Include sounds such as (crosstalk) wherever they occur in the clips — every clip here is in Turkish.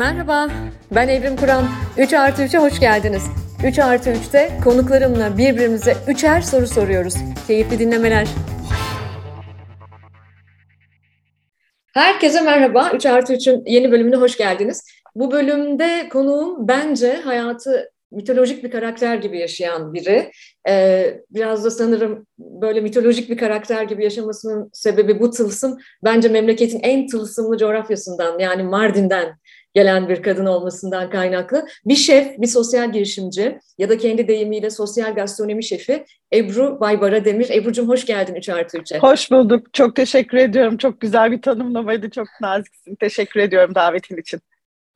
Merhaba, ben Evrim Kur'an. 3 artı 3'e hoş geldiniz. 3 artı 3'te konuklarımla birbirimize üçer soru soruyoruz. Keyifli dinlemeler. Herkese merhaba. 3 artı 3'ün yeni bölümüne hoş geldiniz. Bu bölümde konuğum bence hayatı mitolojik bir karakter gibi yaşayan biri. Ee, biraz da sanırım böyle mitolojik bir karakter gibi yaşamasının sebebi bu tılsım. Bence memleketin en tılsımlı coğrafyasından yani Mardin'den gelen bir kadın olmasından kaynaklı. Bir şef, bir sosyal girişimci ya da kendi deyimiyle sosyal gastronomi şefi Ebru Baybara Demir. Ebru'cum hoş geldin 3 artı 3'e. Hoş bulduk. Çok teşekkür ediyorum. Çok güzel bir tanımlamaydı. Çok naziksin. Teşekkür ediyorum davetin için.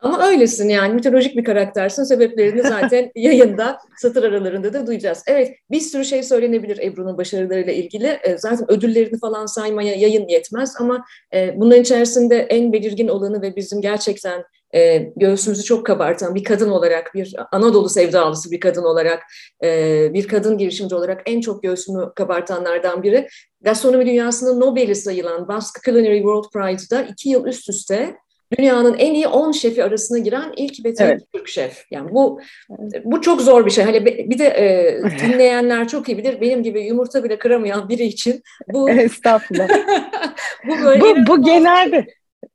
Ama öylesin yani mitolojik bir karaktersin. Sebeplerini zaten (laughs) yayında satır aralarında da duyacağız. Evet bir sürü şey söylenebilir Ebru'nun başarılarıyla ilgili. E, zaten ödüllerini falan saymaya yayın yetmez ama e, bunların içerisinde en belirgin olanı ve bizim gerçekten e, göğsümüzü çok kabartan bir kadın olarak, bir Anadolu sevdalısı bir kadın olarak, bir kadın girişimci olarak en çok göğsümü kabartanlardan biri. Gastronomi dünyasının Nobel'i sayılan Basque Culinary World Pride'da iki yıl üst üste dünyanın en iyi 10 şefi arasına giren ilk ve tek evet. Türk şef. Yani bu bu çok zor bir şey. Hani bir de e, (laughs) dinleyenler çok iyi bilir. Benim gibi yumurta bile kıramayan biri için bu Estağfurullah. (laughs) bu böyle bu, bu genelde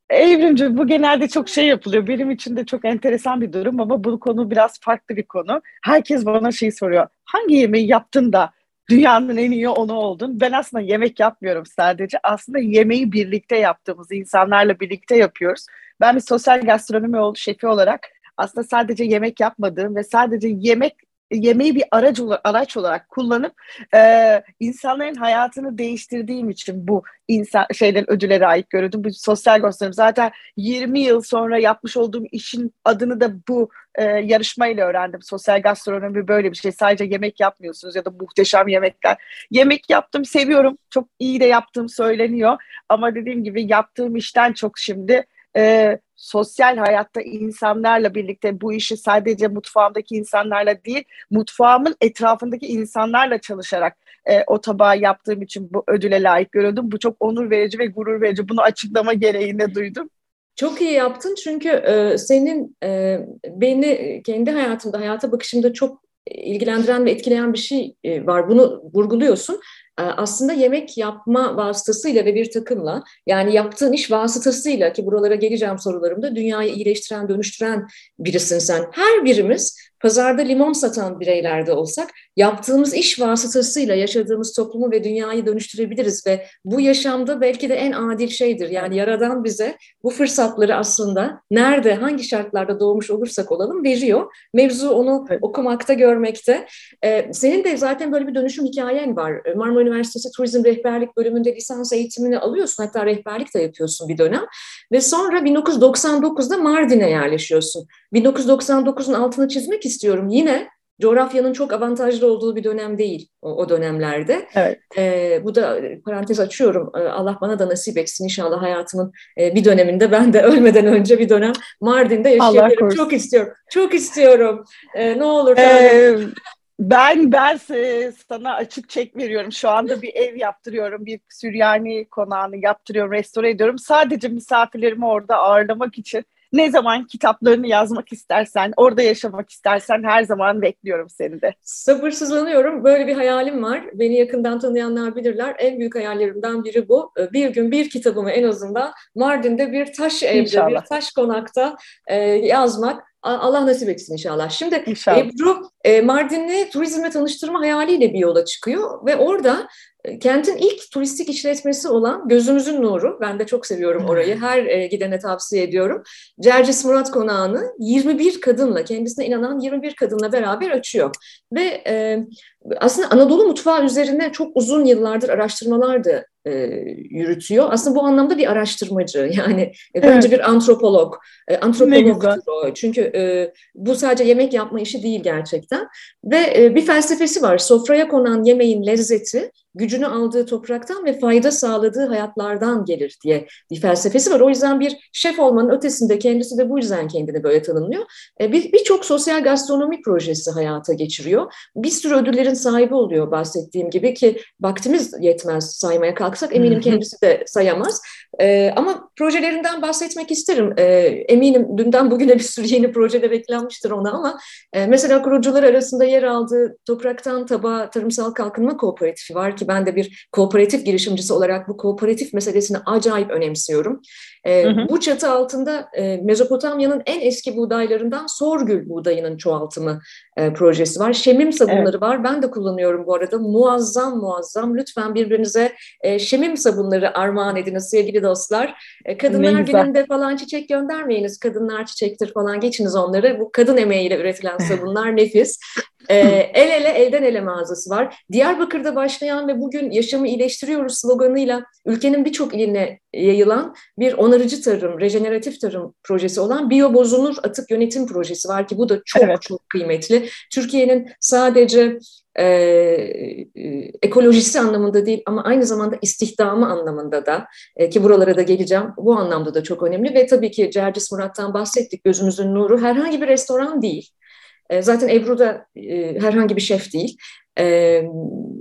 Evrimci bu genelde çok şey yapılıyor. Benim için de çok enteresan bir durum ama bu konu biraz farklı bir konu. Herkes bana şey soruyor. Hangi yemeği yaptın da dünyanın en iyi onu oldun. Ben aslında yemek yapmıyorum sadece. Aslında yemeği birlikte yaptığımız insanlarla birlikte yapıyoruz. Ben bir sosyal gastronomi şefi olarak aslında sadece yemek yapmadığım ve sadece yemek yemeği bir araç araç olarak kullanıp e, insanların hayatını değiştirdiğim için bu insan şeyden ödüle layık görüldüm. Bu sosyal gösterim. Zaten 20 yıl sonra yapmış olduğum işin adını da bu e, yarışmayla öğrendim. Sosyal gastronomi böyle bir şey. Sadece yemek yapmıyorsunuz ya da muhteşem yemekler. Yemek yaptım, seviyorum. Çok iyi de yaptığım söyleniyor. Ama dediğim gibi yaptığım işten çok şimdi e, sosyal hayatta insanlarla birlikte bu işi sadece mutfağımdaki insanlarla değil, mutfağımın etrafındaki insanlarla çalışarak e, o tabağı yaptığım için bu ödüle layık görüldüm. Bu çok onur verici ve gurur verici. Bunu açıklama gereğinde duydum. Çok iyi yaptın çünkü e, senin e, beni kendi hayatımda, hayata bakışımda çok ilgilendiren ve etkileyen bir şey e, var. Bunu vurguluyorsun. Ee, aslında yemek yapma vasıtasıyla ve bir takımla yani yaptığın iş vasıtasıyla ki buralara geleceğim sorularımda dünyayı iyileştiren, dönüştüren birisin sen. Her birimiz pazarda limon satan bireylerde olsak yaptığımız iş vasıtasıyla yaşadığımız toplumu ve dünyayı dönüştürebiliriz ve bu yaşamda belki de en adil şeydir. Yani Yaradan bize bu fırsatları aslında nerede, hangi şartlarda doğmuş olursak olalım veriyor. Mevzu onu okumakta, görmekte. Ee, senin de zaten böyle bir dönüşüm hikayen var. Marmara Üniversitesi Turizm Rehberlik bölümünde lisans eğitimini alıyorsun. Hatta rehberlik de yapıyorsun bir dönem. Ve sonra 1999'da Mardin'e yerleşiyorsun. 1999'un altını çizmek istiyorum. Yine coğrafyanın çok avantajlı olduğu bir dönem değil o, o dönemlerde. Evet. Ee, bu da parantez açıyorum. Ee, Allah bana da nasip etsin inşallah hayatımın e, bir döneminde ben de ölmeden önce bir dönem Mardin'de yaşayabilirim. Çok istiyorum. Çok istiyorum. Ee, ne olur. Ee, ben ben sana açık çek veriyorum. Şu anda bir ev yaptırıyorum. Bir Süryani konağını yaptırıyorum, restore ediyorum. Sadece misafirlerimi orada ağırlamak için ne zaman kitaplarını yazmak istersen, orada yaşamak istersen her zaman bekliyorum seni de. Sabırsızlanıyorum. Böyle bir hayalim var. Beni yakından tanıyanlar bilirler. En büyük hayallerimden biri bu. Ee, bir gün bir kitabımı en azından Mardin'de bir taş evde, İnşallah. bir taş konakta e, yazmak. Allah nasip etsin inşallah. Şimdi inşallah. Ebru e, Mardin'i turizmle tanıştırma hayaliyle bir yola çıkıyor ve orada e, kentin ilk turistik işletmesi olan Gözümüzün Nuru, ben de çok seviyorum orayı, her e, gidene tavsiye ediyorum. Cercis Murat Konağı'nı 21 kadınla, kendisine inanan 21 kadınla beraber açıyor. Ve e, aslında Anadolu mutfağı üzerine çok uzun yıllardır araştırmalar da e, yürütüyor. Aslında bu anlamda bir araştırmacı (laughs) yani e, evet. bence bir antropolog. E, antropologtur o. Çünkü e, bu sadece yemek yapma işi değil gerçekten. Ve e, bir felsefesi var. Sofraya konan yemeğin lezzeti gücünü aldığı topraktan ve fayda sağladığı hayatlardan gelir diye bir felsefesi var. O yüzden bir şef olmanın ötesinde kendisi de bu yüzden kendini böyle tanımlıyor. E, Birçok bir sosyal gastronomi projesi hayata geçiriyor. Bir sürü ödüllerin sahibi oluyor bahsettiğim gibi ki vaktimiz yetmez saymaya kalksak eminim kendisi de sayamaz. E, ama projelerinden bahsetmek isterim. E, eminim dünden bugüne bir sürü yeni projeler eklenmiştir ona ama mesela kurucular arasında yer aldığı Topraktan Tabağa Tarımsal Kalkınma Kooperatifi var ki ben de bir kooperatif girişimcisi olarak bu kooperatif meselesini acayip önemsiyorum. E, hı hı. Bu çatı altında e, Mezopotamya'nın en eski buğdaylarından Sorgül buğdayının çoğaltımı e, projesi var. Şemim sabunları evet. var. Ben de kullanıyorum bu arada. Muazzam muazzam. Lütfen birbirinize e, şemim sabunları armağan ediniz sevgili dostlar. E, kadınlar gününde falan çiçek göndermeyiniz. Kadınlar çiçektir falan geçiniz onları. Bu kadın emeğiyle üretilen (laughs) sabunlar nefis. E, el ele elden ele mağazası var. Diyarbakır'da başlayan ve bugün yaşamı iyileştiriyoruz sloganıyla ülkenin birçok iline yayılan bir onarıcı tarım, rejeneratif tarım projesi olan biyo bozulur atık yönetim projesi var ki bu da çok evet. çok kıymetli. Türkiye'nin sadece e, e, ekolojisi anlamında değil ama aynı zamanda istihdamı anlamında da e, ki buralara da geleceğim bu anlamda da çok önemli ve tabii ki Cercis Murat'tan bahsettik gözümüzün nuru herhangi bir restoran değil. E, zaten Ebru da e, herhangi bir şef değil. E,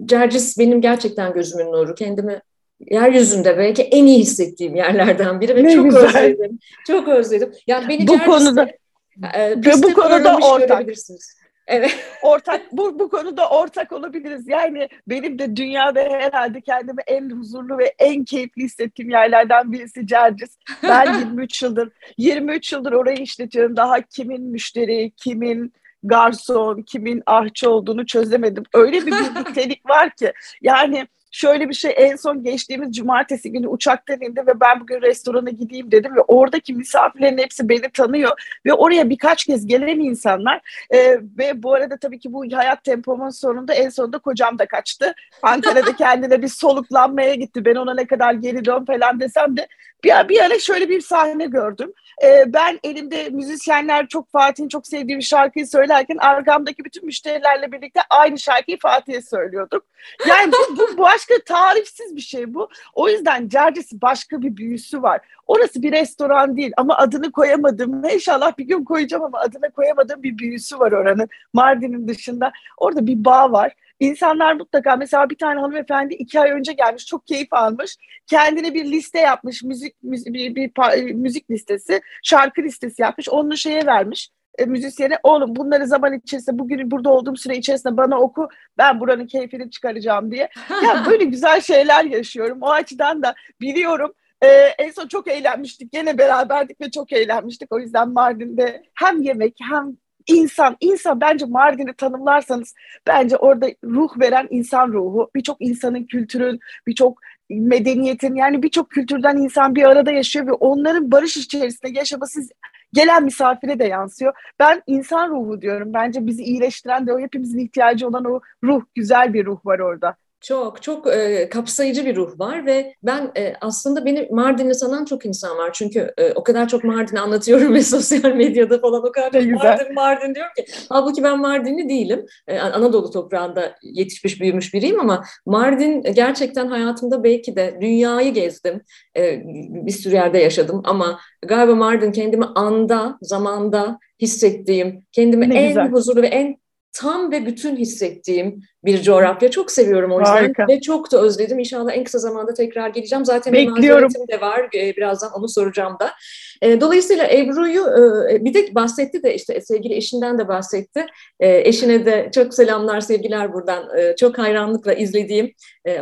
Cercis benim gerçekten gözümün nuru. Kendimi yeryüzünde belki en iyi hissettiğim yerlerden biri ve ne çok güzel. özledim. Çok özledim. Yani beni bu konuda e, bu konuda ortak. Evet. ortak bu bu konuda ortak olabiliriz. Yani benim de dünyada herhalde kendimi en huzurlu ve en keyifli hissettiğim yerlerden birisi Cercis. Ben (laughs) 23 yıldır 23 yıldır orayı işletiyorum. Daha kimin müşteri, kimin garson, kimin ahçı olduğunu çözemedim. Öyle bir (laughs) birliktelik var ki. Yani şöyle bir şey en son geçtiğimiz cumartesi günü uçaktan indi ve ben bugün restorana gideyim dedim ve oradaki misafirlerin hepsi beni tanıyor ve oraya birkaç kez gelen insanlar e, ve bu arada tabii ki bu hayat tempomun sonunda en sonunda kocam da kaçtı. Ankara'da (laughs) kendine bir soluklanmaya gitti. Ben ona ne kadar geri dön falan desem de bir, bir ara şöyle bir sahne gördüm. E, ben elimde müzisyenler çok Fatih'in çok sevdiği bir şarkıyı söylerken arkamdaki bütün müşterilerle birlikte aynı şarkıyı Fatih'e söylüyorduk. Yani bu, bu başka tarifsiz bir şey bu. O yüzden Cercesi başka bir büyüsü var. Orası bir restoran değil ama adını koyamadım. İnşallah bir gün koyacağım ama adını koyamadığım bir büyüsü var oranın. Mardin'in dışında. Orada bir bağ var. İnsanlar mutlaka mesela bir tane hanımefendi iki ay önce gelmiş çok keyif almış. Kendine bir liste yapmış müzik, müzik bir, bir, bir müzik listesi şarkı listesi yapmış onu şeye vermiş e, müzisyene oğlum bunları zaman içerisinde bugün burada olduğum süre içerisinde bana oku ben buranın keyfini çıkaracağım diye. (laughs) Ya böyle güzel şeyler yaşıyorum. O açıdan da biliyorum ee, en son çok eğlenmiştik. Gene beraberdik ve çok eğlenmiştik. O yüzden Mardin'de hem yemek hem insan, insan bence Mardin'i tanımlarsanız bence orada ruh veren insan ruhu. Birçok insanın kültürün, birçok medeniyetin yani birçok kültürden insan bir arada yaşıyor ve onların barış içerisinde yaşaması gelen misafire de yansıyor. Ben insan ruhu diyorum. Bence bizi iyileştiren de o hepimizin ihtiyacı olan o ruh, güzel bir ruh var orada. Çok çok e, kapsayıcı bir ruh var ve ben e, aslında beni Mardinli sanan çok insan var. Çünkü e, o kadar çok Mardin'i anlatıyorum ve (laughs) sosyal medyada falan o kadar çok Mardin Mardin diyorum ki. Halbuki ben Mardinli değilim. E, Anadolu toprağında yetişmiş büyümüş biriyim ama Mardin gerçekten hayatımda belki de dünyayı gezdim. E, bir sürü yerde yaşadım ama galiba Mardin kendimi anda, zamanda hissettiğim, kendimi ne en güzel. huzurlu ve en tam ve bütün hissettiğim bir coğrafya. Çok seviyorum o yüzden Harika. ve çok da özledim. İnşallah en kısa zamanda tekrar geleceğim. Zaten Bekliyorum. de var. Ee, birazdan onu soracağım da. Ee, dolayısıyla Ebru'yu e, bir de bahsetti de işte sevgili eşinden de bahsetti. Ee, eşine de çok selamlar, sevgiler buradan. Çok hayranlıkla izlediğim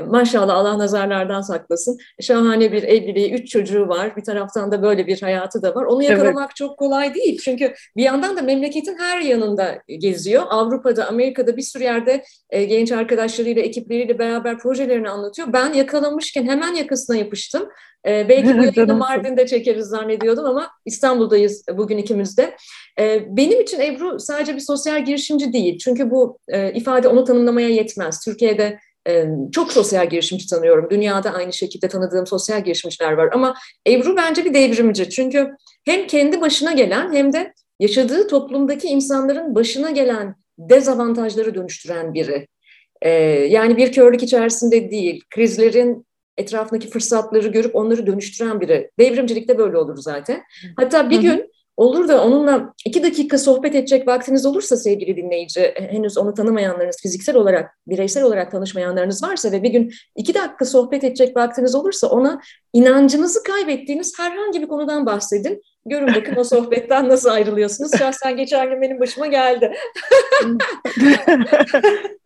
maşallah Allah nazarlardan saklasın. Şahane bir evliliği, üç çocuğu var. Bir taraftan da böyle bir hayatı da var. Onu yakalamak evet. çok kolay değil. Çünkü bir yandan da memleketin her yanında geziyor. Avrupa'da, Amerika'da bir sürü yerde genç arkadaşlarıyla, ekipleriyle beraber projelerini anlatıyor. Ben yakalamışken hemen yakasına yapıştım. E, belki bu yayını Mardin'de çekeriz zannediyordum ama İstanbul'dayız bugün ikimiz de. E, benim için Ebru sadece bir sosyal girişimci değil. Çünkü bu e, ifade onu tanımlamaya yetmez. Türkiye'de e, çok sosyal girişimci tanıyorum. Dünyada aynı şekilde tanıdığım sosyal girişimciler var. Ama Ebru bence bir devrimci. Çünkü hem kendi başına gelen hem de yaşadığı toplumdaki insanların başına gelen dezavantajları dönüştüren biri. E, yani bir körlük içerisinde değil, krizlerin etrafındaki fırsatları görüp onları dönüştüren biri. Devrimcilikte böyle olur zaten. Hatta bir gün olur da onunla iki dakika sohbet edecek vaktiniz olursa sevgili dinleyici, henüz onu tanımayanlarınız, fiziksel olarak, bireysel olarak tanışmayanlarınız varsa ve bir gün iki dakika sohbet edecek vaktiniz olursa ona inancınızı kaybettiğiniz herhangi bir konudan bahsedin. Görün bakın o (laughs) sohbetten nasıl ayrılıyorsunuz. Şahsen geçen gün benim başıma geldi. (laughs)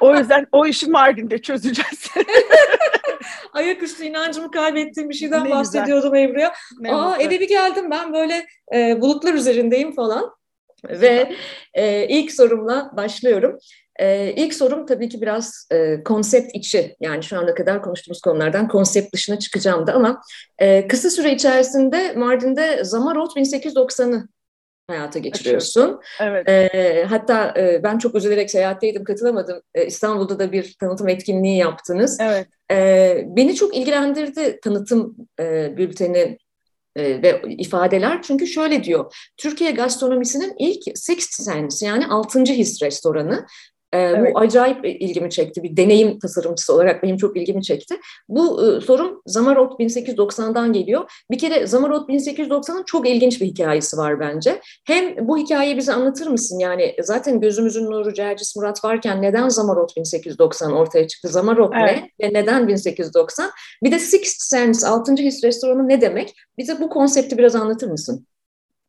o yüzden o işi Mardin'de çözeceğiz. (laughs) Ayaküstü inancımı kaybettiğim bir şeyden ne bahsediyordum Ebru'ya. Aa eve bir geldim ben böyle e, bulutlar üzerindeyim falan. Ve e, ilk sorumla başlıyorum. E, ilk sorum tabii ki biraz e, konsept içi. Yani şu ana kadar konuştuğumuz konulardan konsept dışına çıkacağım da ama e, kısa süre içerisinde Mardin'de Zamarot 1890'ı hayata geçiriyorsun. Evet. E, hatta e, ben çok üzülerek seyahatteydim, katılamadım. E, İstanbul'da da bir tanıtım etkinliği yaptınız. Evet. E, beni çok ilgilendirdi tanıtım e, bülteni e, ve ifadeler. Çünkü şöyle diyor, Türkiye gastronomisinin ilk Sixth Sense yani altıncı his restoranı e, evet. Bu acayip ilgimi çekti. Bir deneyim tasarımcısı olarak benim çok ilgimi çekti. Bu e, sorum Zamarot 1890'dan geliyor. Bir kere Zamarot 1890'ın çok ilginç bir hikayesi var bence. Hem bu hikayeyi bize anlatır mısın? Yani zaten gözümüzün nuru Cercis Murat varken neden Zamarot 1890 ortaya çıktı? Zamarot evet. ne ve neden 1890? Bir de Sixth Sense, 6. His Restoranı ne demek? Bize bu konsepti biraz anlatır mısın?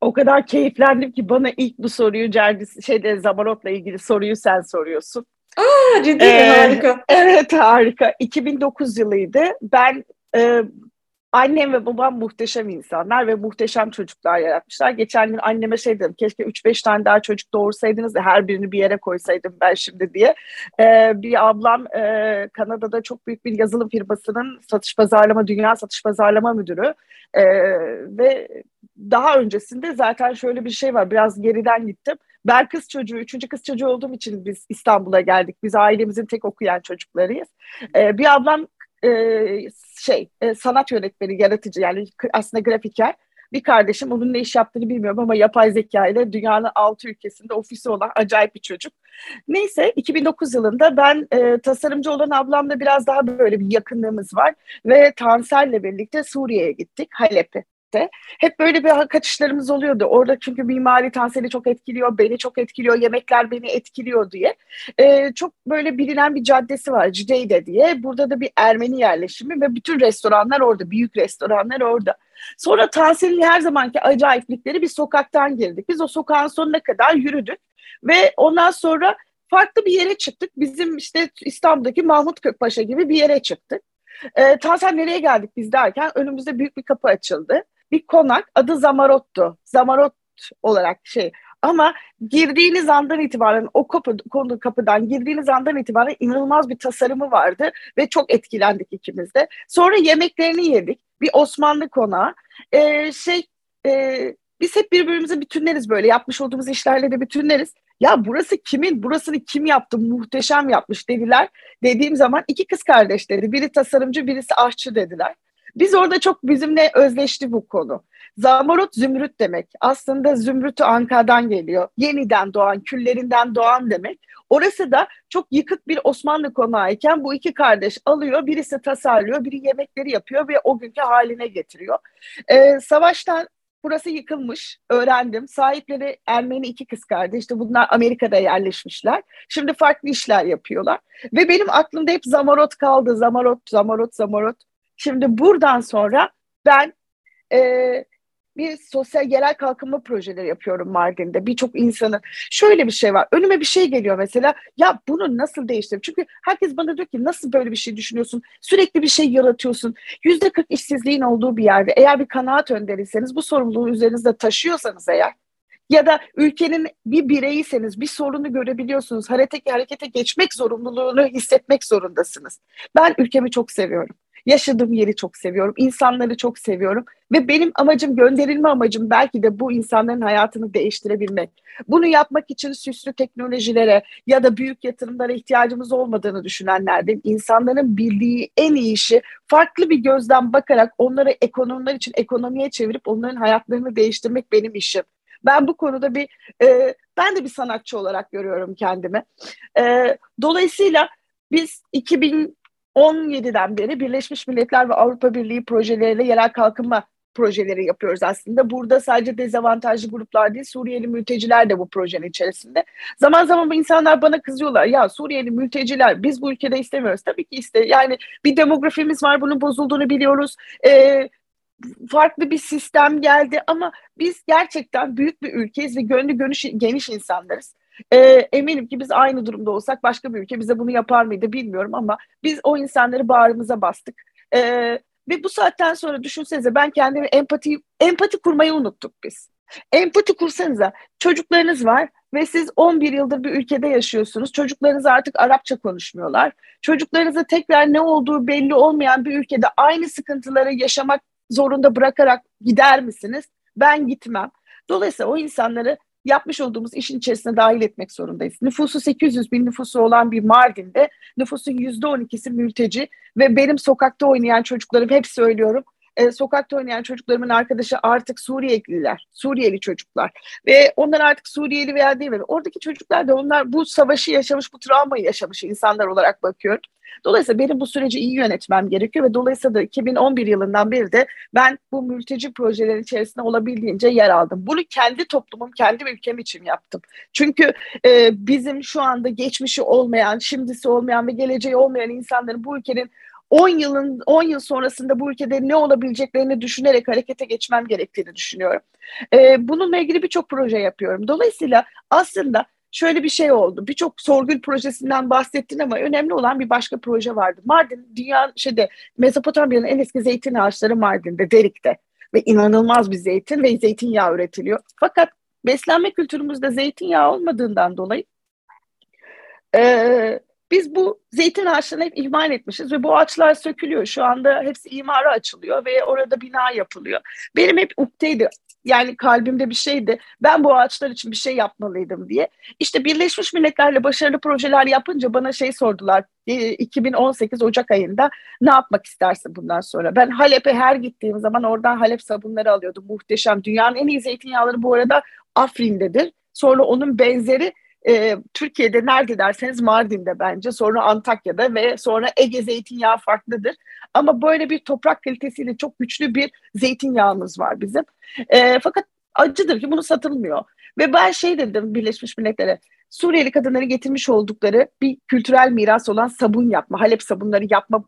O kadar keyiflendim ki bana ilk bu soruyu Cerdis şeyde Zamarot'la ilgili soruyu sen soruyorsun. Aa ciddi ee, harika. Evet harika. 2009 yılıydı. Ben e, annem ve babam muhteşem insanlar ve muhteşem çocuklar yaratmışlar. Geçen gün anneme şey dedim keşke 3-5 tane daha çocuk doğursaydınız da her birini bir yere koysaydım ben şimdi diye. Ee, bir ablam e, Kanada'da çok büyük bir yazılım firmasının satış pazarlama, dünya satış pazarlama müdürü. Ee, ve daha öncesinde zaten şöyle bir şey var. Biraz geriden gittim. Ben kız çocuğu, üçüncü kız çocuğu olduğum için biz İstanbul'a geldik. Biz ailemizin tek okuyan çocuklarıyız. Ee, bir ablam şey e, sanat yönetmeni, yaratıcı yani aslında grafiker. Bir kardeşim onun ne iş yaptığını bilmiyorum ama yapay zeka ile dünyanın altı ülkesinde ofisi olan acayip bir çocuk. Neyse 2009 yılında ben e, tasarımcı olan ablamla biraz daha böyle bir yakınlığımız var ve Tansel'le birlikte Suriye'ye gittik Halep'e birlikte. Hep böyle bir kaçışlarımız oluyordu. Orada çünkü mimari Tansel'i çok etkiliyor, beni çok etkiliyor, yemekler beni etkiliyor diye. Ee, çok böyle bilinen bir caddesi var Cüdeyde diye. Burada da bir Ermeni yerleşimi ve bütün restoranlar orada, büyük restoranlar orada. Sonra Tansel'in her zamanki acayiplikleri bir sokaktan girdik. Biz o sokağın sonuna kadar yürüdük ve ondan sonra farklı bir yere çıktık. Bizim işte İstanbul'daki Mahmut Kökpaşa gibi bir yere çıktık. E, Tansel nereye geldik biz derken önümüzde büyük bir kapı açıldı bir konak adı Zamarot'tu. Zamarot olarak şey ama girdiğiniz andan itibaren o kapı, konu kapıdan girdiğiniz andan itibaren inanılmaz bir tasarımı vardı ve çok etkilendik ikimiz de. Sonra yemeklerini yedik. Bir Osmanlı konağı. Ee, şey e, biz hep birbirimize bütünleriz böyle yapmış olduğumuz işlerle de bütünleriz. Ya burası kimin, burasını kim yaptı, muhteşem yapmış dediler. Dediğim zaman iki kız kardeş dedi. Biri tasarımcı, birisi aşçı dediler. Biz orada çok bizimle özleşti bu konu. Zamarut zümrüt demek. Aslında zümrütü Ankara'dan geliyor. Yeniden doğan, küllerinden doğan demek. Orası da çok yıkık bir Osmanlı konağı iken bu iki kardeş alıyor, birisi tasarlıyor, biri yemekleri yapıyor ve o günkü haline getiriyor. Ee, savaştan burası yıkılmış, öğrendim. Sahipleri Ermeni iki kız kardeş. İşte bunlar Amerika'da yerleşmişler. Şimdi farklı işler yapıyorlar. Ve benim aklımda hep Zamarot kaldı. Zamarot, Zamarot, Zamarot. Şimdi buradan sonra ben e, bir sosyal yerel kalkınma projeleri yapıyorum Mardin'de. Birçok insanın şöyle bir şey var. Önüme bir şey geliyor mesela. Ya bunu nasıl değiştireyim? Çünkü herkes bana diyor ki nasıl böyle bir şey düşünüyorsun? Sürekli bir şey yaratıyorsun. Yüzde kırk işsizliğin olduğu bir yerde eğer bir kanaat önderiyseniz bu sorumluluğu üzerinizde taşıyorsanız eğer ya da ülkenin bir bireyiyseniz bir sorunu görebiliyorsunuz. Harekete, harekete geçmek zorunluluğunu hissetmek zorundasınız. Ben ülkemi çok seviyorum. Yaşadığım yeri çok seviyorum. insanları çok seviyorum. Ve benim amacım, gönderilme amacım belki de bu insanların hayatını değiştirebilmek. Bunu yapmak için süslü teknolojilere ya da büyük yatırımlara ihtiyacımız olmadığını düşünenlerden insanların bildiği en iyi işi farklı bir gözden bakarak onları ekonomiler için ekonomiye çevirip onların hayatlarını değiştirmek benim işim. Ben bu konuda bir e, ben de bir sanatçı olarak görüyorum kendimi. E, dolayısıyla biz 2017'den beri Birleşmiş Milletler ve Avrupa Birliği projeleriyle yerel kalkınma projeleri yapıyoruz aslında. Burada sadece dezavantajlı gruplar değil, Suriyeli mülteciler de bu projenin içerisinde. Zaman zaman bu insanlar bana kızıyorlar. Ya Suriyeli mülteciler biz bu ülkede istemiyoruz. Tabii ki iste. Yani bir demografimiz var, bunun bozulduğunu biliyoruz. Ee, farklı bir sistem geldi ama biz gerçekten büyük bir ülkeyiz ve gönlü gönüş, geniş insanlarız. E, eminim ki biz aynı durumda olsak başka bir ülke bize bunu yapar mıydı bilmiyorum ama biz o insanları bağrımıza bastık. E, ve bu saatten sonra düşünsenize ben kendimi empati empati kurmayı unuttuk biz. Empati kursanıza çocuklarınız var ve siz 11 yıldır bir ülkede yaşıyorsunuz. Çocuklarınız artık Arapça konuşmuyorlar. Çocuklarınıza tekrar ne olduğu belli olmayan bir ülkede aynı sıkıntıları yaşamak zorunda bırakarak gider misiniz? Ben gitmem. Dolayısıyla o insanları yapmış olduğumuz işin içerisine dahil etmek zorundayız. Nüfusu 800 bin nüfusu olan bir Mardin'de nüfusun %12'si mülteci ve benim sokakta oynayan çocuklarım hep söylüyorum e, sokakta oynayan çocuklarımın arkadaşı artık Suriyeliler, Suriyeli çocuklar ve onlar artık Suriyeli veya değil mi? Oradaki çocuklar da onlar bu savaşı yaşamış, bu travmayı yaşamış insanlar olarak bakıyorum. Dolayısıyla benim bu süreci iyi yönetmem gerekiyor ve dolayısıyla da 2011 yılından beri de ben bu mülteci projelerin içerisinde olabildiğince yer aldım. Bunu kendi toplumum, kendi ülkem için yaptım. Çünkü e, bizim şu anda geçmişi olmayan, şimdisi olmayan ve geleceği olmayan insanların bu ülkenin 10 yılın 10 yıl sonrasında bu ülkede ne olabileceklerini düşünerek harekete geçmem gerektiğini düşünüyorum. Ee, bununla ilgili birçok proje yapıyorum. Dolayısıyla aslında şöyle bir şey oldu. Birçok sorgul projesinden bahsettin ama önemli olan bir başka proje vardı. Mardin, dünya şeyde Mezopotamya'nın en eski zeytin ağaçları Mardin'de, Derik'te ve inanılmaz bir zeytin ve zeytinyağı üretiliyor. Fakat beslenme kültürümüzde zeytinyağı olmadığından dolayı e, biz bu zeytin ağaçlarını hep ihmal etmişiz ve bu ağaçlar sökülüyor. Şu anda hepsi imara açılıyor ve orada bina yapılıyor. Benim hep ukteydi yani kalbimde bir şeydi. Ben bu ağaçlar için bir şey yapmalıydım diye. İşte Birleşmiş Milletler'le başarılı projeler yapınca bana şey sordular. 2018 e, Ocak ayında ne yapmak istersin bundan sonra? Ben Halep'e her gittiğim zaman oradan Halep sabunları alıyordum. Muhteşem. Dünyanın en iyi zeytinyağları bu arada Afrin'dedir. Sonra onun benzeri e, Türkiye'de nerede derseniz Mardin'de bence sonra Antakya'da ve sonra Ege zeytinyağı farklıdır. Ama böyle bir toprak kalitesiyle çok güçlü bir zeytinyağımız var bizim. E, fakat acıdır ki bunu satılmıyor. Ve ben şey dedim Birleşmiş Milletler'e Suriyeli kadınların getirmiş oldukları bir kültürel miras olan sabun yapma, Halep sabunları yapma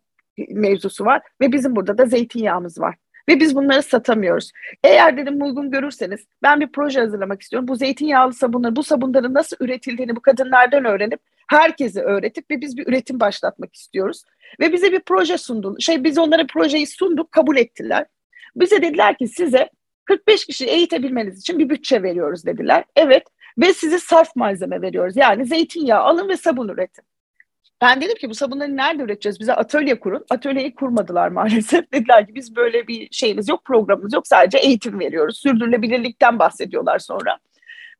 mevzusu var ve bizim burada da zeytinyağımız var. Ve biz bunları satamıyoruz. Eğer dedim uygun görürseniz ben bir proje hazırlamak istiyorum. Bu zeytinyağlı sabunları, bu sabunların nasıl üretildiğini bu kadınlardan öğrenip herkese öğretip ve biz bir üretim başlatmak istiyoruz. Ve bize bir proje sundu. Şey biz onlara projeyi sunduk, kabul ettiler. Bize dediler ki size 45 kişi eğitebilmeniz için bir bütçe veriyoruz dediler. Evet ve size saf malzeme veriyoruz. Yani zeytinyağı alın ve sabun üretin. Ben dedim ki bu sabunları nerede üreteceğiz? Bize atölye kurun. Atölyeyi kurmadılar maalesef. (laughs) Dediler ki biz böyle bir şeyimiz yok, programımız yok. Sadece eğitim veriyoruz. Sürdürülebilirlikten bahsediyorlar sonra.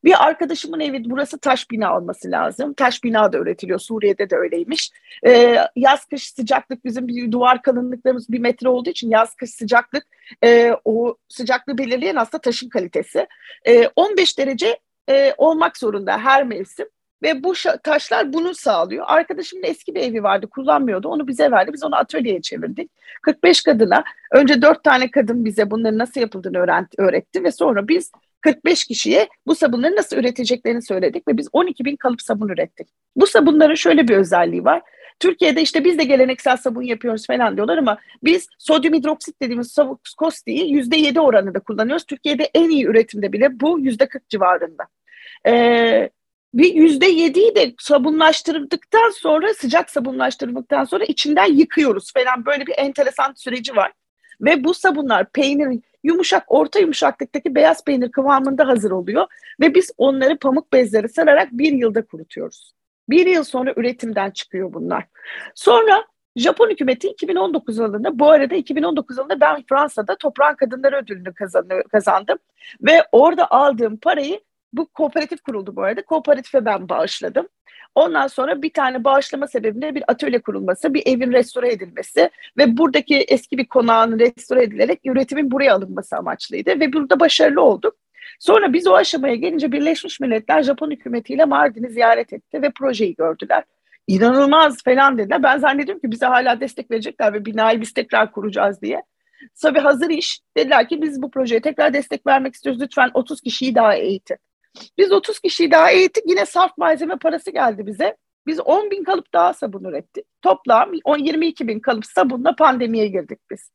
Bir arkadaşımın evi burası taş bina olması lazım. Taş bina da üretiliyor. Suriye'de de öyleymiş. Ee, yaz kış sıcaklık bizim bir duvar kalınlıklarımız bir metre olduğu için yaz kış sıcaklık e, o sıcaklığı belirleyen aslında taşın kalitesi. E, 15 derece e, olmak zorunda her mevsim. Ve bu taşlar bunu sağlıyor. Arkadaşımın eski bir evi vardı kullanmıyordu. Onu bize verdi. Biz onu atölyeye çevirdik. 45 kadına önce 4 tane kadın bize bunların nasıl yapıldığını öğretti ve sonra biz 45 kişiye bu sabunları nasıl üreteceklerini söyledik ve biz 12 bin kalıp sabun ürettik. Bu sabunların şöyle bir özelliği var. Türkiye'de işte biz de geleneksel sabun yapıyoruz falan diyorlar ama biz sodyum hidroksit dediğimiz kostiği %7 oranında kullanıyoruz. Türkiye'de en iyi üretimde bile bu %40 civarında. Ee, bir yüzde yediyi de sabunlaştırdıktan sonra sıcak sabunlaştırdıktan sonra içinden yıkıyoruz falan böyle bir enteresan süreci var. Ve bu sabunlar peynir yumuşak orta yumuşaklıktaki beyaz peynir kıvamında hazır oluyor ve biz onları pamuk bezleri sararak bir yılda kurutuyoruz. Bir yıl sonra üretimden çıkıyor bunlar. Sonra Japon hükümeti 2019 yılında bu arada 2019 yılında ben Fransa'da Toprağın Kadınları Ödülünü kazandım ve orada aldığım parayı bu kooperatif kuruldu bu arada. Kooperatife ben bağışladım. Ondan sonra bir tane bağışlama sebebinde bir atölye kurulması, bir evin restore edilmesi ve buradaki eski bir konağın restore edilerek üretimin buraya alınması amaçlıydı ve burada başarılı olduk. Sonra biz o aşamaya gelince Birleşmiş Milletler Japon hükümetiyle Mardin'i ziyaret etti ve projeyi gördüler. İnanılmaz falan dediler. Ben zannediyorum ki bize hala destek verecekler ve binayı biz tekrar kuracağız diye. Tabii hazır iş. Dediler ki biz bu projeye tekrar destek vermek istiyoruz. Lütfen 30 kişiyi daha eğitin. Biz 30 kişiyi daha eğittik. Yine saf malzeme parası geldi bize. Biz 10 bin kalıp daha sabun ürettik. Toplam 10, 22 bin kalıp sabunla pandemiye girdik biz.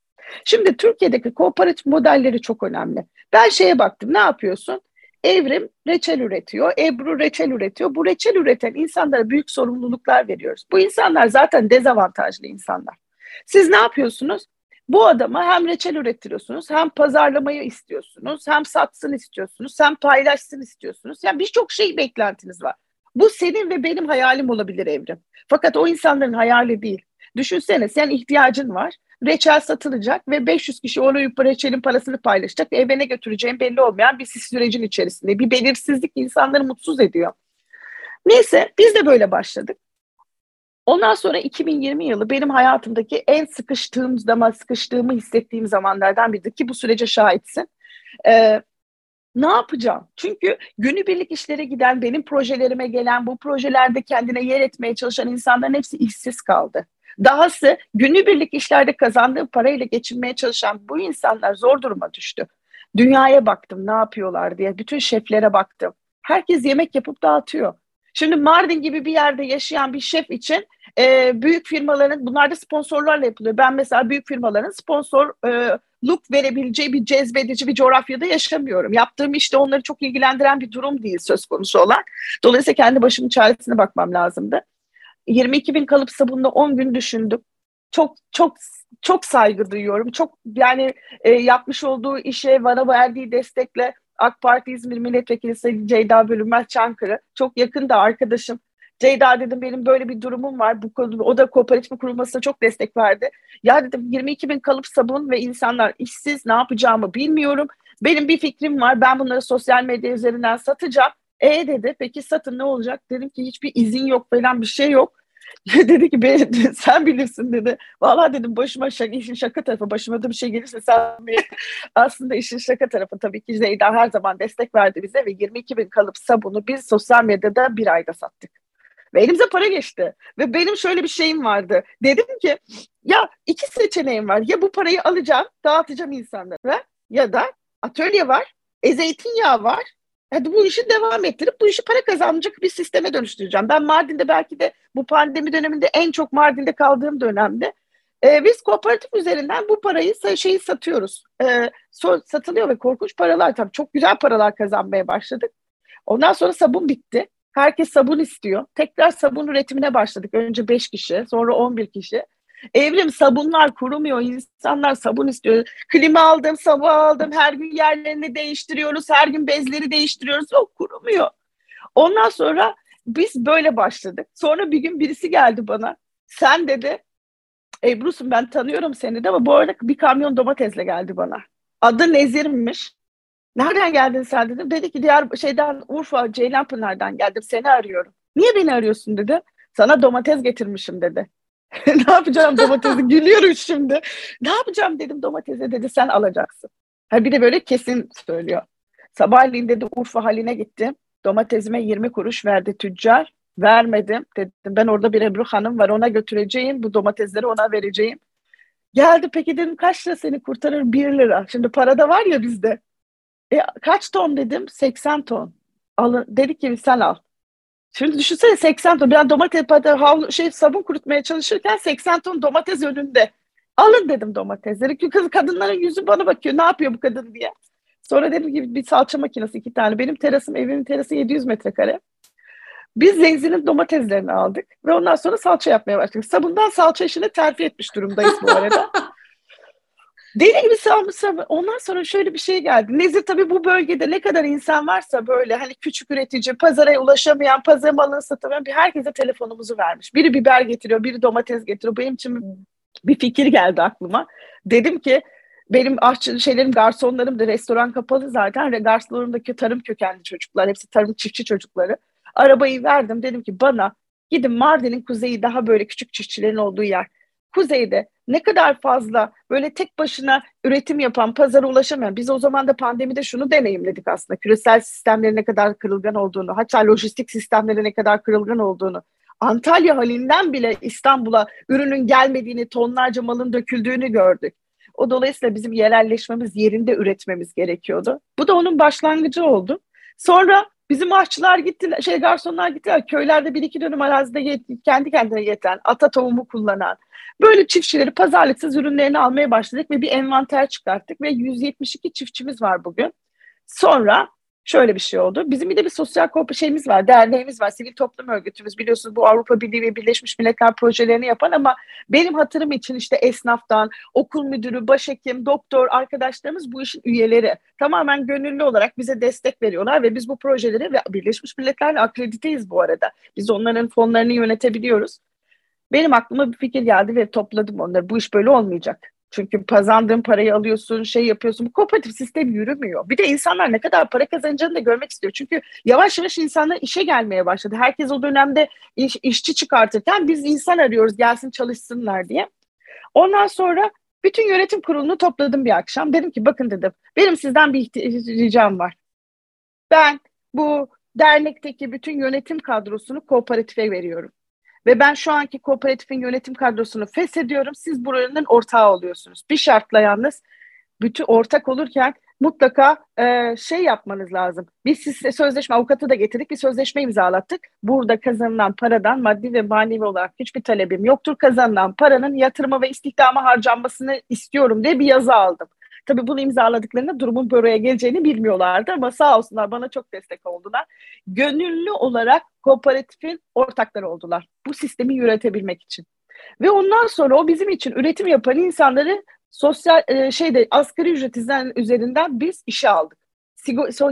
Şimdi Türkiye'deki kooperatif modelleri çok önemli. Ben şeye baktım ne yapıyorsun? Evrim reçel üretiyor, Ebru reçel üretiyor. Bu reçel üreten insanlara büyük sorumluluklar veriyoruz. Bu insanlar zaten dezavantajlı insanlar. Siz ne yapıyorsunuz? Bu adama hem reçel ürettiriyorsunuz, hem pazarlamayı istiyorsunuz, hem satsın istiyorsunuz, hem paylaşsın istiyorsunuz. Yani birçok şey beklentiniz var. Bu senin ve benim hayalim olabilir Evrim. Fakat o insanların hayali değil. Düşünsene sen ihtiyacın var. Reçel satılacak ve 500 kişi onu reçelin parasını paylaşacak. Eve ne götüreceğin belli olmayan bir sürecin içerisinde. Bir belirsizlik insanları mutsuz ediyor. Neyse biz de böyle başladık. Ondan sonra 2020 yılı benim hayatımdaki en sıkıştığım zaman sıkıştığımı hissettiğim zamanlardan biriydi ki bu sürece şahitsin. Ee, ne yapacağım? Çünkü günübirlik işlere giden, benim projelerime gelen, bu projelerde kendine yer etmeye çalışan insanların hepsi işsiz kaldı. Dahası günübirlik işlerde kazandığı parayla geçinmeye çalışan bu insanlar zor duruma düştü. Dünyaya baktım ne yapıyorlar diye, bütün şeflere baktım. Herkes yemek yapıp dağıtıyor. Şimdi Mardin gibi bir yerde yaşayan bir şef için e, büyük firmaların, bunlar da sponsorlarla yapılıyor. Ben mesela büyük firmaların sponsorluk verebileceği bir cezbedici bir coğrafyada yaşamıyorum. Yaptığım işte onları çok ilgilendiren bir durum değil söz konusu olan. Dolayısıyla kendi başımın çaresine bakmam lazımdı. 22 bin kalıp sabunla 10 gün düşündüm. Çok çok çok saygı duyuyorum. Çok yani e, yapmış olduğu işe bana verdiği destekle AK Parti İzmir Milletvekili Sayın Ceyda Bölünmez Çankırı. Çok yakın da arkadaşım. Ceyda dedim benim böyle bir durumum var. Bu konuda o da kooperatif kurulmasına çok destek verdi. Ya dedim 22 bin kalıp sabun ve insanlar işsiz ne yapacağımı bilmiyorum. Benim bir fikrim var. Ben bunları sosyal medya üzerinden satacağım. E dedi peki satın ne olacak? Dedim ki hiçbir izin yok falan bir şey yok. (laughs) dedi ki ben, (laughs) sen bilirsin dedi. Vallahi dedim başıma şaka, işin şaka tarafı başıma da bir şey gelirse sen (laughs) aslında işin şaka tarafı tabii ki Zeyda her zaman destek verdi bize ve 22 bin kalıp sabunu biz sosyal medyada bir ayda sattık. Ve elimize para geçti. Ve benim şöyle bir şeyim vardı. Dedim ki ya iki seçeneğim var. Ya bu parayı alacağım, dağıtacağım insanlara ya da atölye var, e zeytinyağı var Hadi bu işi devam ettirip bu işi para kazanacak bir sisteme dönüştüreceğim. Ben Mardin'de belki de bu pandemi döneminde en çok Mardin'de kaldığım dönemde e, biz kooperatif üzerinden bu parayı şeyi satıyoruz. E, satılıyor ve korkunç paralar tabii çok güzel paralar kazanmaya başladık. Ondan sonra sabun bitti. Herkes sabun istiyor. Tekrar sabun üretimine başladık. Önce 5 kişi, sonra 11 kişi. Evrim sabunlar kurumuyor. İnsanlar sabun istiyor. Klima aldım, sabun aldım. Her gün yerlerini değiştiriyoruz. Her gün bezleri değiştiriyoruz. O kurumuyor. Ondan sonra biz böyle başladık. Sonra bir gün birisi geldi bana. Sen dedi Ebru'sun ben tanıyorum seni de ama bu arada bir kamyon domatesle geldi bana. Adı Nezir'miş. Nereden geldin sen dedim. Dedi ki diğer şeyden Urfa Ceylanpınar'dan geldim seni arıyorum. Niye beni arıyorsun dedi. Sana domates getirmişim dedi. (laughs) ne yapacağım domatesi? Gülüyorum şimdi. Ne yapacağım dedim domatese dedi sen alacaksın. Ha bir de böyle kesin söylüyor. Sabahleyin dedi Urfa haline gittim. Domatesime 20 kuruş verdi tüccar. Vermedim. Dedim ben orada bir Ebru Hanım var ona götüreceğim. Bu domatesleri ona vereceğim. Geldi peki dedim kaç lira seni kurtarır? 1 lira. Şimdi para da var ya bizde. E, kaç ton dedim? 80 ton. Alın, dedi ki sen al. Şimdi düşünsene 80 ton. Ben domates havlu, şey sabun kurutmaya çalışırken 80 ton domates önünde. Alın dedim domatesleri. Çünkü kadınların yüzü bana bakıyor. Ne yapıyor bu kadın diye. Sonra dedim ki bir salça makinesi iki tane. Benim terasım, evimin terası 700 metrekare. Biz Zeyzin'in domateslerini aldık ve ondan sonra salça yapmaya başladık. Sabundan salça işine terfi etmiş durumdayız bu arada. (laughs) Deli gibi sarmışsa ondan sonra şöyle bir şey geldi. Nezir tabii bu bölgede ne kadar insan varsa böyle hani küçük üretici, pazara ulaşamayan, pazar malını satamayan bir herkese telefonumuzu vermiş. Biri biber getiriyor, biri domates getiriyor. Benim için bir fikir geldi aklıma. Dedim ki benim aşçı şeylerim, garsonlarım da restoran kapalı zaten. Garsonlarımdaki tarım kökenli çocuklar, hepsi tarım çiftçi çocukları. Arabayı verdim. Dedim ki bana gidin Mardin'in kuzeyi daha böyle küçük çiftçilerin olduğu yer kuzeyde ne kadar fazla böyle tek başına üretim yapan, pazara ulaşamayan, biz o zaman da pandemide şunu deneyimledik aslında. Küresel sistemlerin ne kadar kırılgan olduğunu, hatta lojistik sistemlerin ne kadar kırılgan olduğunu. Antalya halinden bile İstanbul'a ürünün gelmediğini, tonlarca malın döküldüğünü gördük. O dolayısıyla bizim yerelleşmemiz, yerinde üretmemiz gerekiyordu. Bu da onun başlangıcı oldu. Sonra bizim aşçılar gittiler, şey garsonlar gittiler. Köylerde bir iki dönüm arazide kendi kendine yeten, ata tohumu kullanan, böyle çiftçileri pazarlıksız ürünlerini almaya başladık ve bir envanter çıkarttık ve 172 çiftçimiz var bugün. Sonra şöyle bir şey oldu. Bizim bir de bir sosyal şeyimiz var, derneğimiz var, sivil toplum örgütümüz. Biliyorsunuz bu Avrupa Birliği ve Birleşmiş Milletler projelerini yapan ama benim hatırım için işte esnaftan, okul müdürü, başhekim, doktor arkadaşlarımız bu işin üyeleri. Tamamen gönüllü olarak bize destek veriyorlar ve biz bu projeleri ve Birleşmiş Milletler'le akrediteyiz bu arada. Biz onların fonlarını yönetebiliyoruz. Benim aklıma bir fikir geldi ve topladım onları. Bu iş böyle olmayacak. Çünkü kazandığın parayı alıyorsun, şey yapıyorsun. Bu kooperatif sistem yürümüyor. Bir de insanlar ne kadar para kazanacağını da görmek istiyor. Çünkü yavaş yavaş insanlar işe gelmeye başladı. Herkes o dönemde iş, işçi çıkartırken biz insan arıyoruz gelsin çalışsınlar diye. Ondan sonra bütün yönetim kurulunu topladım bir akşam. Dedim ki bakın dedim benim sizden bir ricam var. Ben bu dernekteki bütün yönetim kadrosunu kooperatife veriyorum. Ve ben şu anki kooperatifin yönetim kadrosunu feshediyorum. Siz buranın ortağı oluyorsunuz. Bir şartla yalnız bütün ortak olurken mutlaka e, şey yapmanız lazım. Biz size sözleşme avukatı da getirdik bir sözleşme imzalattık. Burada kazanılan paradan maddi ve manevi olarak hiçbir talebim yoktur. Kazanılan paranın yatırıma ve istihdama harcanmasını istiyorum diye bir yazı aldım. Tabii bunu imzaladıklarında durumun buraya geleceğini bilmiyorlardı ama sağ olsunlar bana çok destek oldular. Gönüllü olarak kooperatifin ortakları oldular. Bu sistemi yönetebilmek için. Ve ondan sonra o bizim için üretim yapan insanları sosyal e, şeyde asgari ücret üzerinden biz işe aldık.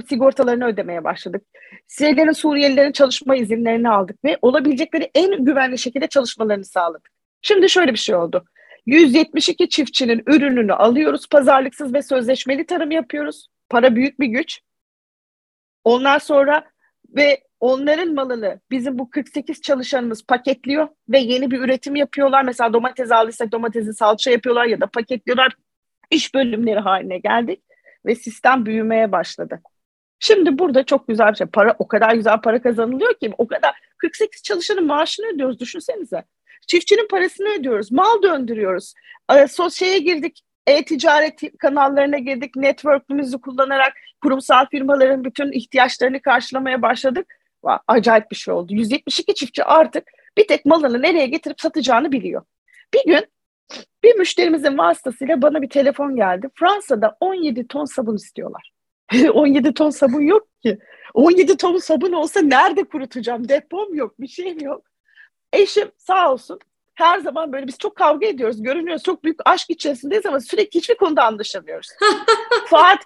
sigortalarını ödemeye başladık. Şeylerin Suriyelilerin çalışma izinlerini aldık ve olabilecekleri en güvenli şekilde çalışmalarını sağladık. Şimdi şöyle bir şey oldu. 172 çiftçinin ürününü alıyoruz. Pazarlıksız ve sözleşmeli tarım yapıyoruz. Para büyük bir güç. Ondan sonra ve onların malını bizim bu 48 çalışanımız paketliyor ve yeni bir üretim yapıyorlar. Mesela domates aldıysak domatesi salça yapıyorlar ya da paketliyorlar. İş bölümleri haline geldik ve sistem büyümeye başladı. Şimdi burada çok güzel bir şey. Para o kadar güzel para kazanılıyor ki o kadar 48 çalışanın maaşını ödüyoruz düşünsenize. Çiftçinin parasını ödüyoruz. Mal döndürüyoruz. Sosyaya girdik. E-ticaret kanallarına girdik. Network'ümüzü kullanarak kurumsal firmaların bütün ihtiyaçlarını karşılamaya başladık. Acayip bir şey oldu. 172 çiftçi artık bir tek malını nereye getirip satacağını biliyor. Bir gün bir müşterimizin vasıtasıyla bana bir telefon geldi. Fransa'da 17 ton sabun istiyorlar. (laughs) 17 ton sabun yok ki. 17 ton sabun olsa nerede kurutacağım? Depom yok, bir şeyim yok. Eşim sağ olsun her zaman böyle biz çok kavga ediyoruz, görünüyoruz, çok büyük aşk içerisindeyiz ama sürekli hiçbir konuda anlaşamıyoruz. (laughs) Fatih,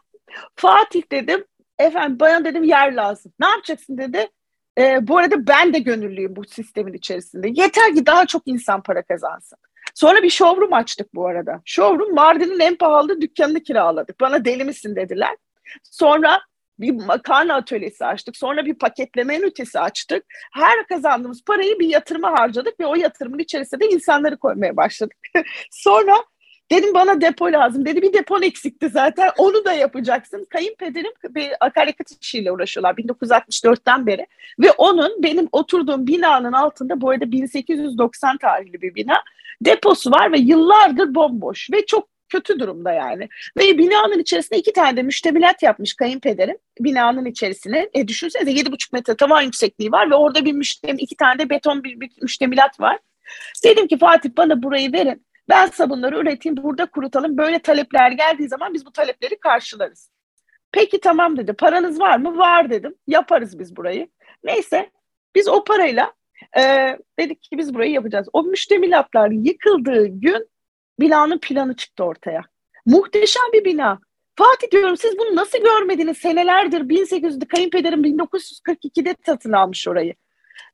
Fatih dedim, efendim bana dedim yer lazım. Ne yapacaksın dedi. E, bu arada ben de gönüllüyüm bu sistemin içerisinde. Yeter ki daha çok insan para kazansın. Sonra bir showroom açtık bu arada. Showroom Mardin'in en pahalı dükkanını kiraladık. Bana deli misin dediler. Sonra bir makarna atölyesi açtık. Sonra bir paketleme ünitesi açtık. Her kazandığımız parayı bir yatırıma harcadık ve o yatırımın içerisinde de insanları koymaya başladık. (laughs) Sonra dedim bana depo lazım. Dedi bir depon eksikti zaten. Onu da yapacaksın. Kayınpederim bir akaryakıt işiyle uğraşıyorlar 1964'ten beri. Ve onun benim oturduğum binanın altında bu arada 1890 tarihli bir bina deposu var ve yıllardır bomboş ve çok kötü durumda yani. Ve binanın içerisinde iki tane de müştemilat yapmış kayınpederim. Binanın içerisine. E düşünsenize yedi buçuk metre tavan yüksekliği var ve orada bir müştem, iki tane de beton bir, bir müştemilat var. Dedim ki Fatih bana burayı verin. Ben sabunları üreteyim, burada kurutalım. Böyle talepler geldiği zaman biz bu talepleri karşılarız. Peki tamam dedi. Paranız var mı? Var dedim. Yaparız biz burayı. Neyse biz o parayla e, dedik ki biz burayı yapacağız. O müştemilatlar yıkıldığı gün binanın planı çıktı ortaya. Muhteşem bir bina. Fatih diyorum siz bunu nasıl görmediniz? Senelerdir 1800'de kayınpederim 1942'de satın almış orayı.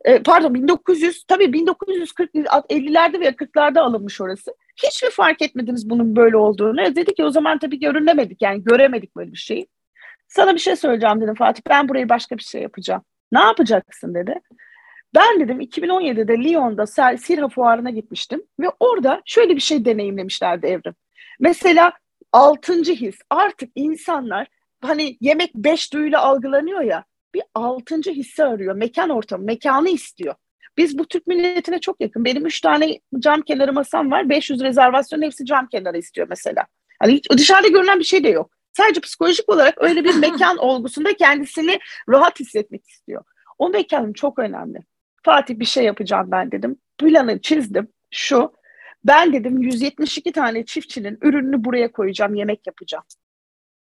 Ee, pardon 1900 tabii 1950'lerde ve 40'larda alınmış orası. Hiç mi fark etmediniz bunun böyle olduğunu? E, dedi ki o zaman tabii görünemedik yani göremedik böyle bir şeyi. Sana bir şey söyleyeceğim dedim Fatih ben burayı başka bir şey yapacağım. Ne yapacaksın dedi. Ben dedim 2017'de Lyon'da Sirha Fuarı'na gitmiştim ve orada şöyle bir şey deneyimlemişlerdi Evrim. Mesela altıncı his artık insanlar hani yemek beş duyuyla algılanıyor ya bir altıncı hissi arıyor. Mekan ortamı, mekanı istiyor. Biz bu Türk milletine çok yakın. Benim üç tane cam kenarı masam var. 500 rezervasyon hepsi cam kenarı istiyor mesela. Hani hiç, dışarıda görünen bir şey de yok. Sadece psikolojik olarak öyle bir (laughs) mekan olgusunda kendisini rahat hissetmek istiyor. O mekanım çok önemli. Fatih bir şey yapacağım ben dedim. Planı çizdim. Şu. Ben dedim 172 tane çiftçinin ürününü buraya koyacağım, yemek yapacağım.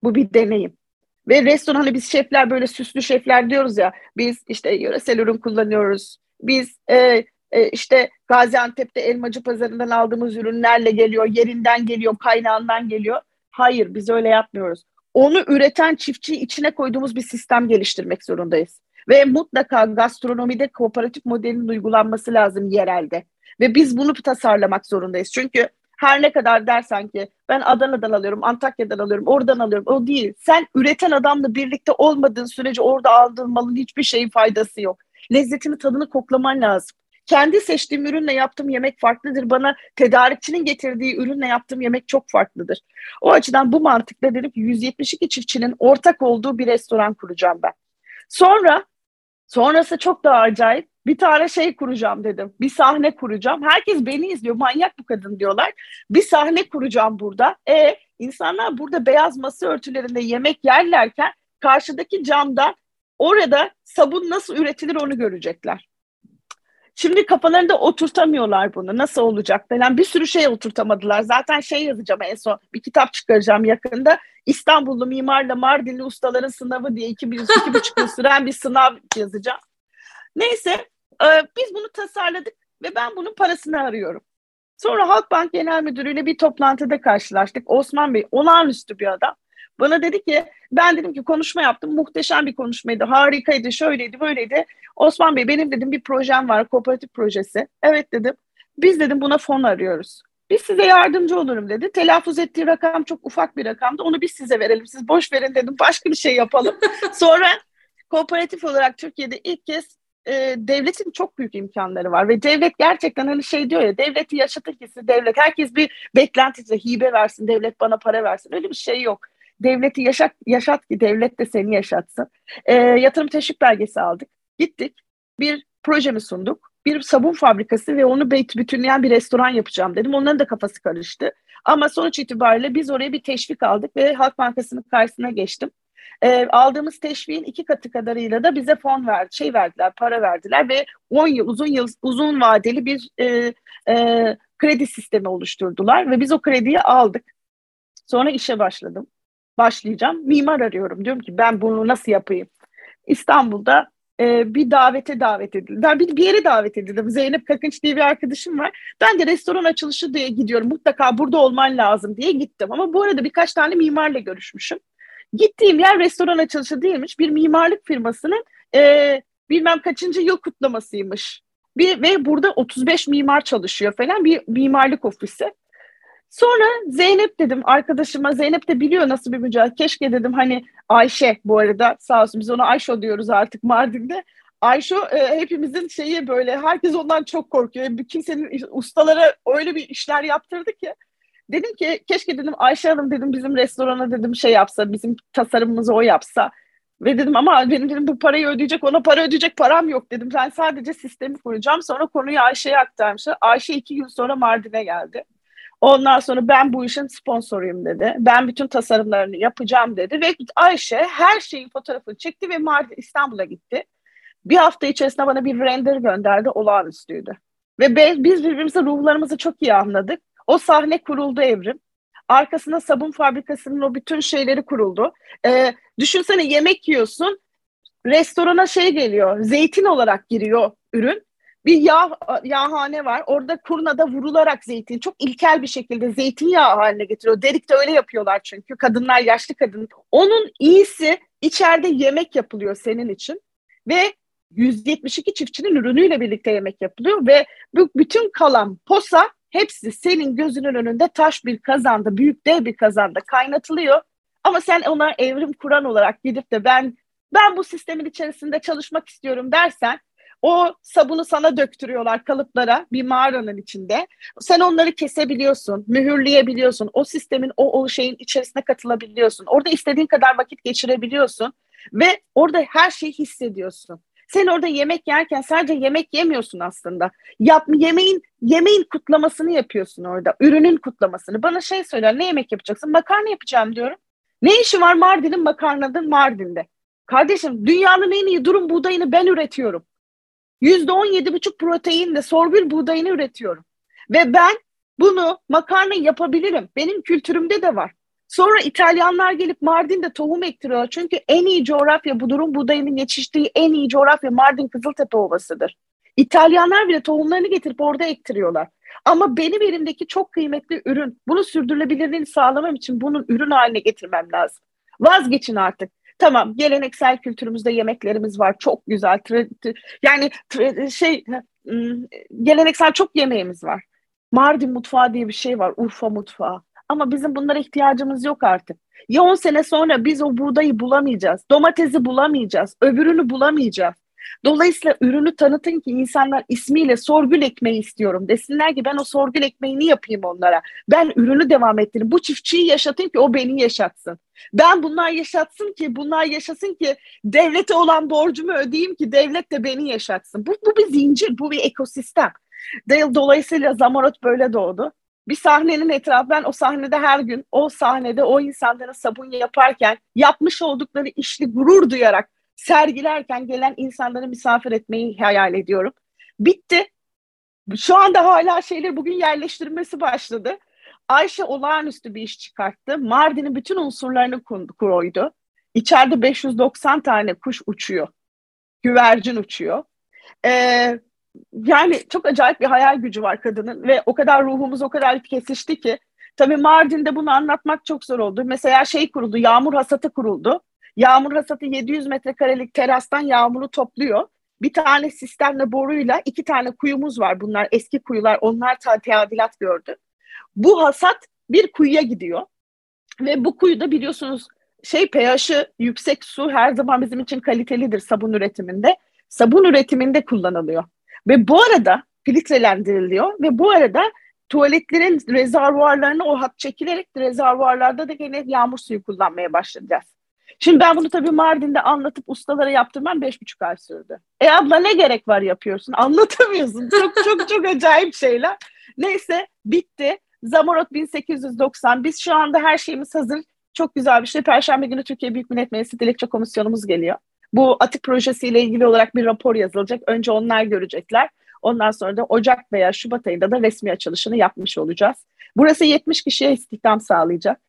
Bu bir deneyim. Ve restoranda biz şefler böyle süslü şefler diyoruz ya. Biz işte yöresel ürün kullanıyoruz. Biz e, e, işte Gaziantep'te elmacı pazarından aldığımız ürünlerle geliyor, yerinden geliyor, kaynağından geliyor. Hayır, biz öyle yapmıyoruz. Onu üreten çiftçiyi içine koyduğumuz bir sistem geliştirmek zorundayız. Ve mutlaka gastronomide kooperatif modelin uygulanması lazım yerelde. Ve biz bunu tasarlamak zorundayız. Çünkü her ne kadar dersen ki ben Adana'dan alıyorum, Antakya'dan alıyorum, oradan alıyorum. O değil. Sen üreten adamla birlikte olmadığın sürece orada aldığın malın hiçbir şeyin faydası yok. Lezzetini, tadını koklaman lazım. Kendi seçtiğim ürünle yaptığım yemek farklıdır. Bana tedarikçinin getirdiği ürünle yaptığım yemek çok farklıdır. O açıdan bu mantıkla dedim ki 172 çiftçinin ortak olduğu bir restoran kuracağım ben. Sonra sonrası çok daha acayip. Bir tane şey kuracağım dedim. Bir sahne kuracağım. Herkes beni izliyor. Manyak bu kadın diyorlar. Bir sahne kuracağım burada. E insanlar burada beyaz masa örtülerinde yemek yerlerken karşıdaki camdan orada sabun nasıl üretilir onu görecekler. Şimdi kafalarında oturtamıyorlar bunu. Nasıl olacak falan. Bir sürü şey oturtamadılar. Zaten şey yazacağım en son. Bir kitap çıkaracağım yakında. İstanbullu mimarla Mardinli ustaların sınavı diye iki, bir, iki buçuk yıl süren bir sınav yazacağım. Neyse e, biz bunu tasarladık ve ben bunun parasını arıyorum. Sonra Halkbank Genel Müdürü'yle bir toplantıda karşılaştık. Osman Bey olağanüstü bir adam. Bana dedi ki ben dedim ki konuşma yaptım. Muhteşem bir konuşmaydı. Harikaydı. Şöyleydi böyleydi. Osman Bey benim dedim bir projem var. Kooperatif projesi. Evet dedim. Biz dedim buna fon arıyoruz. Biz size yardımcı olurum dedi. Telaffuz ettiği rakam çok ufak bir rakamdı. Onu biz size verelim. Siz boş verin dedim. Başka bir şey yapalım. (laughs) Sonra kooperatif olarak Türkiye'de ilk kez e, devletin çok büyük imkanları var ve devlet gerçekten hani şey diyor ya devleti yaşatır kisi devlet herkes bir beklentisi hibe versin devlet bana para versin öyle bir şey yok devleti yaşat, yaşat ki devlet de seni yaşatsın. E, yatırım teşvik belgesi aldık. Gittik. Bir projemi sunduk. Bir sabun fabrikası ve onu bütünleyen bir restoran yapacağım dedim. Onların da kafası karıştı. Ama sonuç itibariyle biz oraya bir teşvik aldık ve Halk Bankası'nın karşısına geçtim. E, aldığımız teşviğin iki katı kadarıyla da bize fon verdi, şey verdiler, para verdiler ve 10 yıl, uzun yıl, uzun vadeli bir e, e, kredi sistemi oluşturdular ve biz o krediyi aldık. Sonra işe başladım başlayacağım. Mimar arıyorum. Diyorum ki ben bunu nasıl yapayım? İstanbul'da e, bir davete davet edildim. Bir, bir yere davet edildim. Zeynep Kakınç diye bir arkadaşım var. Ben de restoran açılışı diye gidiyorum. Mutlaka burada olman lazım diye gittim. Ama bu arada birkaç tane mimarla görüşmüşüm. Gittiğim yer restoran açılışı değilmiş. Bir mimarlık firmasının e, bilmem kaçıncı yıl kutlamasıymış. Bir, ve burada 35 mimar çalışıyor falan bir mimarlık ofisi. Sonra Zeynep dedim arkadaşıma Zeynep de biliyor nasıl bir mücadele. Keşke dedim hani Ayşe bu arada sağ olsun biz ona Ayşe diyoruz artık Mardin'de. Ayşe e, hepimizin şeyi böyle herkes ondan çok korkuyor. Kimsenin ustalara öyle bir işler yaptırdı ki. Dedim ki keşke dedim Ayşe Hanım dedim bizim restorana dedim şey yapsa bizim tasarımımızı o yapsa. Ve dedim ama benim dedim bu parayı ödeyecek ona para ödeyecek param yok dedim. Ben sadece sistemi kuracağım. Sonra konuyu Ayşe'ye aktarmışlar. Ayşe iki gün sonra Mardin'e geldi. Ondan sonra ben bu işin sponsoruyum dedi. Ben bütün tasarımlarını yapacağım dedi ve Ayşe her şeyin fotoğrafını çekti ve Mardin İstanbul'a gitti. Bir hafta içerisinde bana bir render gönderdi. Olağanüstüydü. Ve biz birbirimize ruhlarımızı çok iyi anladık. O sahne kuruldu evrim. Arkasında sabun fabrikasının o bütün şeyleri kuruldu. Ee, düşünsene yemek yiyorsun. Restorana şey geliyor. Zeytin olarak giriyor ürün bir yağ yağhane var. Orada kurnada vurularak zeytin çok ilkel bir şekilde zeytinyağı haline getiriyor. Derik de öyle yapıyorlar çünkü. Kadınlar yaşlı kadın. Onun iyisi içeride yemek yapılıyor senin için ve 172 çiftçinin ürünüyle birlikte yemek yapılıyor ve bu bütün kalan posa hepsi senin gözünün önünde taş bir kazanda, büyük dev bir kazanda kaynatılıyor. Ama sen ona evrim kuran olarak gidip de ben ben bu sistemin içerisinde çalışmak istiyorum dersen O sabunu sana döktürüyorlar kalıplara bir mağaranın içinde. Sen onları kesebiliyorsun, mühürleyebiliyorsun. O sistemin o, o şeyin içerisine katılabiliyorsun. Orada istediğin kadar vakit geçirebiliyorsun ve orada her şeyi hissediyorsun. Sen orada yemek yerken sadece yemek yemiyorsun aslında. Yap, yemeğin yemeğin kutlamasını yapıyorsun orada. Ürünün kutlamasını. Bana şey söyler ne yemek yapacaksın? Makarna yapacağım diyorum. Ne işi var Mardin'in makarnanın Mardin'de? Kardeşim dünyanın en iyi durum buğdayını ben üretiyorum. Yüzde on yedi buçuk proteinle sorgül buğdayını üretiyorum. Ve ben bunu makarna yapabilirim. Benim kültürümde de var. Sonra İtalyanlar gelip Mardin'de tohum ektiriyorlar. Çünkü en iyi coğrafya bu durum buğdayının yetiştiği en iyi coğrafya Mardin Kızıltepe Ovası'dır. İtalyanlar bile tohumlarını getirip orada ektiriyorlar. Ama benim elimdeki çok kıymetli ürün, bunu sürdürülebilirliğini sağlamam için bunun ürün haline getirmem lazım. Vazgeçin artık. Tamam geleneksel kültürümüzde yemeklerimiz var çok güzel yani şey geleneksel çok yemeğimiz var. Mardin mutfağı diye bir şey var Urfa mutfağı ama bizim bunlara ihtiyacımız yok artık. Ya 10 sene sonra biz o buğdayı bulamayacağız, domatesi bulamayacağız, öbürünü bulamayacağız. Dolayısıyla ürünü tanıtın ki insanlar ismiyle sorgül ekmeği istiyorum desinler ki ben o sorgül ekmeğini yapayım onlara. Ben ürünü devam ettireyim. Bu çiftçiyi yaşatayım ki o beni yaşatsın. Ben bunlar yaşatsın ki bunlar yaşasın ki devlete olan borcumu ödeyeyim ki devlet de beni yaşatsın. Bu, bu bir zincir, bu bir ekosistem. Dolayısıyla Zamarot böyle doğdu. Bir sahnenin etrafı ben o sahnede her gün o sahnede o insanlara sabun yaparken yapmış oldukları işli gurur duyarak sergilerken gelen insanları misafir etmeyi hayal ediyorum. Bitti. Şu anda hala şeyler bugün yerleştirmesi başladı. Ayşe olağanüstü bir iş çıkarttı. Mardin'in bütün unsurlarını koydu. İçeride 590 tane kuş uçuyor. Güvercin uçuyor. Ee, yani çok acayip bir hayal gücü var kadının ve o kadar ruhumuz o kadar kesişti ki tabii Mardin'de bunu anlatmak çok zor oldu. Mesela şey kuruldu, yağmur hasatı kuruldu. Yağmur hasatı 700 metrekarelik terastan yağmuru topluyor. Bir tane sistemle boruyla iki tane kuyumuz var. Bunlar eski kuyular. Onlar tadilat gördü. Bu hasat bir kuyuya gidiyor. Ve bu kuyuda biliyorsunuz şey pH'i yüksek su her zaman bizim için kalitelidir sabun üretiminde. Sabun üretiminde kullanılıyor. Ve bu arada filtrelendiriliyor ve bu arada tuvaletlerin rezervuarlarına o hat çekilerek rezervuarlarda da gene yağmur suyu kullanmaya başlayacağız. Şimdi ben bunu tabii Mardin'de anlatıp ustalara yaptırmam beş buçuk ay sürdü. E abla ne gerek var yapıyorsun? (laughs) Anlatamıyorsun. Çok çok çok acayip şeyler. Neyse bitti. Zamorot 1890. Biz şu anda her şeyimiz hazır. Çok güzel bir şey. Perşembe günü Türkiye Büyük Millet Meclisi Dilekçe Komisyonumuz geliyor. Bu atık projesiyle ilgili olarak bir rapor yazılacak. Önce onlar görecekler. Ondan sonra da Ocak veya Şubat ayında da resmi açılışını yapmış olacağız. Burası 70 kişiye istihdam sağlayacak.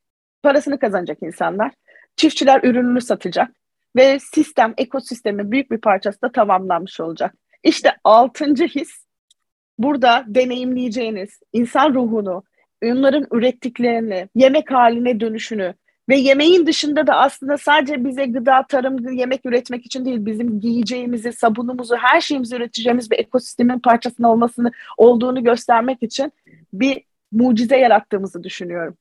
Parasını kazanacak insanlar. Çiftçiler ürününü satacak ve sistem, ekosistemin büyük bir parçası da tamamlanmış olacak. İşte altıncı his burada deneyimleyeceğiniz insan ruhunu, onların ürettiklerini, yemek haline dönüşünü ve yemeğin dışında da aslında sadece bize gıda, tarım, yemek üretmek için değil, bizim giyeceğimizi, sabunumuzu, her şeyimizi üreteceğimiz bir ekosistemin parçasının olmasını olduğunu göstermek için bir mucize yarattığımızı düşünüyorum.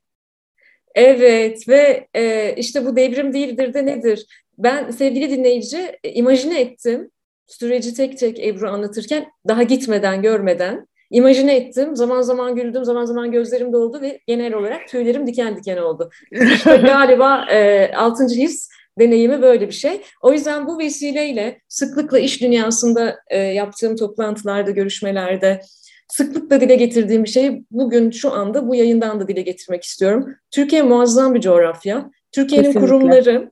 Evet ve e, işte bu devrim değildir de nedir? Ben sevgili dinleyici e, imajine ettim süreci tek tek Ebru anlatırken daha gitmeden görmeden imajine ettim. Zaman zaman güldüm, zaman zaman gözlerim doldu ve genel olarak tüylerim diken diken oldu. İşte (laughs) galiba e, altıncı his deneyimi böyle bir şey. O yüzden bu vesileyle sıklıkla iş dünyasında e, yaptığım toplantılarda, görüşmelerde sıklıkla dile getirdiğim bir şey bugün şu anda bu yayından da dile getirmek istiyorum. Türkiye muazzam bir coğrafya. Türkiye'nin kurumları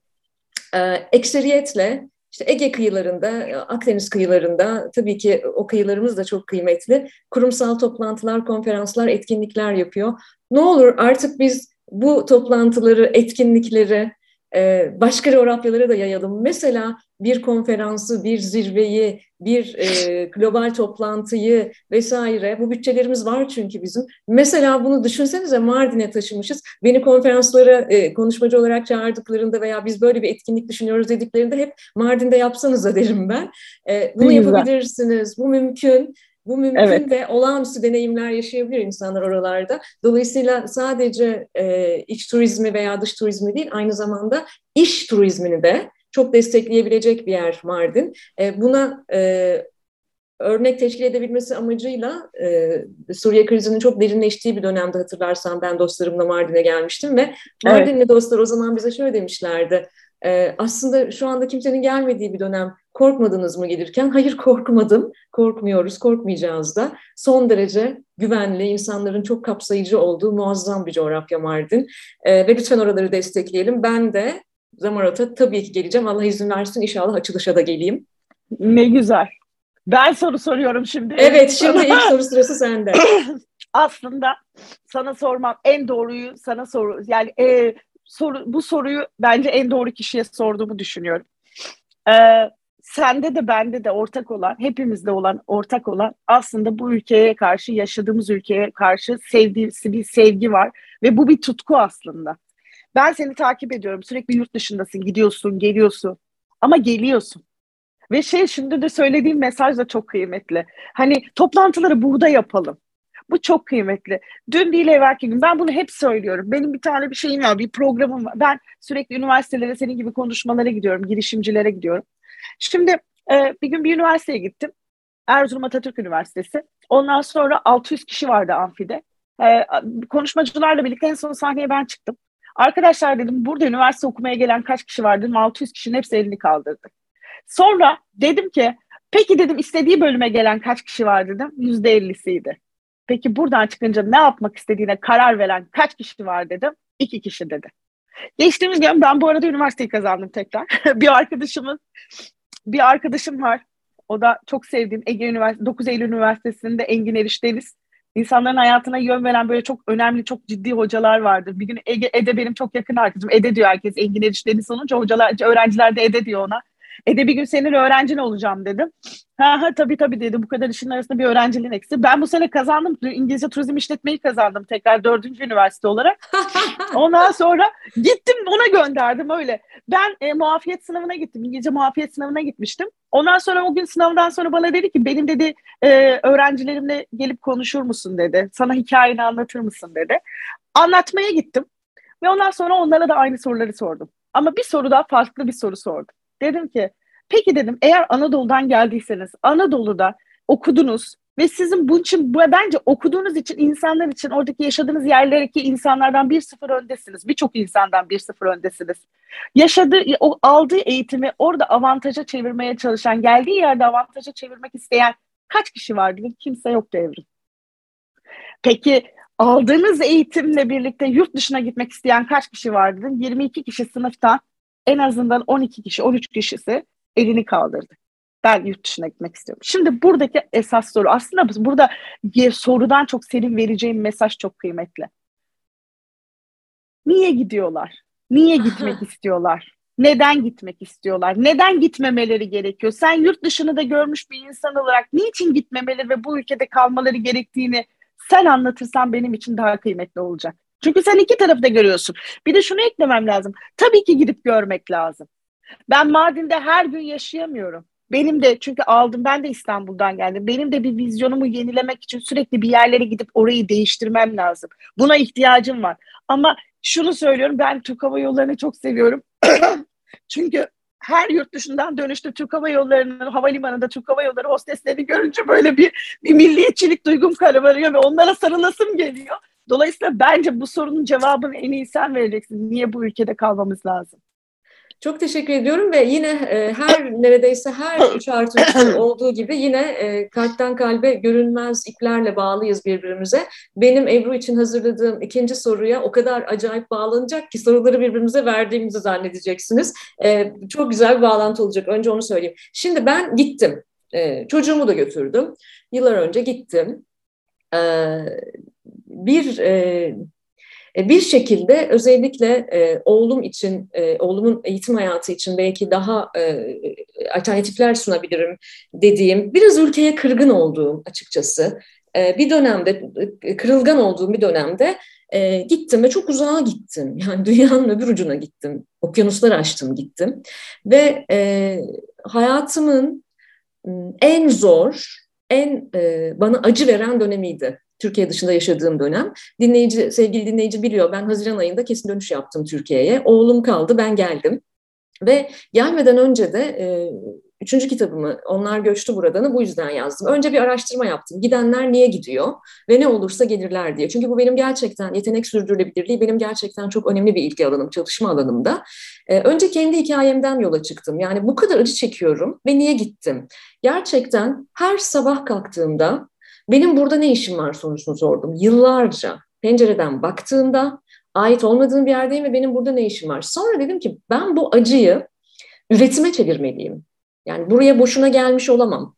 e, ekseriyetle işte Ege kıyılarında, Akdeniz kıyılarında tabii ki o kıyılarımız da çok kıymetli. Kurumsal toplantılar, konferanslar, etkinlikler yapıyor. Ne olur artık biz bu toplantıları, etkinlikleri e, başka coğrafyalara da yayalım. Mesela bir konferansı, bir zirveyi, bir e, global toplantıyı vesaire. Bu bütçelerimiz var çünkü bizim. Mesela bunu düşünsenize Mardin'e taşımışız. Beni konferanslara e, konuşmacı olarak çağırdıklarında veya biz böyle bir etkinlik düşünüyoruz dediklerinde hep Mardin'de yapsanıza derim ben. E, bunu yapabilirsiniz. Bu mümkün. Bu mümkün evet. ve olağanüstü deneyimler yaşayabilir insanlar oralarda. Dolayısıyla sadece e, iç turizmi veya dış turizmi değil, aynı zamanda iş turizmini de çok destekleyebilecek bir yer Mardin. E, buna e, örnek teşkil edebilmesi amacıyla e, Suriye krizinin çok derinleştiği bir dönemde hatırlarsan ben dostlarımla Mardin'e gelmiştim ve Mardinli evet. dostlar o zaman bize şöyle demişlerdi. E, aslında şu anda kimsenin gelmediği bir dönem korkmadınız mı gelirken? Hayır korkmadım, korkmuyoruz, korkmayacağız da. Son derece güvenli, insanların çok kapsayıcı olduğu muazzam bir coğrafya Mardin. E, ve lütfen oraları destekleyelim. Ben de Zamarot'a tabii ki geleceğim. Allah izin versin inşallah açılışa da geleyim. Ne güzel. Ben soru soruyorum şimdi. Evet, şimdi (laughs) ilk soru sırası sende. (clears throat) Aslında sana sormam en doğruyu sana soru yani e, soru bu soruyu bence en doğru kişiye sorduğumu düşünüyorum. Ee, sende de bende de ortak olan, hepimizde olan ortak olan aslında bu ülkeye karşı, yaşadığımız ülkeye karşı sevdiğimiz bir sevgi var ve bu bir tutku aslında. Ben seni takip ediyorum. Sürekli yurt dışındasın, gidiyorsun, geliyorsun. Ama geliyorsun. Ve şey şimdi de söylediğim mesaj da çok kıymetli. Hani toplantıları burada yapalım. Bu çok kıymetli. Dün değil evvelki gün. Ben bunu hep söylüyorum. Benim bir tane bir şeyim var, bir programım var. Ben sürekli üniversitelere senin gibi konuşmalara gidiyorum, girişimcilere gidiyorum. Şimdi e, bir gün bir üniversiteye gittim. Erzurum Atatürk Üniversitesi. Ondan sonra 600 kişi vardı amfide. E, konuşmacılarla birlikte en son sahneye ben çıktım. Arkadaşlar dedim burada üniversite okumaya gelen kaç kişi var dedim. 600 kişinin hepsi elini kaldırdı. Sonra dedim ki peki dedim istediği bölüme gelen kaç kişi var dedim. Yüzde ellisiydi. Peki buradan çıkınca ne yapmak istediğine karar veren kaç kişi var dedim. İki kişi dedi. Geçtiğimiz gün ben bu arada üniversiteyi kazandım tekrar. (laughs) bir arkadaşımın bir arkadaşım var. O da çok sevdiğim Ege Üniversitesi, 9 Eylül Üniversitesi'nde Engin Eriş Deniz. İnsanların hayatına yön veren böyle çok önemli, çok ciddi hocalar vardır. Bir gün Ege, Ede benim çok yakın arkadaşım. Ede diyor herkes Engin Eriş Deniz olunca hocalar, öğrenciler de Ede diyor ona. Ede bir gün senin öğrencin olacağım dedim. Ha ha tabii tabii dedi. Bu kadar işin arasında bir öğrenciliğin eksi. Ben bu sene kazandım. İngilizce turizm işletmeyi kazandım tekrar dördüncü üniversite olarak. (laughs) Ondan sonra gittim ona gönderdim öyle. Ben e, muafiyet sınavına gittim. İngilizce muafiyet sınavına gitmiştim. Ondan sonra o gün sınavdan sonra bana dedi ki benim dedi e, öğrencilerimle gelip konuşur musun dedi. Sana hikayeni anlatır mısın dedi. Anlatmaya gittim. Ve ondan sonra onlara da aynı soruları sordum. Ama bir soru daha farklı bir soru sordum. Dedim ki peki dedim eğer Anadolu'dan geldiyseniz Anadolu'da okudunuz ve sizin bunun için bence okuduğunuz için insanlar için oradaki yaşadığınız yerlerdeki insanlardan bir sıfır öndesiniz. Birçok insandan bir sıfır öndesiniz. Yaşadığı, o aldığı eğitimi orada avantaja çevirmeye çalışan, geldiği yerde avantaja çevirmek isteyen kaç kişi vardı? Kimse yok devrim. Peki aldığınız eğitimle birlikte yurt dışına gitmek isteyen kaç kişi vardı? 22 kişi sınıftan en azından 12 kişi, 13 kişisi elini kaldırdı. Ben yurt dışına gitmek istiyorum. Şimdi buradaki esas soru aslında burada sorudan çok senin vereceğim mesaj çok kıymetli. Niye gidiyorlar? Niye gitmek (laughs) istiyorlar? Neden gitmek istiyorlar? Neden gitmemeleri gerekiyor? Sen yurt dışını da görmüş bir insan olarak niçin gitmemeleri ve bu ülkede kalmaları gerektiğini sen anlatırsan benim için daha kıymetli olacak. Çünkü sen iki tarafı da görüyorsun. Bir de şunu eklemem lazım. Tabii ki gidip görmek lazım. Ben Mardin'de her gün yaşayamıyorum. Benim de çünkü aldım ben de İstanbul'dan geldim. Benim de bir vizyonumu yenilemek için sürekli bir yerlere gidip orayı değiştirmem lazım. Buna ihtiyacım var. Ama şunu söylüyorum ben Türk Hava Yolları'nı çok seviyorum. (clears throat) çünkü her yurt dışından dönüşte Türk Hava Yolları'nın havalimanında Türk Hava Yolları hosteslerini görünce böyle bir, bir milliyetçilik duygum karabarıyor ve onlara sarılasım geliyor. Dolayısıyla bence bu sorunun cevabını en iyi sen vereceksin. Niye bu ülkede kalmamız lazım? Çok teşekkür ediyorum ve yine e, her neredeyse her (coughs) üç artı olduğu gibi yine e, kalpten kalbe görünmez iplerle bağlıyız birbirimize. Benim Ebru için hazırladığım ikinci soruya o kadar acayip bağlanacak ki soruları birbirimize verdiğimizi zannedeceksiniz. E, çok güzel bir bağlantı olacak. Önce onu söyleyeyim. Şimdi ben gittim. Çocuğumu da götürdüm. Yıllar önce gittim. Bir bir şekilde özellikle e, oğlum için, e, oğlumun eğitim hayatı için belki daha e, alternatifler sunabilirim dediğim, biraz ülkeye kırgın olduğum açıkçası, e, bir dönemde, e, kırılgan olduğum bir dönemde e, gittim ve çok uzağa gittim. (laughs) Yani dünyanın öbür ucuna gittim, okyanuslar açtım gittim ve e, hayatımın en zor, en e, bana acı veren dönemiydi. Türkiye dışında yaşadığım dönem. Dinleyici, sevgili dinleyici biliyor ben Haziran ayında kesin dönüş yaptım Türkiye'ye. Oğlum kaldı ben geldim. Ve gelmeden önce de e, üçüncü kitabımı Onlar Göçtü Buradan'ı bu yüzden yazdım. Önce bir araştırma yaptım. Gidenler niye gidiyor ve ne olursa gelirler diye. Çünkü bu benim gerçekten yetenek sürdürülebilirliği benim gerçekten çok önemli bir ilgi alanım, çalışma alanımda. Ee, önce kendi hikayemden yola çıktım. Yani bu kadar acı çekiyorum ve niye gittim? Gerçekten her sabah kalktığımda benim burada ne işim var sorusunu sordum. Yıllarca pencereden baktığımda ait olmadığım bir yerdeyim ve benim burada ne işim var? Sonra dedim ki ben bu acıyı üretime çevirmeliyim. Yani buraya boşuna gelmiş olamam.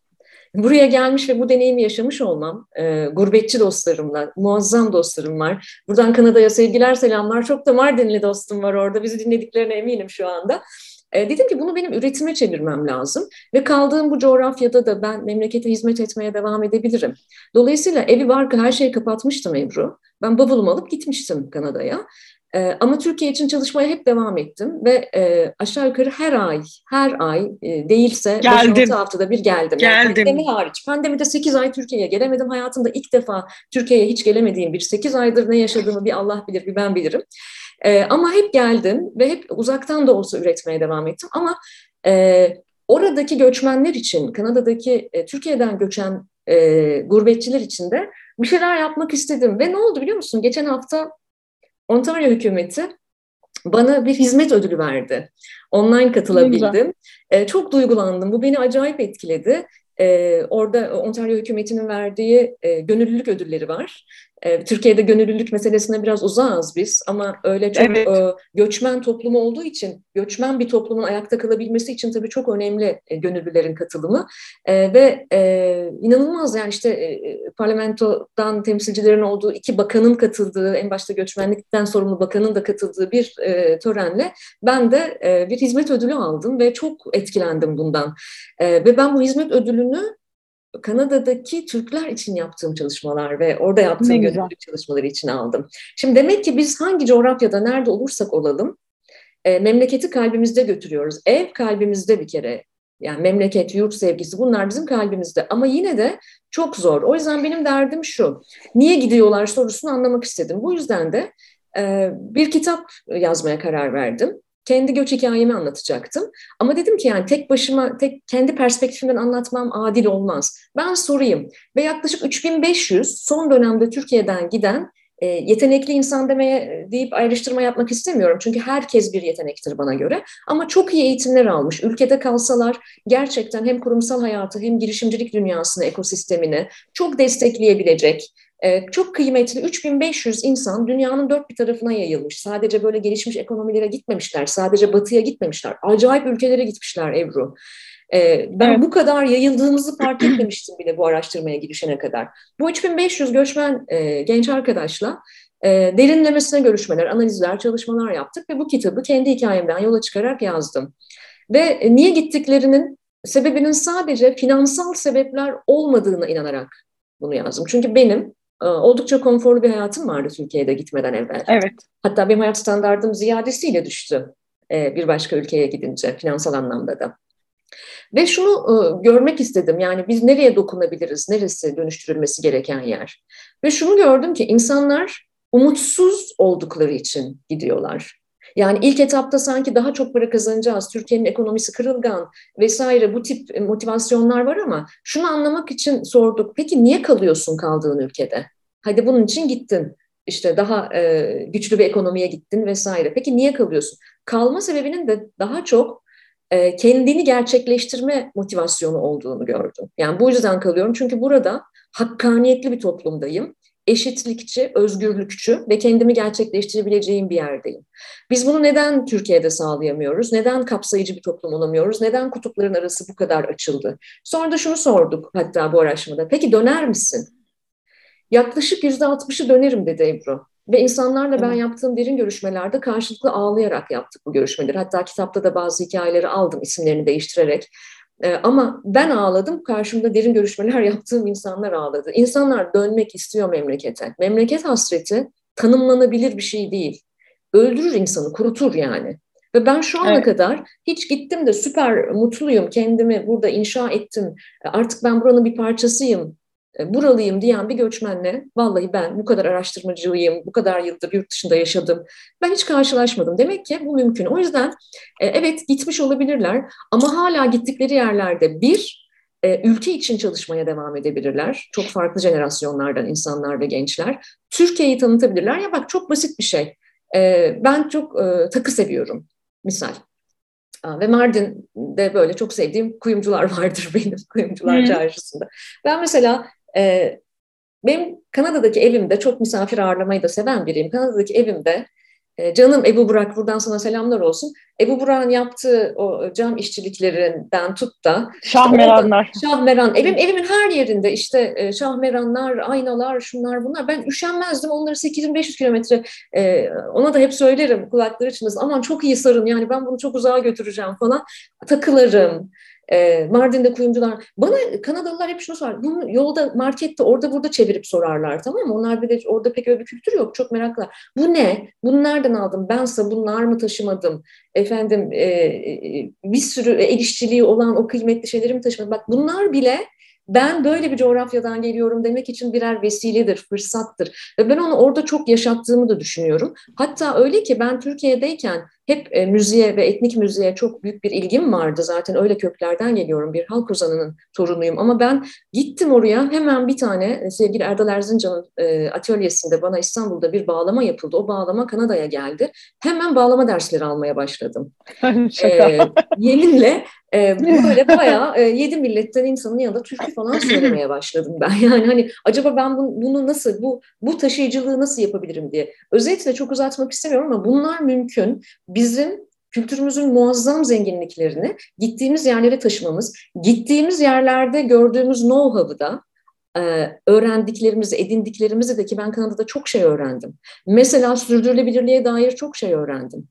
Buraya gelmiş ve bu deneyimi yaşamış olmam, e, gurbetçi dostlarımla, muazzam dostlarım var. Buradan Kanada'ya sevgiler, selamlar. Çok da Mardinli dostum var orada. Bizi dinlediklerine eminim şu anda. E, dedim ki bunu benim üretime çevirmem lazım ve kaldığım bu coğrafyada da ben memlekete hizmet etmeye devam edebilirim. Dolayısıyla evi barkı her şeyi kapatmıştım Ebru. Ben bavulumu alıp gitmiştim Kanada'ya. E, ama Türkiye için çalışmaya hep devam ettim ve e, aşağı yukarı her ay, her ay e, değilse 5-6 haftada bir geldim. geldim. Yani pandemi hariç. Pandemide 8 ay Türkiye'ye gelemedim. Hayatımda ilk defa Türkiye'ye hiç gelemediğim bir 8 aydır ne yaşadığımı bir Allah bilir, bir ben bilirim. E, ama hep geldim ve hep uzaktan da olsa üretmeye devam ettim. Ama e, oradaki göçmenler için, Kanada'daki e, Türkiye'den göçen e, gurbetçiler için de bir şeyler yapmak istedim. Ve ne oldu biliyor musun? Geçen hafta Ontario hükümeti bana bir hizmet ödülü verdi. Online katılabildim. E, çok duygulandım. Bu beni acayip etkiledi. E, orada Ontario hükümetinin verdiği e, gönüllülük ödülleri var. E, Türkiye'de gönüllülük meselesine biraz uzağız biz ama öyle çok evet. e, göçmen toplumu olduğu için, göçmen bir toplumun ayakta kalabilmesi için tabii çok önemli e, gönüllülerin katılımı e, ve e, inanılmaz yani işte e, parlamentodan temsilcilerin olduğu iki bakanın katıldığı, en başta göçmenlikten sorumlu bakanın da katıldığı bir e, törenle ben de e, bir hizmet ödülü aldım ve çok etkilendim bundan. E, ve ben bu hizmet ödülünü Kanada'daki Türkler için yaptığım çalışmalar ve orada yaptığım gönüllülük çalışmaları için aldım. Şimdi demek ki biz hangi coğrafyada nerede olursak olalım e, memleketi kalbimizde götürüyoruz. Ev kalbimizde bir kere. Yani memleket, yurt sevgisi bunlar bizim kalbimizde. Ama yine de çok zor. O yüzden benim derdim şu. Niye gidiyorlar sorusunu anlamak istedim. Bu yüzden de e, bir kitap yazmaya karar verdim kendi göç hikayemi anlatacaktım. Ama dedim ki yani tek başıma, tek kendi perspektifimden anlatmam adil olmaz. Ben sorayım ve yaklaşık 3500 son dönemde Türkiye'den giden e, yetenekli insan demeye e, deyip ayrıştırma yapmak istemiyorum. Çünkü herkes bir yetenektir bana göre. Ama çok iyi eğitimler almış. Ülkede kalsalar gerçekten hem kurumsal hayatı hem girişimcilik dünyasını, ekosistemini çok destekleyebilecek, çok kıymetli 3500 insan dünyanın dört bir tarafına yayılmış. Sadece böyle gelişmiş ekonomilere gitmemişler, sadece batıya gitmemişler. Acayip ülkelere gitmişler Ebru. Ee, ben evet. bu kadar yayıldığımızı fark etmemiştim bile bu araştırmaya girişene kadar. Bu 3500 göçmen e, genç arkadaşla e, derinlemesine görüşmeler, analizler, çalışmalar yaptık ve bu kitabı kendi hikayemden yola çıkarak yazdım. Ve e, niye gittiklerinin sebebinin sadece finansal sebepler olmadığına inanarak bunu yazdım. Çünkü benim ee, oldukça konforlu bir hayatım vardı Türkiye'de gitmeden evvel. Evet. Hatta benim hayat standardım ziyadesiyle düştü e, bir başka ülkeye gidince finansal anlamda da. Ve şunu e, görmek istedim yani biz nereye dokunabiliriz, neresi dönüştürülmesi gereken yer. Ve şunu gördüm ki insanlar umutsuz oldukları için gidiyorlar. Yani ilk etapta sanki daha çok para kazanacağız, Türkiye'nin ekonomisi kırılgan vesaire bu tip motivasyonlar var ama şunu anlamak için sorduk. Peki niye kalıyorsun kaldığın ülkede? Hadi bunun için gittin. İşte daha e, güçlü bir ekonomiye gittin vesaire. Peki niye kalıyorsun? Kalma sebebinin de daha çok e, kendini gerçekleştirme motivasyonu olduğunu gördüm. Yani bu yüzden kalıyorum çünkü burada hakkaniyetli bir toplumdayım eşitlikçi, özgürlükçü ve kendimi gerçekleştirebileceğim bir yerdeyim. Biz bunu neden Türkiye'de sağlayamıyoruz? Neden kapsayıcı bir toplum olamıyoruz? Neden kutupların arası bu kadar açıldı? Sonra da şunu sorduk hatta bu araştırmada. Peki döner misin? Yaklaşık yüzde altmışı dönerim dedi Ebru. Ve insanlarla ben yaptığım derin görüşmelerde karşılıklı ağlayarak yaptık bu görüşmeleri. Hatta kitapta da bazı hikayeleri aldım isimlerini değiştirerek. Ee, ama ben ağladım, karşımda derin görüşmeler (laughs) yaptığım insanlar ağladı. İnsanlar dönmek istiyor memlekete. Memleket hasreti tanımlanabilir bir şey değil. Öldürür insanı, kurutur yani. Ve ben şu ana evet. kadar hiç gittim de süper mutluyum, kendimi burada inşa ettim, artık ben buranın bir parçasıyım buralıyım diyen bir göçmenle vallahi ben bu kadar araştırmacıyım, bu kadar yıldır yurt dışında yaşadım. Ben hiç karşılaşmadım. Demek ki bu mümkün. O yüzden e, evet gitmiş olabilirler ama hala gittikleri yerlerde bir e, ülke için çalışmaya devam edebilirler. Çok farklı jenerasyonlardan insanlar ve gençler. Türkiye'yi tanıtabilirler. Ya bak çok basit bir şey. Ben çok takı seviyorum misal. Ve Mardin'de böyle çok sevdiğim kuyumcular (laughs) vardır benim kuyumcular hmm. çarşısında. Ben mesela e, benim Kanada'daki evimde çok misafir ağırlamayı da seven biriyim. Kanada'daki evimde e, canım Ebu Burak buradan sana selamlar olsun. Ebu Burak'ın yaptığı o cam işçiliklerinden tut da Şahmeranlar. Işte şahmeran. Evim evimin her yerinde işte e, şahmeranlar, aynalar, şunlar bunlar. Ben üşenmezdim. Onları 8500 kilometre e, ona da hep söylerim kulakları çınlasın. Aman çok iyi sarın yani ben bunu çok uzağa götüreceğim falan. Takılarım, e, Mardin'de kuyumcular. Bana Kanadalılar hep şunu sorar. Bunu yolda, markette, orada burada çevirip sorarlar tamam mı? Onlar bir de orada pek öyle bir kültür yok. Çok meraklılar. Bu ne? Bunu nereden aldım? Ben sabunlar mı taşımadım? Efendim e, bir sürü el işçiliği olan o kıymetli şeyleri mi taşımadım? Bak bunlar bile ben böyle bir coğrafyadan geliyorum demek için birer vesiledir, fırsattır. Ve ben onu orada çok yaşattığımı da düşünüyorum. Hatta öyle ki ben Türkiye'deyken hep e, müziğe ve etnik müziğe çok büyük bir ilgim vardı. Zaten öyle köklerden geliyorum. Bir halk ozanının torunuyum. Ama ben gittim oraya hemen bir tane e, sevgili Erdal Erzincan'ın e, atölyesinde bana İstanbul'da bir bağlama yapıldı. O bağlama Kanada'ya geldi. Hemen bağlama dersleri almaya başladım. e, yeminle e, (laughs) böyle bayağı e, yedi milletten insanın yanında türkü falan söylemeye başladım ben. Yani hani acaba ben bunu, bunu nasıl, bu, bu taşıyıcılığı nasıl yapabilirim diye. Özetle çok uzatmak istemiyorum ama bunlar mümkün bizim kültürümüzün muazzam zenginliklerini gittiğimiz yerlere taşımamız, gittiğimiz yerlerde gördüğümüz know-how'ı da e, öğrendiklerimizi, edindiklerimizi de ki ben Kanada'da çok şey öğrendim. Mesela sürdürülebilirliğe dair çok şey öğrendim.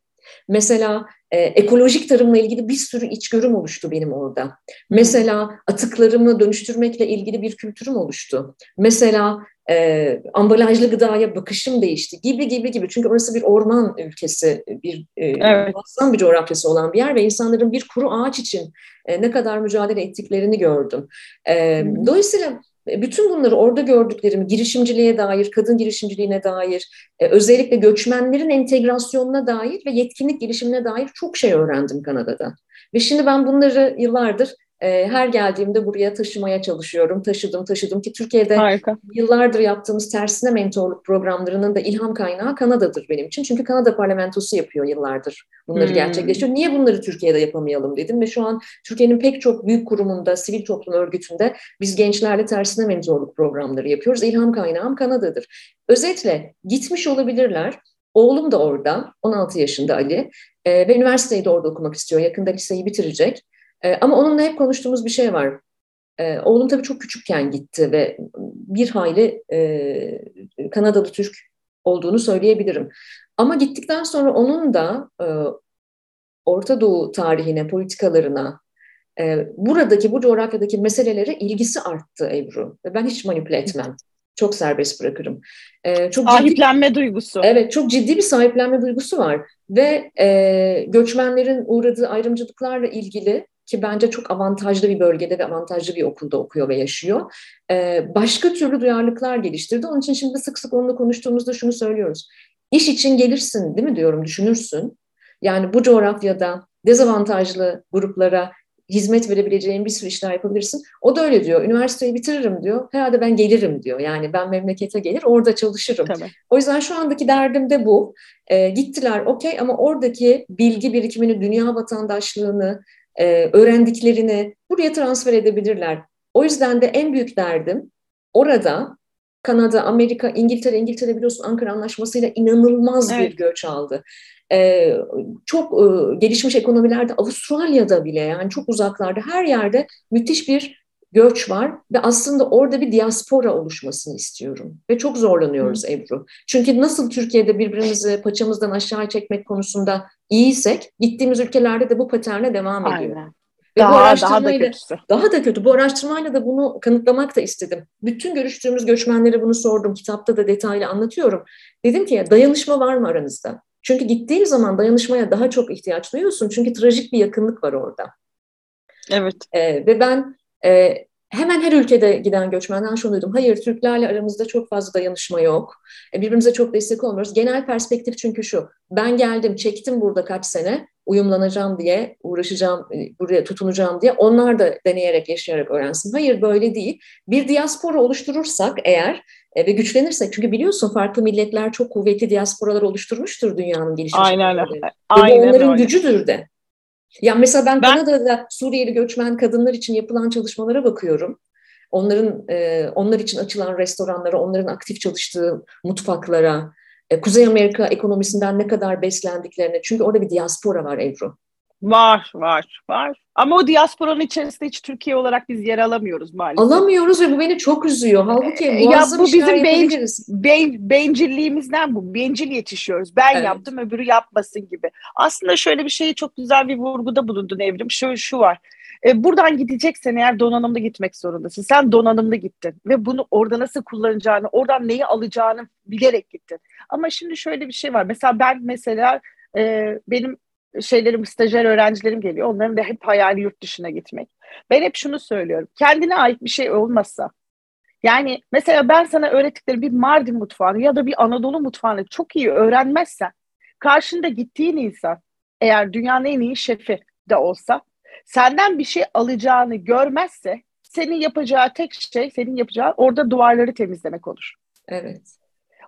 Mesela e, ekolojik tarımla ilgili bir sürü içgörüm oluştu benim orada. Mesela atıklarımı dönüştürmekle ilgili bir kültürüm oluştu. Mesela e, ambalajlı gıdaya bakışım değişti gibi gibi gibi. Çünkü orası bir orman ülkesi, bir e, evet. bir coğrafyası olan bir yer ve insanların bir kuru ağaç için e, ne kadar mücadele ettiklerini gördüm. E, dolayısıyla bütün bunları orada gördüklerimi girişimciliğe dair, kadın girişimciliğine dair, e, özellikle göçmenlerin entegrasyonuna dair ve yetkinlik gelişimine dair çok şey öğrendim Kanada'da. Ve şimdi ben bunları yıllardır ee, her geldiğimde buraya taşımaya çalışıyorum. Taşıdım, taşıdım ki Türkiye'de Harika. yıllardır yaptığımız tersine mentorluk programlarının da ilham kaynağı Kanada'dır benim için. Çünkü Kanada parlamentosu yapıyor yıllardır bunları hmm. gerçekleştiriyor. Niye bunları Türkiye'de yapamayalım dedim ve şu an Türkiye'nin pek çok büyük kurumunda, sivil toplum örgütünde biz gençlerle tersine mentorluk programları yapıyoruz. İlham kaynağım Kanada'dır. Özetle gitmiş olabilirler. Oğlum da orada, 16 yaşında Ali e, ve üniversiteyi de orada okumak istiyor. Yakında liseyi bitirecek. E, ama onunla hep konuştuğumuz bir şey var. E, oğlum tabii çok küçükken gitti ve bir hayli e, Kanadalı Türk olduğunu söyleyebilirim. Ama gittikten sonra onun da e, Orta Doğu tarihine, politikalarına, e, buradaki, bu coğrafyadaki meselelere ilgisi arttı Ebru. Ve ben hiç manipüle etmem. Çok serbest bırakırım. E, çok sahiplenme ciddi, duygusu. Evet, çok ciddi bir sahiplenme duygusu var. Ve e, göçmenlerin uğradığı ayrımcılıklarla ilgili ki bence çok avantajlı bir bölgede ve avantajlı bir okulda okuyor ve yaşıyor. Ee, başka türlü duyarlılıklar geliştirdi. Onun için şimdi sık sık onunla konuştuğumuzda şunu söylüyoruz. İş için gelirsin değil mi diyorum, düşünürsün. Yani bu coğrafyada dezavantajlı gruplara hizmet verebileceğin bir sürü işler yapabilirsin. O da öyle diyor. Üniversiteyi bitiririm diyor. Herhalde ben gelirim diyor. Yani ben memlekete gelir orada çalışırım. Tabii. O yüzden şu andaki derdim de bu. E, gittiler okey ama oradaki bilgi birikimini, dünya vatandaşlığını, e, öğrendiklerini buraya transfer edebilirler. O yüzden de en büyük derdim orada Kanada, Amerika, İngiltere, İngiltere biliyorsun Ankara Anlaşması'yla inanılmaz evet. bir göç aldı. Ee, çok e, gelişmiş ekonomilerde, Avustralya'da bile yani çok uzaklarda her yerde müthiş bir göç var ve aslında orada bir diaspora oluşmasını istiyorum. Ve çok zorlanıyoruz Hı. Ebru. Çünkü nasıl Türkiye'de birbirimizi paçamızdan aşağı çekmek konusunda iyiysek gittiğimiz ülkelerde de bu paterne devam ediyor. Aynen. Ve daha, bu araştırmayla, daha da kötüsü. Daha da kötü. Bu araştırmayla da bunu kanıtlamak da istedim. Bütün görüştüğümüz göçmenlere bunu sordum. Kitapta da detaylı anlatıyorum. Dedim ki dayanışma var mı aranızda? Çünkü gittiğin zaman dayanışmaya daha çok ihtiyaç duyuyorsun. Çünkü trajik bir yakınlık var orada. Evet. Ee, ve ben e, hemen her ülkede giden göçmenden şunu duydum. Hayır Türklerle aramızda çok fazla dayanışma yok. E, birbirimize çok destek olmuyoruz. Genel perspektif çünkü şu. Ben geldim çektim burada kaç sene uyumlanacağım diye uğraşacağım e, buraya tutunacağım diye onlar da deneyerek yaşayarak öğrensin. Hayır böyle değil. Bir diaspora oluşturursak eğer e, ve güçlenirsek çünkü biliyorsun farklı milletler çok kuvvetli diasporalar oluşturmuştur dünyanın gelişmiş Aynen öyle. Aynen onların öyle. gücüdür de. Ya mesela ben, ben Kanada'da Suriyeli göçmen kadınlar için yapılan çalışmalara bakıyorum. Onların e, onlar için açılan restoranlara, onların aktif çalıştığı mutfaklara, e, Kuzey Amerika ekonomisinden ne kadar beslendiklerine. Çünkü orada bir diaspora var Ebru. Var, var, var. Ama o diasporanın içerisinde hiç Türkiye olarak biz yer alamıyoruz maalesef. Alamıyoruz ve bu beni çok üzüyor. Halbuki e, ya bu bizim ben, ben, bencilliğimizden bu. Bencil yetişiyoruz. Ben evet. yaptım öbürü yapmasın gibi. Aslında şöyle bir şeyi çok güzel bir vurguda bulundun Evrim. Şu, şu var. E, buradan gideceksen eğer donanımlı gitmek zorundasın. Sen donanımlı gittin ve bunu orada nasıl kullanacağını, oradan neyi alacağını bilerek gittin. Ama şimdi şöyle bir şey var. Mesela ben mesela e, benim şeylerim, stajyer öğrencilerim geliyor. Onların da hep hayali yurt dışına gitmek. Ben hep şunu söylüyorum. Kendine ait bir şey olmazsa, yani mesela ben sana öğrettikleri bir Mardin mutfağını ya da bir Anadolu mutfağını çok iyi öğrenmezsen, karşında gittiğin insan eğer dünyanın en iyi şefi de olsa, senden bir şey alacağını görmezse, senin yapacağı tek şey, senin yapacağı orada duvarları temizlemek olur. Evet.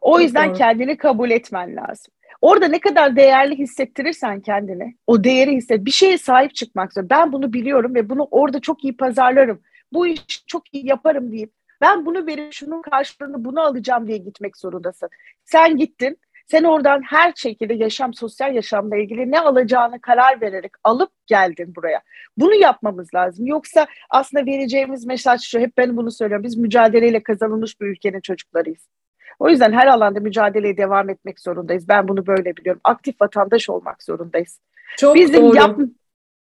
O yüzden kendini kabul etmen lazım. Orada ne kadar değerli hissettirirsen kendini, o değeri hisset, bir şeye sahip çıkmak zor. Ben bunu biliyorum ve bunu orada çok iyi pazarlarım. Bu işi çok iyi yaparım deyip ben bunu verip şunun karşılığını bunu alacağım diye gitmek zorundasın. Sen gittin, sen oradan her şekilde yaşam, sosyal yaşamla ilgili ne alacağını karar vererek alıp geldin buraya. Bunu yapmamız lazım. Yoksa aslında vereceğimiz mesaj şu, hep ben bunu söylüyorum. Biz mücadeleyle kazanılmış bir ülkenin çocuklarıyız. O yüzden her alanda mücadeleye devam etmek zorundayız. Ben bunu böyle biliyorum. Aktif vatandaş olmak zorundayız. Çok bizim doğru. Yap,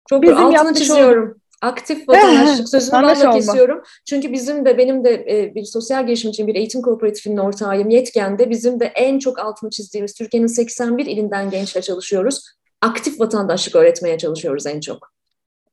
Çok bizim doğru. Altını çiziyorum. Olduğum... Aktif vatandaşlık sözünü balla kesiyorum. Çünkü bizim de benim de e, bir sosyal gelişim için bir eğitim kooperatifinin ortağıyım. Yetken'de bizim de en çok altını çizdiğimiz Türkiye'nin 81 ilinden gençle çalışıyoruz. Aktif vatandaşlık öğretmeye çalışıyoruz en çok.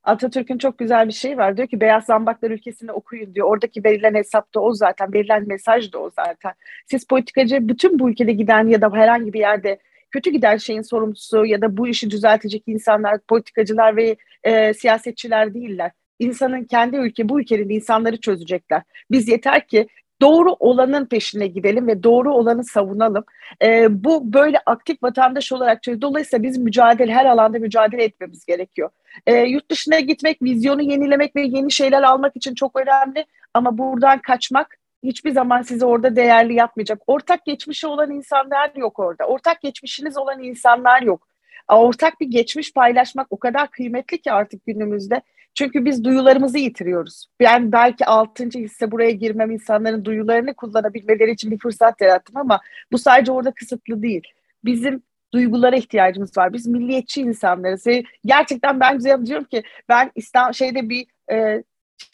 Atatürk'ün çok güzel bir şeyi var. Diyor ki Beyaz Zambaklar ülkesini okuyun diyor. Oradaki verilen hesap da o zaten. Verilen mesaj da o zaten. Siz politikacı bütün bu ülkede giden ya da herhangi bir yerde kötü giden şeyin sorumlusu ya da bu işi düzeltecek insanlar, politikacılar ve e, siyasetçiler değiller. İnsanın kendi ülke, bu ülkenin insanları çözecekler. Biz yeter ki doğru olanın peşine gidelim ve doğru olanı savunalım. E, bu böyle aktif vatandaş olarak dolayısıyla biz mücadele her alanda mücadele etmemiz gerekiyor. E, yurt dışına gitmek, vizyonu yenilemek ve yeni şeyler almak için çok önemli ama buradan kaçmak hiçbir zaman sizi orada değerli yapmayacak. Ortak geçmişi olan insanlar yok orada. Ortak geçmişiniz olan insanlar yok. Ortak bir geçmiş paylaşmak o kadar kıymetli ki artık günümüzde. Çünkü biz duyularımızı yitiriyoruz. Ben belki altıncı hisse buraya girmem insanların duyularını kullanabilmeleri için bir fırsat yarattım ama bu sadece orada kısıtlı değil. Bizim duygulara ihtiyacımız var. Biz milliyetçi insanlarız ve gerçekten ben diyorum ki ben İstanbul şeyde bir e,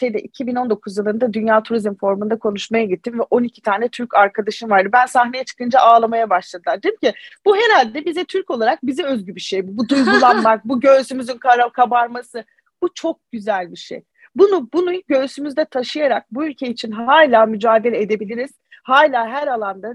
şeyde 2019 yılında Dünya Turizm Forumu'nda konuşmaya gittim ve 12 tane Türk arkadaşım vardı. Ben sahneye çıkınca ağlamaya başladılar. Dedim ki bu herhalde bize Türk olarak bize özgü bir şey. Bu duygulanmak, bu göğsümüzün kabarması. Bu çok güzel bir şey. Bunu bunu göğsümüzde taşıyarak bu ülke için hala mücadele edebiliriz. Hala her alanda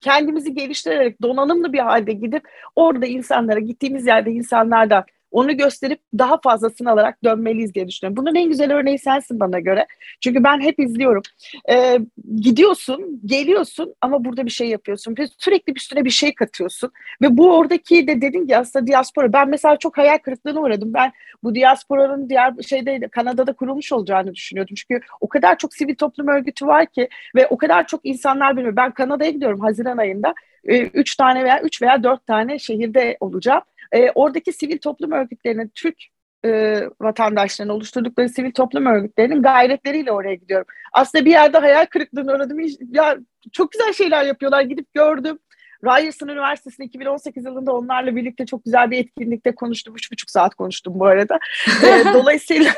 kendimizi geliştirerek donanımlı bir halde gidip orada insanlara gittiğimiz yerde insanlardan onu gösterip daha fazlasını alarak dönmeliyiz diye düşünüyorum. Bunun en güzel örneği sensin bana göre. Çünkü ben hep izliyorum. Ee, gidiyorsun, geliyorsun ama burada bir şey yapıyorsun. Sürekli üstüne bir şey katıyorsun. Ve bu oradaki de dedin ki aslında diaspora. Ben mesela çok hayal kırıklığına uğradım. Ben bu diasporanın diğer şeyde Kanada'da kurulmuş olacağını düşünüyordum. Çünkü o kadar çok sivil toplum örgütü var ki ve o kadar çok insanlar bilmiyor. Ben Kanada'ya gidiyorum Haziran ayında. Ee, üç tane veya üç veya dört tane şehirde olacağım e, oradaki sivil toplum örgütlerinin Türk e, vatandaşlarının oluşturdukları sivil toplum örgütlerinin gayretleriyle oraya gidiyorum. Aslında bir yerde hayal kırıklığına uğradım. Ya çok güzel şeyler yapıyorlar. Gidip gördüm. Ryerson Üniversitesi'nde 2018 yılında onlarla birlikte çok güzel bir etkinlikte konuştum. Üç buçuk saat konuştum bu arada. e, (laughs) dolayısıyla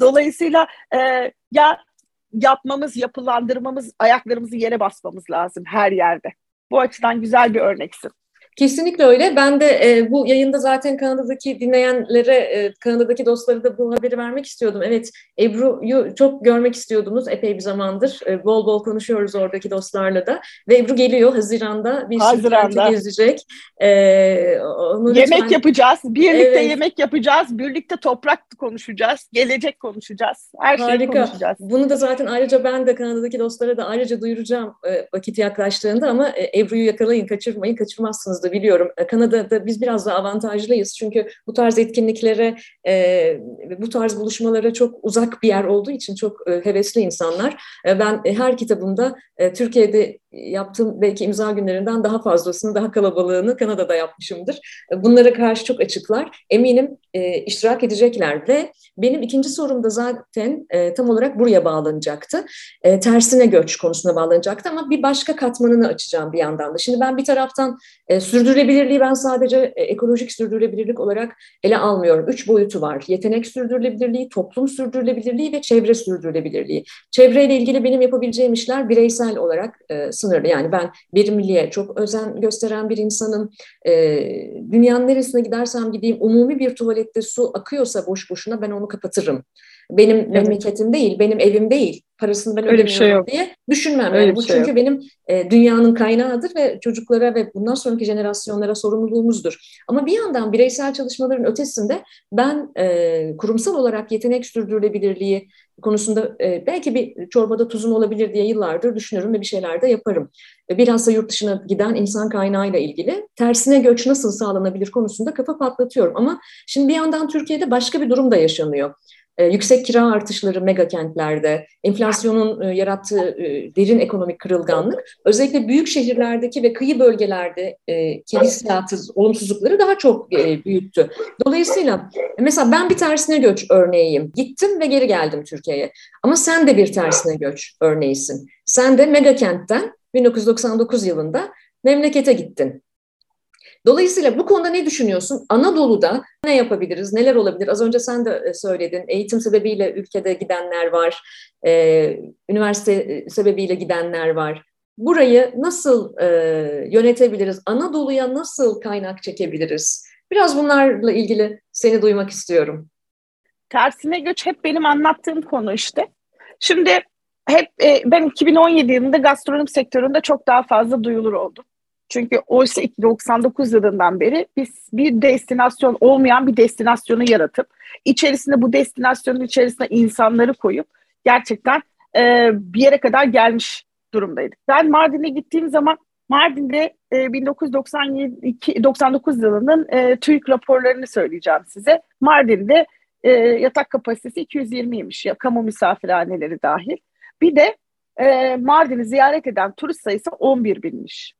dolayısıyla e, ya yapmamız, yapılandırmamız, ayaklarımızı yere basmamız lazım her yerde. Bu açıdan güzel bir örneksin. Kesinlikle öyle. Ben de e, bu yayında zaten Kanada'daki dinleyenlere, e, Kanada'daki dostları da bu haberi vermek istiyordum. Evet, Ebru'yu çok görmek istiyordunuz epey bir zamandır. E, bol bol konuşuyoruz oradaki dostlarla da. Ve Ebru geliyor Haziran'da. Bir Haziran'da. gezecek. E, onu yemek lütfen... yapacağız. Birlikte evet. yemek yapacağız. Birlikte toprak konuşacağız. Gelecek konuşacağız. Her Harika. şeyi konuşacağız. Bunu da zaten ayrıca ben de Kanada'daki dostlara da ayrıca duyuracağım e, vakit yaklaştığında ama e, Ebru'yu yakalayın, kaçırmayın, kaçırmazsınız da biliyorum. E, Kanada'da biz biraz daha avantajlıyız çünkü bu tarz etkinliklere, e, bu tarz buluşmalara çok uzak bir yer olduğu için çok e, hevesli insanlar. Ben her kitabımda Türkiye'de yaptığım belki imza günlerinden daha fazlasını, daha kalabalığını Kanada'da yapmışımdır. Bunlara karşı çok açıklar. Eminim e, iştirak edecekler ve benim ikinci sorum da zaten tam olarak buraya bağlanacaktı. Tersine göç konusuna bağlanacaktı ama bir başka katmanını açacağım bir yandan da. Şimdi ben bir taraftan e, sürdürülebilirliği ben sadece e, ekolojik sürdürülebilirlik olarak ele almıyorum. Üç boyutu var. Yetenek sürdürülebilirliği, toplum sürdürülebilirliği ve çevre sürdürülebilirliği. Çevreyle ilgili benim yapabileceğim işler bireysel olarak e, sınırlı. Yani ben bir milliye çok özen gösteren bir insanım. E, dünyanın neresine gidersem gideyim umumi bir tuvalette su akıyorsa boş boşuna ben onu kapatırım. Benim evet. memleketim değil, benim evim değil. Parasını ben ödemiyorum şey yok. diye düşünmem. Öyle yani bu şey çünkü yok. benim e, dünyanın kaynağıdır ve çocuklara ve bundan sonraki jenerasyonlara sorumluluğumuzdur. Ama bir yandan bireysel çalışmaların ötesinde ben e, kurumsal olarak yetenek sürdürülebilirliği konusunda e, belki bir çorbada tuzun olabilir diye yıllardır düşünürüm ve bir şeyler de yaparım. E, bilhassa yurt dışına giden insan kaynağıyla ilgili tersine göç nasıl sağlanabilir konusunda kafa patlatıyorum. Ama şimdi bir yandan Türkiye'de başka bir durum da yaşanıyor e, yüksek kira artışları mega kentlerde, enflasyonun e, yarattığı e, derin ekonomik kırılganlık, özellikle büyük şehirlerdeki ve kıyı bölgelerde e, hissiyatı, olumsuzlukları daha çok e, büyüttü. Dolayısıyla mesela ben bir tersine göç örneğiyim. Gittim ve geri geldim Türkiye'ye. Ama sen de bir tersine göç örneğisin. Sen de mega kentten 1999 yılında memlekete gittin. Dolayısıyla bu konuda ne düşünüyorsun? Anadolu'da ne yapabiliriz, neler olabilir? Az önce sen de e, söyledin, eğitim sebebiyle ülkede gidenler var, e, üniversite e, sebebiyle gidenler var. Burayı nasıl yönetebiliriz? Anadolu'ya nasıl kaynak çekebiliriz? Biraz bunlarla ilgili seni duymak istiyorum. Tersine göç hep benim anlattığım konu işte. Şimdi hep e, ben 2017 yılında gastronomi sektöründe çok daha fazla duyulur oldum. Çünkü oysa 99 yılından beri biz bir destinasyon olmayan bir destinasyonu yaratıp içerisinde bu destinasyonun içerisine insanları koyup gerçekten e, bir yere kadar gelmiş durumdaydık. Ben Mardin'e gittiğim zaman Mardin'de e, 1992 99 yılının e, TÜİK raporlarını söyleyeceğim size. Mardin'de e, yatak kapasitesi 220'ymiş ya kamu misafirhaneleri dahil. Bir de e, Mardin'i ziyaret eden turist sayısı 11 binmiş.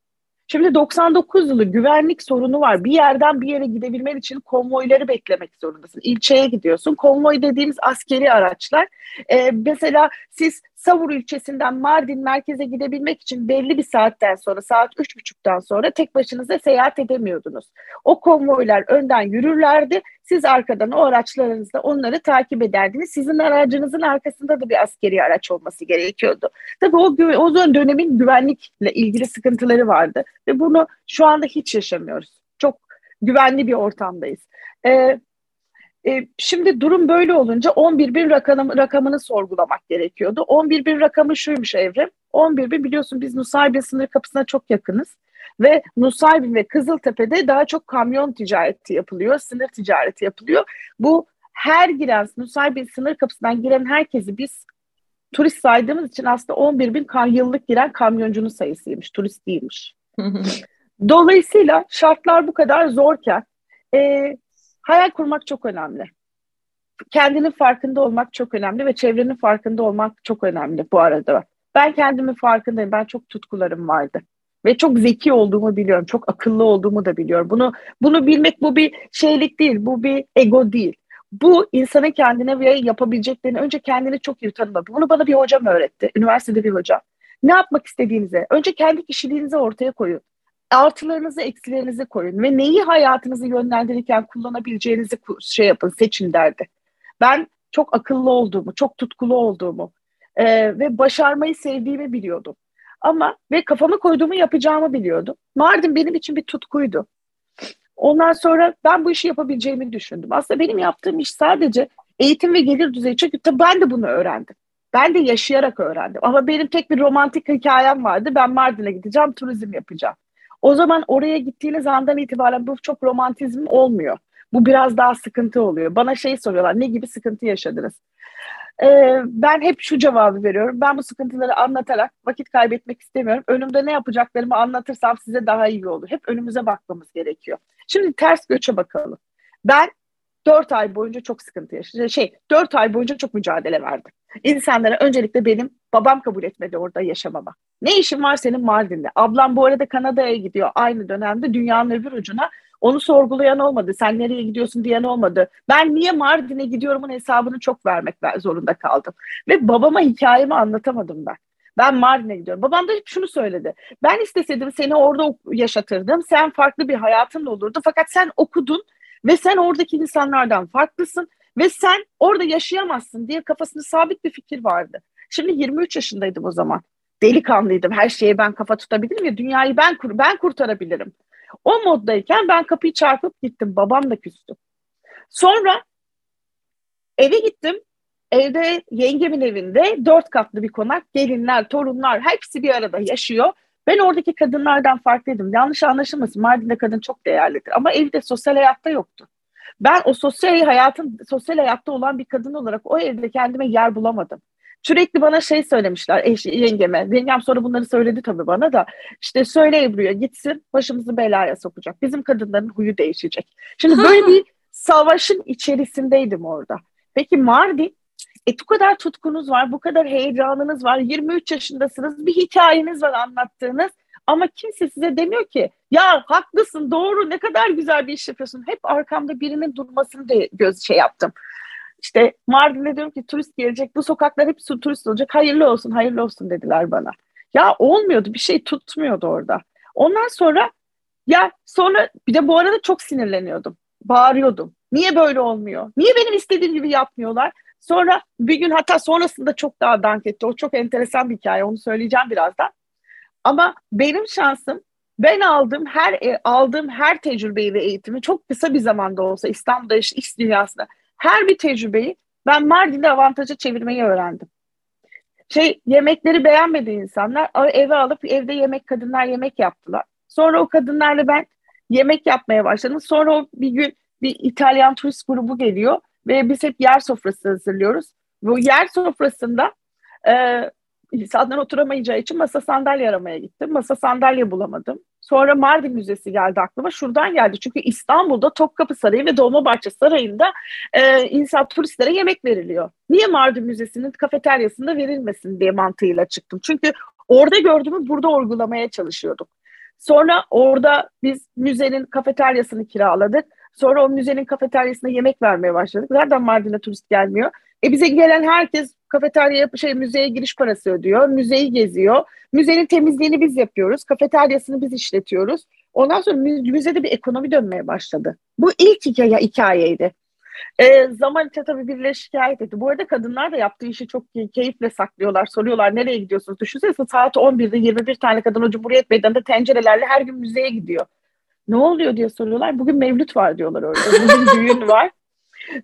Şimdi 99 yılı güvenlik sorunu var. Bir yerden bir yere gidebilmen için konvoyları beklemek zorundasın. İlçeye gidiyorsun. Konvoy dediğimiz askeri araçlar. Ee, mesela siz Savur ilçesinden Mardin merkeze gidebilmek için belli bir saatten sonra, saat üç buçuktan sonra tek başınıza seyahat edemiyordunuz. O konvoylar önden yürürlerdi. Siz arkadan o araçlarınızla onları takip ederdiniz. Sizin aracınızın arkasında da bir askeri araç olması gerekiyordu. Tabii o, o dönemin güvenlikle ilgili sıkıntıları vardı. Ve bunu şu anda hiç yaşamıyoruz. Çok güvenli bir ortamdayız. Ee, e, şimdi durum böyle olunca 11 bin rakamı, rakamını sorgulamak gerekiyordu. 11 bin rakamı şuymuş Evrim. 11 bin biliyorsun biz Nusaybin sınır kapısına çok yakınız. Ve Nusaybin ve Kızıltepe'de daha çok kamyon ticareti yapılıyor, sınır ticareti yapılıyor. Bu her giren Nusaybin sınır kapısından giren herkesi biz turist saydığımız için aslında 11 bin yıllık giren kamyoncunun sayısıymış, turist değilmiş. (laughs) Dolayısıyla şartlar bu kadar zorken e, hayal kurmak çok önemli. Kendinin farkında olmak çok önemli ve çevrenin farkında olmak çok önemli bu arada. Ben kendimin farkındayım. Ben çok tutkularım vardı. Ve çok zeki olduğumu biliyorum. Çok akıllı olduğumu da biliyorum. Bunu bunu bilmek bu bir şeylik değil. Bu bir ego değil. Bu insanın kendine ve yapabileceklerini önce kendini çok iyi tanımak. Bunu bana bir hocam öğretti. Üniversitede bir hocam. Ne yapmak istediğinizi, önce kendi kişiliğinizi ortaya koyun artılarınızı eksilerinizi koyun ve neyi hayatınızı yönlendirirken kullanabileceğinizi şey yapın seçin derdi. Ben çok akıllı olduğumu, çok tutkulu olduğumu e, ve başarmayı sevdiğimi biliyordum. Ama ve kafama koyduğumu yapacağımı biliyordum. Mardin benim için bir tutkuydu. Ondan sonra ben bu işi yapabileceğimi düşündüm. Aslında benim yaptığım iş sadece eğitim ve gelir düzeyi. Çünkü tabii ben de bunu öğrendim. Ben de yaşayarak öğrendim. Ama benim tek bir romantik hikayem vardı. Ben Mardin'e gideceğim, turizm yapacağım. O zaman oraya gittiğiniz andan itibaren bu çok romantizm olmuyor. Bu biraz daha sıkıntı oluyor. Bana şey soruyorlar, ne gibi sıkıntı yaşadınız? Ee, ben hep şu cevabı veriyorum. Ben bu sıkıntıları anlatarak vakit kaybetmek istemiyorum. Önümde ne yapacaklarımı anlatırsam size daha iyi olur. Hep önümüze bakmamız gerekiyor. Şimdi ters göçe bakalım. Ben dört ay boyunca çok sıkıntı yaşadım. Şey, dört ay boyunca çok mücadele verdim. İnsanlara öncelikle benim babam kabul etmedi orada yaşamama. Ne işin var senin Mardin'de? Ablam bu arada Kanada'ya gidiyor aynı dönemde dünyanın öbür ucuna. Onu sorgulayan olmadı. Sen nereye gidiyorsun diyen olmadı. Ben niye Mardin'e gidiyorumun hesabını çok vermek zorunda kaldım. Ve babama hikayemi anlatamadım ben. Ben Mardin'e gidiyorum. Babam da hep şunu söyledi. Ben isteseydim seni orada yaşatırdım. Sen farklı bir hayatın olurdu. Fakat sen okudun ve sen oradaki insanlardan farklısın ve sen orada yaşayamazsın diye kafasında sabit bir fikir vardı. Şimdi 23 yaşındaydım o zaman. Delikanlıydım. Her şeye ben kafa tutabilirim ya dünyayı ben kur ben kurtarabilirim. O moddayken ben kapıyı çarpıp gittim. Babam da küstü. Sonra eve gittim. Evde yengemin evinde dört katlı bir konak. Gelinler, torunlar hepsi bir arada yaşıyor. Ben oradaki kadınlardan farklıydım. Yanlış anlaşılmasın. Mardin'de kadın çok değerlidir. Ama evde sosyal hayatta yoktu. Ben o sosyal hayatın sosyal hayatta olan bir kadın olarak o evde kendime yer bulamadım. Sürekli bana şey söylemişler eş, yengeme. Yengem sonra bunları söyledi tabii bana da. İşte söyle Ebru'ya gitsin başımızı belaya sokacak. Bizim kadınların huyu değişecek. Şimdi böyle (laughs) bir savaşın içerisindeydim orada. Peki Mardin e bu kadar tutkunuz var, bu kadar heyecanınız var, 23 yaşındasınız, bir hikayeniz var anlattığınız ama kimse size demiyor ki ya haklısın, doğru, ne kadar güzel bir iş yapıyorsun. Hep arkamda birinin durmasını da göz şey yaptım. İşte Mardin'de diyorum ki turist gelecek, bu sokaklar hep turist olacak, hayırlı olsun, hayırlı olsun dediler bana. Ya olmuyordu, bir şey tutmuyordu orada. Ondan sonra ya sonra bir de bu arada çok sinirleniyordum, bağırıyordum. Niye böyle olmuyor? Niye benim istediğim gibi yapmıyorlar? Sonra bir gün hatta sonrasında çok daha dank etti. O çok enteresan bir hikaye. Onu söyleyeceğim birazdan. Ama benim şansım ben aldığım her e, aldığım her tecrübeyi ve eğitimi çok kısa bir zamanda olsa İstanbul'da iş, iş dünyasında her bir tecrübeyi ben Mardin'de avantaja çevirmeyi öğrendim. Şey yemekleri beğenmedi insanlar eve alıp evde yemek kadınlar yemek yaptılar. Sonra o kadınlarla ben yemek yapmaya başladım. Sonra o bir gün bir İtalyan turist grubu geliyor ve biz hep yer sofrası hazırlıyoruz. Bu yer sofrasında e, insanlar oturamayacağı için masa sandalye aramaya gittim. Masa sandalye bulamadım. Sonra Mardin Müzesi geldi aklıma. Şuradan geldi. Çünkü İstanbul'da Topkapı Sarayı ve Dolmabahçe Sarayı'nda e, insan turistlere yemek veriliyor. Niye Mardin Müzesi'nin kafeteryasında verilmesin diye mantığıyla çıktım. Çünkü orada gördüğümü burada uygulamaya çalışıyorduk. Sonra orada biz müzenin kafeteryasını kiraladık. Sonra o müzenin kafeteryasına yemek vermeye başladık. Zaten Mardin'e turist gelmiyor. E bize gelen herkes kafeterya şey müzeye giriş parası ödüyor. Müzeyi geziyor. Müzenin temizliğini biz yapıyoruz. Kafeteryasını biz işletiyoruz. Ondan sonra müzede bir ekonomi dönmeye başladı. Bu ilk hikaye, hikayeydi. E, zaman içinde tabii birileri şikayet etti. Bu arada kadınlar da yaptığı işi çok keyifle saklıyorlar. Soruyorlar nereye gidiyorsunuz? Düşünsene saat 11'de 21 tane kadın o Cumhuriyet Meydanı'nda tencerelerle her gün müzeye gidiyor. Ne oluyor diye soruyorlar. Bugün mevlüt var diyorlar orada. Bugün (laughs) düğün var.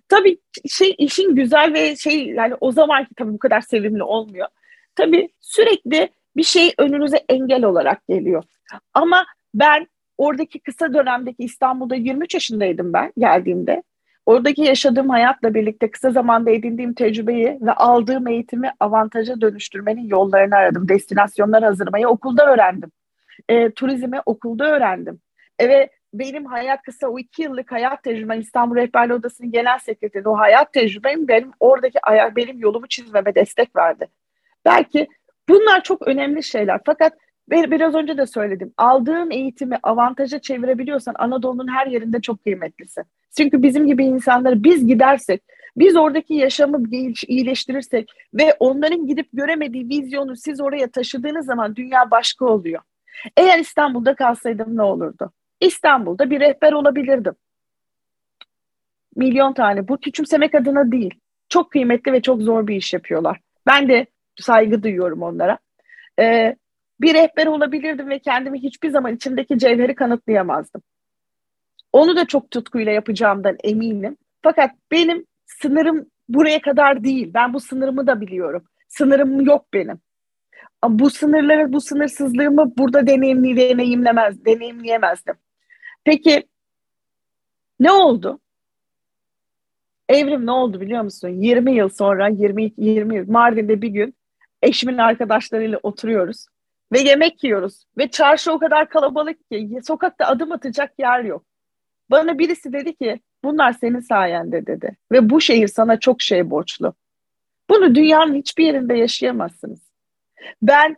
Tabii şey işin güzel ve şey yani o zamanki tabii bu kadar sevimli olmuyor. Tabii sürekli bir şey önünüze engel olarak geliyor. Ama ben oradaki kısa dönemdeki İstanbul'da 23 yaşındaydım ben geldiğimde. Oradaki yaşadığım hayatla birlikte kısa zamanda edindiğim tecrübeyi ve aldığım eğitimi avantaja dönüştürmenin yollarını aradım. Destinasyonlar hazırlamayı okulda öğrendim. E, turizmi okulda öğrendim. Ve benim hayat kısa o iki yıllık hayat tecrübem İstanbul Rehberli Odası'nın genel sekreteri o hayat tecrübem benim oradaki benim yolumu çizmeme destek verdi. Belki bunlar çok önemli şeyler fakat biraz önce de söyledim. Aldığın eğitimi avantaja çevirebiliyorsan Anadolu'nun her yerinde çok kıymetlisin. Çünkü bizim gibi insanları biz gidersek, biz oradaki yaşamı iyileştirirsek ve onların gidip göremediği vizyonu siz oraya taşıdığınız zaman dünya başka oluyor. Eğer İstanbul'da kalsaydım ne olurdu? İstanbul'da bir rehber olabilirdim. Milyon tane. Bu küçümsemek adına değil. Çok kıymetli ve çok zor bir iş yapıyorlar. Ben de saygı duyuyorum onlara. Ee, bir rehber olabilirdim ve kendimi hiçbir zaman içimdeki cevheri kanıtlayamazdım. Onu da çok tutkuyla yapacağımdan eminim. Fakat benim sınırım buraya kadar değil. Ben bu sınırımı da biliyorum. Sınırım yok benim. Bu sınırları, bu sınırsızlığımı burada deneyimli, deneyimlemez, deneyimleyemezdim. Peki ne oldu? Evrim ne oldu biliyor musun? 20 yıl sonra, 20 20 yıl Mardin'de bir gün eşimin arkadaşlarıyla oturuyoruz ve yemek yiyoruz ve çarşı o kadar kalabalık ki sokakta adım atacak yer yok. Bana birisi dedi ki bunlar senin sayende dedi ve bu şehir sana çok şey borçlu. Bunu dünyanın hiçbir yerinde yaşayamazsınız. Ben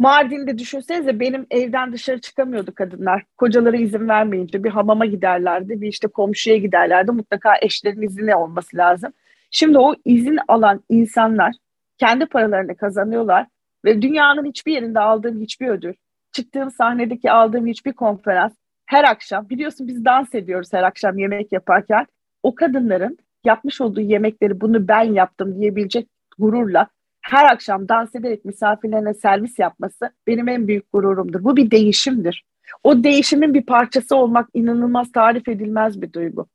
Mardin'de düşünsenize benim evden dışarı çıkamıyordu kadınlar. Kocaları izin vermeyince bir hamama giderlerdi, bir işte komşuya giderlerdi. Mutlaka eşlerin izni olması lazım. Şimdi o izin alan insanlar kendi paralarını kazanıyorlar ve dünyanın hiçbir yerinde aldığım hiçbir ödül, çıktığım sahnedeki aldığım hiçbir konferans, her akşam biliyorsun biz dans ediyoruz her akşam yemek yaparken o kadınların yapmış olduğu yemekleri bunu ben yaptım diyebilecek gururla her akşam dans ederek misafirlerine servis yapması benim en büyük gururumdur. Bu bir değişimdir. O değişimin bir parçası olmak inanılmaz tarif edilmez bir duygu.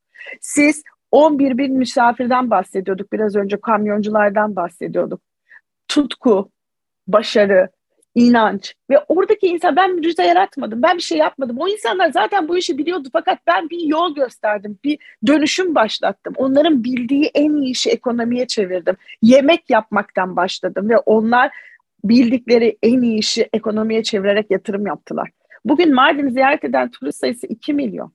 Siz 11 bin misafirden bahsediyorduk biraz önce kamyonculardan bahsediyorduk. Tutku, başarı, inanç ve oradaki insan ben mücize yaratmadım. Ben bir şey yapmadım. O insanlar zaten bu işi biliyordu fakat ben bir yol gösterdim. Bir dönüşüm başlattım. Onların bildiği en iyi işi ekonomiye çevirdim. Yemek yapmaktan başladım ve onlar bildikleri en iyi işi ekonomiye çevirerek yatırım yaptılar. Bugün Mardin'i ziyaret eden turist sayısı 2 milyon.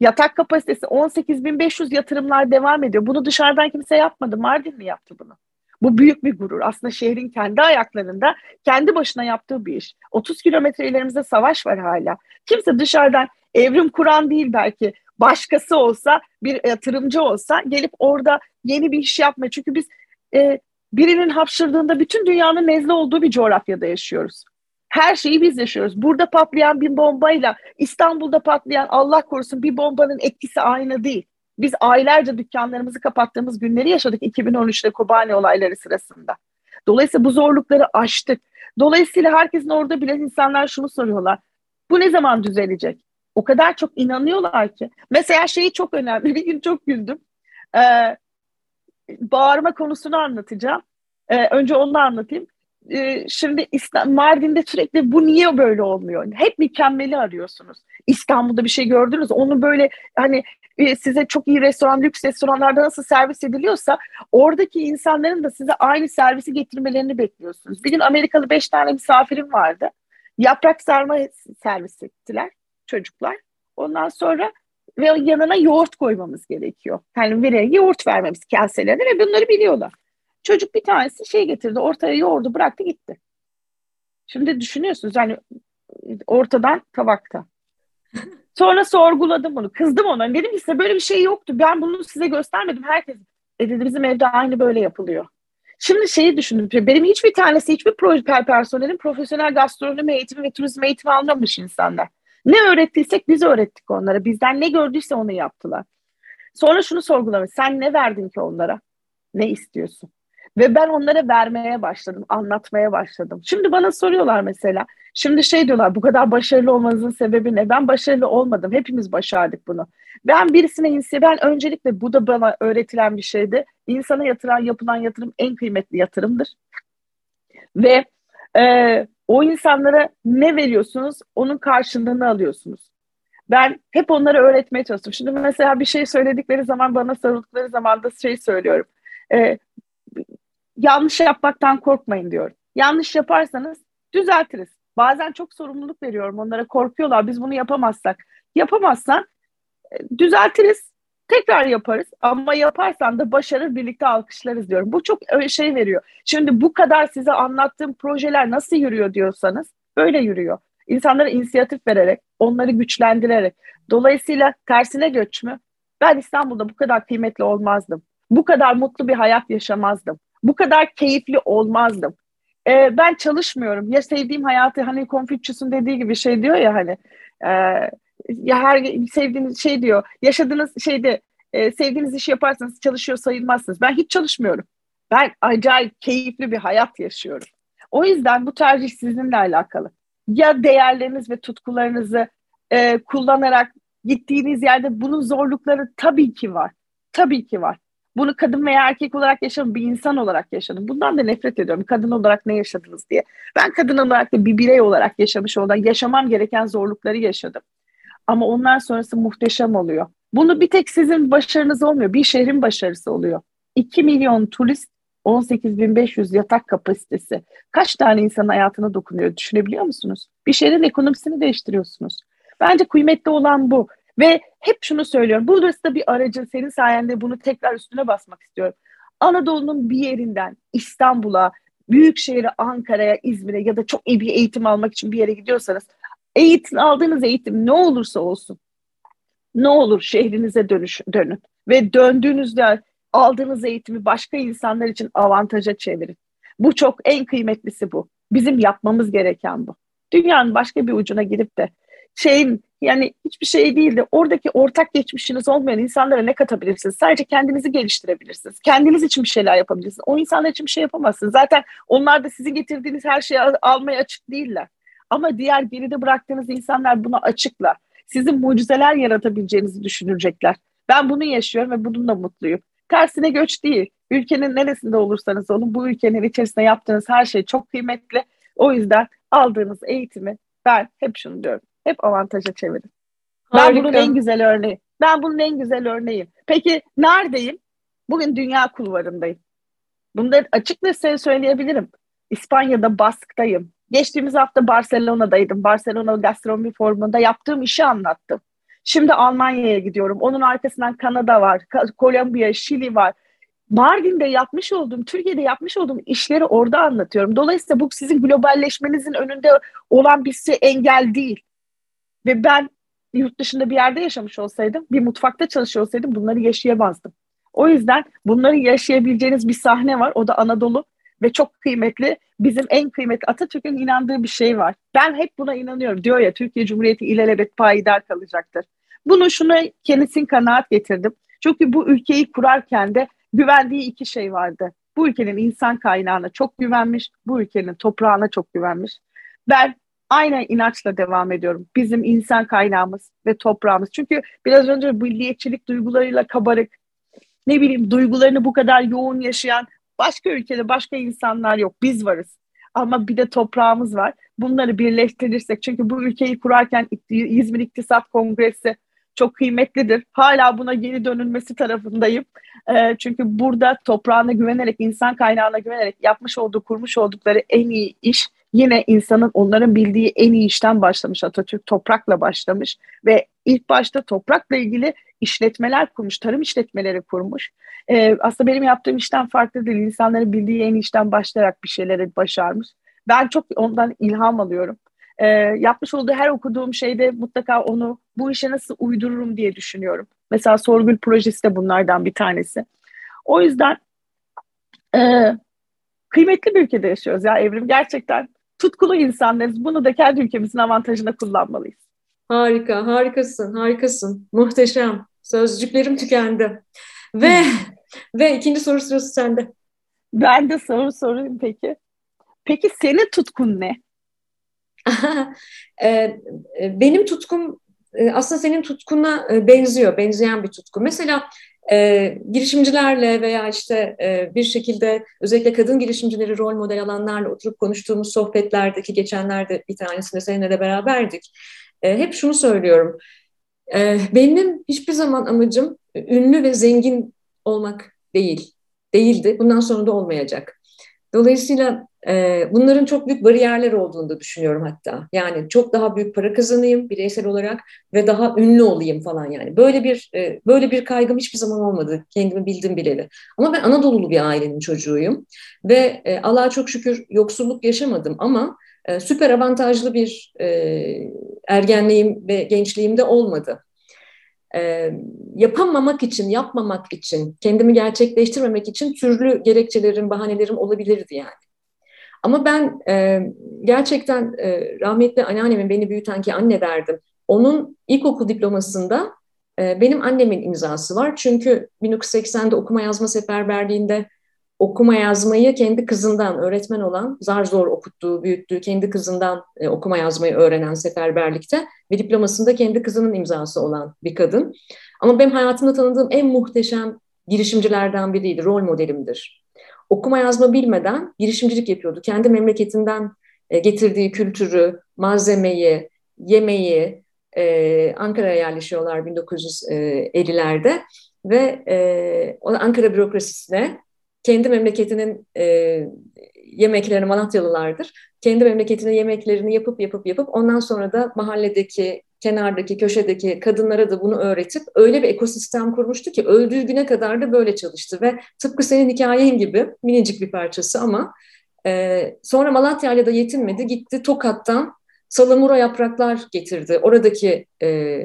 Yatak kapasitesi 18.500 yatırımlar devam ediyor. Bunu dışarıdan kimse yapmadı. Mardin mi yaptı bunu? Bu büyük bir gurur. Aslında şehrin kendi ayaklarında kendi başına yaptığı bir iş. 30 kilometre ilerimizde savaş var hala. Kimse dışarıdan evrim kuran değil belki. Başkası olsa, bir yatırımcı olsa gelip orada yeni bir iş yapma. Çünkü biz e, birinin hapşırdığında bütün dünyanın nezle olduğu bir coğrafyada yaşıyoruz. Her şeyi biz yaşıyoruz. Burada patlayan bir bombayla İstanbul'da patlayan Allah korusun bir bombanın etkisi aynı değil. Biz aylarca dükkanlarımızı kapattığımız günleri yaşadık 2013'te Kobani olayları sırasında. Dolayısıyla bu zorlukları aştık. Dolayısıyla herkesin orada bilen insanlar şunu soruyorlar. Bu ne zaman düzelecek? O kadar çok inanıyorlar ki. Mesela şeyi çok önemli. (laughs) Bir gün çok güldüm. Ee, bağırma konusunu anlatacağım. Ee, önce onu anlatayım. Ee, şimdi İslam, Mardin'de sürekli bu niye böyle olmuyor? Hep mükemmeli arıyorsunuz. İstanbul'da bir şey gördünüz. Onu böyle hani size çok iyi restoran, lüks restoranlarda nasıl servis ediliyorsa oradaki insanların da size aynı servisi getirmelerini bekliyorsunuz. Bir gün Amerikalı beş tane misafirim vardı. Yaprak sarma servis ettiler çocuklar. Ondan sonra ve yanına yoğurt koymamız gerekiyor. Yani bireye yoğurt vermemiz kaselerine ve bunları biliyorlar. Çocuk bir tanesi şey getirdi, ortaya yoğurdu bıraktı gitti. Şimdi düşünüyorsunuz yani ortadan tabakta. Sonra sorguladım bunu. Kızdım ona. Dedim ki size böyle bir şey yoktu. Ben bunu size göstermedim. Herkes e dedi bizim evde aynı böyle yapılıyor. Şimdi şeyi düşündüm. Benim hiçbir tanesi hiçbir proje personelin profesyonel gastronomi eğitimi ve turizm eğitimi almamış insanlar. Ne öğrettiysek biz öğrettik onlara. Bizden ne gördüyse onu yaptılar. Sonra şunu sorgulamış. Sen ne verdin ki onlara? Ne istiyorsun? Ve ben onlara vermeye başladım, anlatmaya başladım. Şimdi bana soruyorlar mesela. Şimdi şey diyorlar bu kadar başarılı olmanızın sebebi ne? Ben başarılı olmadım. Hepimiz başardık bunu. Ben birisine insi ben öncelikle bu da bana öğretilen bir şeydi. İnsana yatıran yapılan yatırım en kıymetli yatırımdır. Ve e, o insanlara ne veriyorsunuz onun karşılığını alıyorsunuz. Ben hep onları öğretmeye çalıştım. Şimdi mesela bir şey söyledikleri zaman bana sarıldıkları zaman da şey söylüyorum. E, yanlış yapmaktan korkmayın diyorum. Yanlış yaparsanız düzeltiriz. Bazen çok sorumluluk veriyorum onlara korkuyorlar biz bunu yapamazsak. Yapamazsan e, düzeltiriz tekrar yaparız ama yaparsan da başarır birlikte alkışlarız diyorum. Bu çok şey veriyor. Şimdi bu kadar size anlattığım projeler nasıl yürüyor diyorsanız böyle yürüyor. İnsanlara inisiyatif vererek, onları güçlendirerek. Dolayısıyla tersine göç mü? Ben İstanbul'da bu kadar kıymetli olmazdım. Bu kadar mutlu bir hayat yaşamazdım. Bu kadar keyifli olmazdım. Ee, ben çalışmıyorum. Ya sevdiğim hayatı hani Confucius'un dediği gibi şey diyor ya hani e, ya her sevdiğiniz şey diyor yaşadığınız şeyde e, sevdiğiniz işi yaparsanız çalışıyor sayılmazsınız. Ben hiç çalışmıyorum. Ben acayip keyifli bir hayat yaşıyorum. O yüzden bu tercih sizinle alakalı. Ya değerleriniz ve tutkularınızı e, kullanarak gittiğiniz yerde bunun zorlukları tabii ki var. Tabii ki var. Bunu kadın veya erkek olarak yaşadım, bir insan olarak yaşadım. Bundan da nefret ediyorum. Kadın olarak ne yaşadınız diye. Ben kadın olarak da bir birey olarak yaşamış olan, yaşamam gereken zorlukları yaşadım. Ama ondan sonrası muhteşem oluyor. Bunu bir tek sizin başarınız olmuyor. Bir şehrin başarısı oluyor. 2 milyon turist 18.500 yatak kapasitesi. Kaç tane insanın hayatına dokunuyor düşünebiliyor musunuz? Bir şehrin ekonomisini değiştiriyorsunuz. Bence kıymetli olan bu. Ve hep şunu söylüyorum. Burası da bir aracın senin sayende bunu tekrar üstüne basmak istiyorum. Anadolu'nun bir yerinden İstanbul'a, büyük şehre Ankara'ya, İzmir'e ya da çok iyi bir eğitim almak için bir yere gidiyorsanız eğitim aldığınız eğitim ne olursa olsun ne olur şehrinize dönüş, dönün ve döndüğünüzde aldığınız eğitimi başka insanlar için avantaja çevirin. Bu çok en kıymetlisi bu. Bizim yapmamız gereken bu. Dünyanın başka bir ucuna girip de şeyin yani hiçbir şey değil de oradaki ortak geçmişiniz olmayan insanlara ne katabilirsiniz? Sadece kendinizi geliştirebilirsiniz. Kendiniz için bir şeyler yapabilirsiniz. O insanlar için bir şey yapamazsınız. Zaten onlar da sizin getirdiğiniz her şeyi almaya açık değiller. Ama diğer geride bıraktığınız insanlar buna açıklar. Sizin mucizeler yaratabileceğinizi düşünecekler. Ben bunu yaşıyorum ve bununla mutluyum. Tersine göç değil. Ülkenin neresinde olursanız olun bu ülkenin içerisinde yaptığınız her şey çok kıymetli. O yüzden aldığınız eğitimi ben hep şunu diyorum. Hep avantaja çevirin. Harika. Ben bunun en güzel örneği. Ben bunun en güzel örneğiyim. Peki neredeyim? Bugün dünya kulvarındayım. Bunları açık ve size söyleyebilirim. İspanya'da Bask'tayım. Geçtiğimiz hafta Barcelona'daydım. Barcelona Gastronomi Forumu'nda yaptığım işi anlattım. Şimdi Almanya'ya gidiyorum. Onun arkasından Kanada var, Kolombiya, Şili var. Mardin'de yapmış olduğum, Türkiye'de yapmış olduğum işleri orada anlatıyorum. Dolayısıyla bu sizin globalleşmenizin önünde olan bir şey engel değil. Ve ben yurt dışında bir yerde yaşamış olsaydım, bir mutfakta çalışıyor olsaydım bunları yaşayamazdım. O yüzden bunları yaşayabileceğiniz bir sahne var. O da Anadolu ve çok kıymetli. Bizim en kıymetli Atatürk'ün inandığı bir şey var. Ben hep buna inanıyorum. Diyor ya Türkiye Cumhuriyeti ilelebet payidar kalacaktır. Bunu şunu kendisinin kanaat getirdim. Çünkü bu ülkeyi kurarken de güvendiği iki şey vardı. Bu ülkenin insan kaynağına çok güvenmiş, bu ülkenin toprağına çok güvenmiş. Ben aynen inançla devam ediyorum. Bizim insan kaynağımız ve toprağımız. Çünkü biraz önce milliyetçilik duygularıyla kabarık, ne bileyim duygularını bu kadar yoğun yaşayan başka ülkede başka insanlar yok. Biz varız. Ama bir de toprağımız var. Bunları birleştirirsek çünkü bu ülkeyi kurarken İzmir İktisat Kongresi çok kıymetlidir. Hala buna geri dönülmesi tarafındayım. E, çünkü burada toprağına güvenerek, insan kaynağına güvenerek yapmış olduğu, kurmuş oldukları en iyi iş yine insanın onların bildiği en iyi işten başlamış. Atatürk toprakla başlamış ve ilk başta toprakla ilgili işletmeler kurmuş, tarım işletmeleri kurmuş. E, aslında benim yaptığım işten farklı değil. İnsanların bildiği en iyi işten başlayarak bir şeyleri başarmış. Ben çok ondan ilham alıyorum e, yapmış olduğu her okuduğum şeyde mutlaka onu bu işe nasıl uydururum diye düşünüyorum. Mesela Sorgül projesi de bunlardan bir tanesi. O yüzden e, kıymetli bir ülkede yaşıyoruz ya Evrim. Gerçekten tutkulu insanlarız. Bunu da kendi ülkemizin avantajına kullanmalıyız. Harika, harikasın, harikasın. Muhteşem. Sözcüklerim tükendi. Ve ve ikinci soru sırası sende. Ben de soru sorayım peki. Peki senin tutkun ne? (laughs) E, e, benim tutkum e, aslında senin tutkuna benziyor, benzeyen bir tutku. Mesela e, girişimcilerle veya işte e, bir şekilde özellikle kadın girişimcileri rol model alanlarla oturup konuştuğumuz sohbetlerdeki geçenlerde bir tanesinde seninle de beraberdik. E, hep şunu söylüyorum. E, benim hiçbir zaman amacım ünlü ve zengin olmak değil. Değildi. Bundan sonra da olmayacak. Dolayısıyla e, bunların çok büyük bariyerler olduğunu da düşünüyorum hatta. Yani çok daha büyük para kazanayım bireysel olarak ve daha ünlü olayım falan yani. Böyle bir e, böyle bir kaygım hiçbir zaman olmadı. Kendimi bildim bileli. Ama ben Anadolu'lu bir ailenin çocuğuyum ve e, Allah'a çok şükür yoksulluk yaşamadım ama e, süper avantajlı bir e, ergenliğim ve gençliğimde olmadı e, yapamamak için, yapmamak için, kendimi gerçekleştirmemek için türlü gerekçelerim, bahanelerim olabilirdi yani. Ama ben e, gerçekten e, rahmetli anneannemin beni büyüten ki anne derdim. Onun ilkokul diplomasında benim annemin imzası var. Çünkü 1980'de okuma yazma seferberliğinde okuma yazmayı kendi kızından öğretmen olan, zar zor okuttuğu, büyüttüğü kendi kızından e, okuma yazmayı öğrenen seferberlikte ve diplomasında kendi kızının imzası olan bir kadın. Ama benim hayatımda tanıdığım en muhteşem girişimcilerden biriydi, rol modelimdir. Okuma yazma bilmeden girişimcilik yapıyordu. Kendi memleketinden e, getirdiği kültürü, malzemeyi, yemeği, e, Ankara'ya yerleşiyorlar 1950'lerde ve e, Ankara bürokrasisine kendi memleketinin e, yemeklerini Malatyalılardır. Kendi memleketinin yemeklerini yapıp yapıp yapıp ondan sonra da mahalledeki, kenardaki, köşedeki kadınlara da bunu öğretip öyle bir ekosistem kurmuştu ki öldüğü güne kadar da böyle çalıştı ve tıpkı senin hikayen gibi minicik bir parçası ama e, sonra Malatya'yla da yetinmedi. Gitti Tokat'tan salamura yapraklar getirdi. Oradaki e,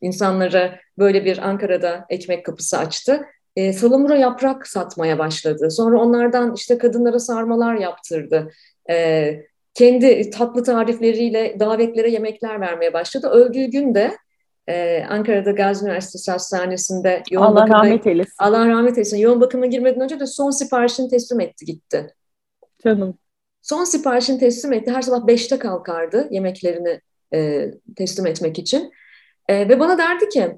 insanlara böyle bir Ankara'da ekmek kapısı açtı e, salamura yaprak satmaya başladı. Sonra onlardan işte kadınlara sarmalar yaptırdı. E, kendi tatlı tarifleriyle davetlere yemekler vermeye başladı. Öldüğü gün de e, Ankara'da Gazi Üniversitesi Hastanesi'nde yoğun Allah bakıma, rahmet eylesin. Allah rahmet eylesin. Yoğun bakıma girmeden önce de son siparişini teslim etti gitti. Canım. Son siparişini teslim etti. Her sabah beşte kalkardı yemeklerini e, teslim etmek için. E, ve bana derdi ki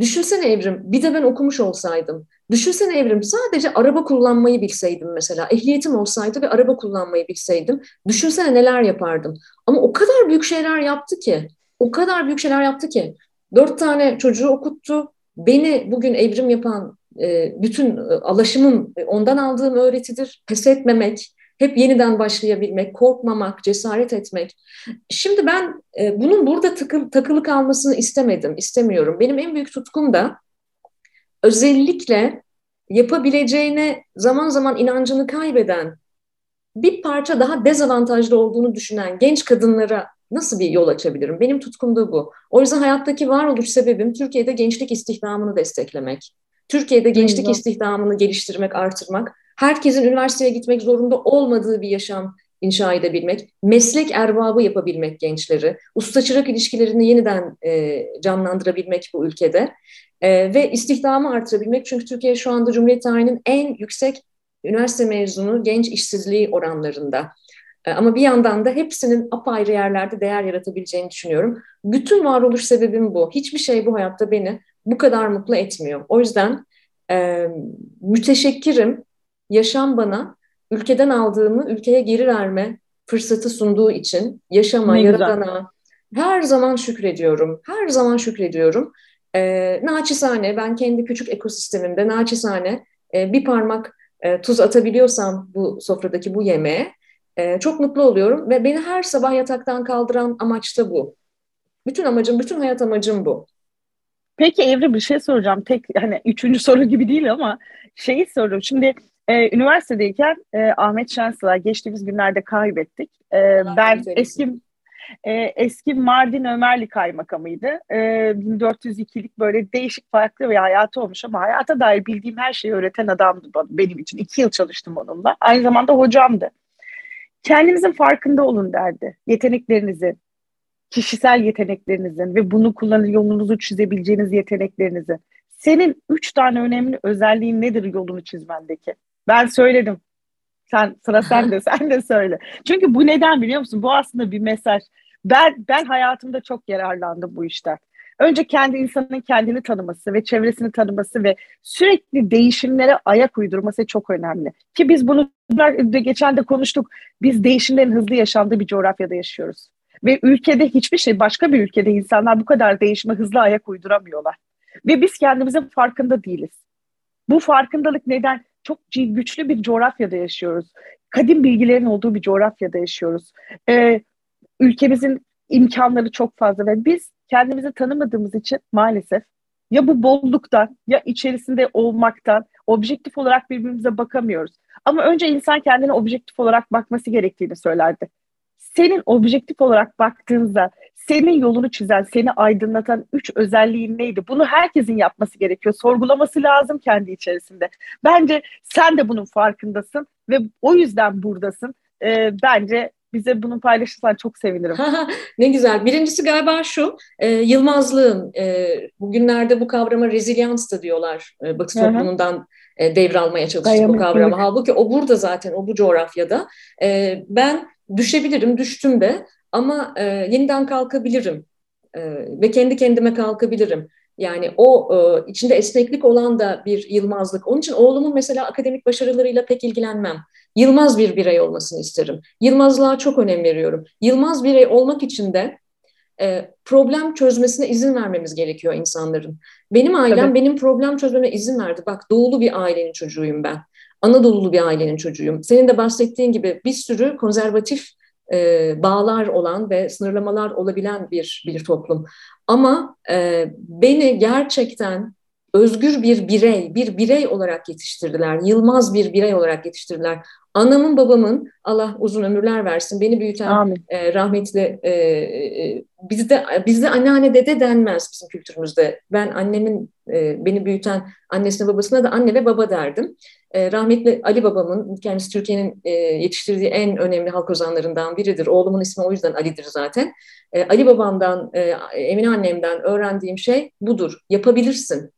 Düşünsene Evrim, bir de ben okumuş olsaydım. Düşünsene Evrim, sadece araba kullanmayı bilseydim mesela. Ehliyetim olsaydı ve araba kullanmayı bilseydim. Düşünsene neler yapardım. Ama o kadar büyük şeyler yaptı ki. O kadar büyük şeyler yaptı ki. Dört tane çocuğu okuttu. Beni bugün evrim yapan e, bütün e, alaşımım e, ondan aldığım öğretidir. Pes etmemek, hep yeniden başlayabilmek, korkmamak, cesaret etmek. Şimdi ben e, bunun burada tıkıl, takılı kalmasını istemedim, istemiyorum. Benim en büyük tutkum da özellikle yapabileceğine zaman zaman inancını kaybeden, bir parça daha dezavantajlı olduğunu düşünen genç kadınlara nasıl bir yol açabilirim? Benim tutkum da bu. O yüzden hayattaki varoluş sebebim Türkiye'de gençlik istihdamını desteklemek. Türkiye'de gençlik istihdamını geliştirmek, artırmak herkesin üniversiteye gitmek zorunda olmadığı bir yaşam inşa edebilmek, meslek erbabı yapabilmek gençleri, usta çırak ilişkilerini yeniden e, canlandırabilmek bu ülkede e, ve istihdamı artırabilmek. Çünkü Türkiye şu anda Cumhuriyet tarihinin en yüksek üniversite mezunu genç işsizliği oranlarında. E, ama bir yandan da hepsinin apayrı yerlerde değer yaratabileceğini düşünüyorum. Bütün varoluş sebebim bu. Hiçbir şey bu hayatta beni bu kadar mutlu etmiyor. O yüzden e, müteşekkirim yaşam bana ülkeden aldığımı ülkeye geri verme fırsatı sunduğu için yaşama, ne yaradana her zaman şükrediyorum. Her zaman şükrediyorum. E, naçizane ben kendi küçük ekosistemimde naçizane e, bir parmak e, tuz atabiliyorsam bu sofradaki bu yemeğe e, çok mutlu oluyorum ve beni her sabah yataktan kaldıran amaç da bu. Bütün amacım, bütün hayat amacım bu. Peki Evri bir şey soracağım. Tek hani üçüncü soru gibi değil ama şeyi soruyorum. Şimdi ee, üniversitedeyken e, Ahmet Şensıla geçtiğimiz günlerde kaybettik. Ee, ben eski e, eski Mardin Ömerli kaymakamıydı. E, ee, 1402'lik böyle değişik farklı bir hayatı olmuş ama hayata dair bildiğim her şeyi öğreten adamdı benim için. İki yıl çalıştım onunla. Aynı zamanda hocamdı. Kendinizin farkında olun derdi. Yeteneklerinizin, kişisel yeteneklerinizin ve bunu kullanır yolunuzu çizebileceğiniz yeteneklerinizin. Senin üç tane önemli özelliğin nedir yolunu çizmendeki? Ben söyledim. Sen sıra (laughs) sen de sen de söyle. Çünkü bu neden biliyor musun? Bu aslında bir mesaj. Ben ben hayatımda çok yararlandım bu işten. Önce kendi insanın kendini tanıması ve çevresini tanıması ve sürekli değişimlere ayak uydurması çok önemli. Ki biz bunu geçen de konuştuk. Biz değişimlerin hızlı yaşandığı bir coğrafyada yaşıyoruz. Ve ülkede hiçbir şey, başka bir ülkede insanlar bu kadar değişime hızlı ayak uyduramıyorlar. Ve biz kendimizin farkında değiliz. Bu farkındalık neden? Çok güçlü bir coğrafyada yaşıyoruz. Kadim bilgilerin olduğu bir coğrafyada yaşıyoruz. Ee, ülkemizin imkanları çok fazla ve biz kendimizi tanımadığımız için maalesef ya bu bolluktan ya içerisinde olmaktan objektif olarak birbirimize bakamıyoruz. Ama önce insan kendine objektif olarak bakması gerektiğini söylerdi. Senin objektif olarak baktığınızda senin yolunu çizen, seni aydınlatan üç özelliğin neydi? Bunu herkesin yapması gerekiyor. Sorgulaması lazım kendi içerisinde. Bence sen de bunun farkındasın ve o yüzden buradasın. Ee, bence bize bunu paylaşırsan çok sevinirim. (laughs) ne güzel. Birincisi galiba şu, e, Yılmazlığın, e, bugünlerde bu kavrama rezilians da diyorlar. E, Batı toplumundan e, devralmaya çalıştık bu kavramı. Halbuki o burada zaten, o bu coğrafyada. E, ben düşebilirim, düştüm de ama e, yeniden kalkabilirim e, ve kendi kendime kalkabilirim. Yani o e, içinde esneklik olan da bir yılmazlık. Onun için oğlumun mesela akademik başarılarıyla pek ilgilenmem. Yılmaz bir birey olmasını isterim. Yılmazlığa çok önem veriyorum. Yılmaz birey olmak için de e, problem çözmesine izin vermemiz gerekiyor insanların. Benim ailem Tabii. benim problem çözmeme izin verdi. Bak doğulu bir ailenin çocuğuyum ben. Anadolu'lu bir ailenin çocuğuyum. Senin de bahsettiğin gibi bir sürü konservatif e, bağlar olan ve sınırlamalar olabilen bir bir toplum. Ama e, beni gerçekten özgür bir birey, bir birey olarak yetiştirdiler. Yılmaz bir birey olarak yetiştirdiler. Anamın babamın Allah uzun ömürler versin beni büyüten e, rahmetli e, e, bizde bizde anneanne dede denmez bizim kültürümüzde. Ben annemin e, beni büyüten annesine babasına da anne ve baba derdim. E, rahmetli Ali babamın kendisi Türkiye'nin e, yetiştirdiği en önemli halk ozanlarından biridir. Oğlumun ismi o yüzden Ali'dir zaten. E, Ali babamdan, e, Emine annemden öğrendiğim şey budur. Yapabilirsin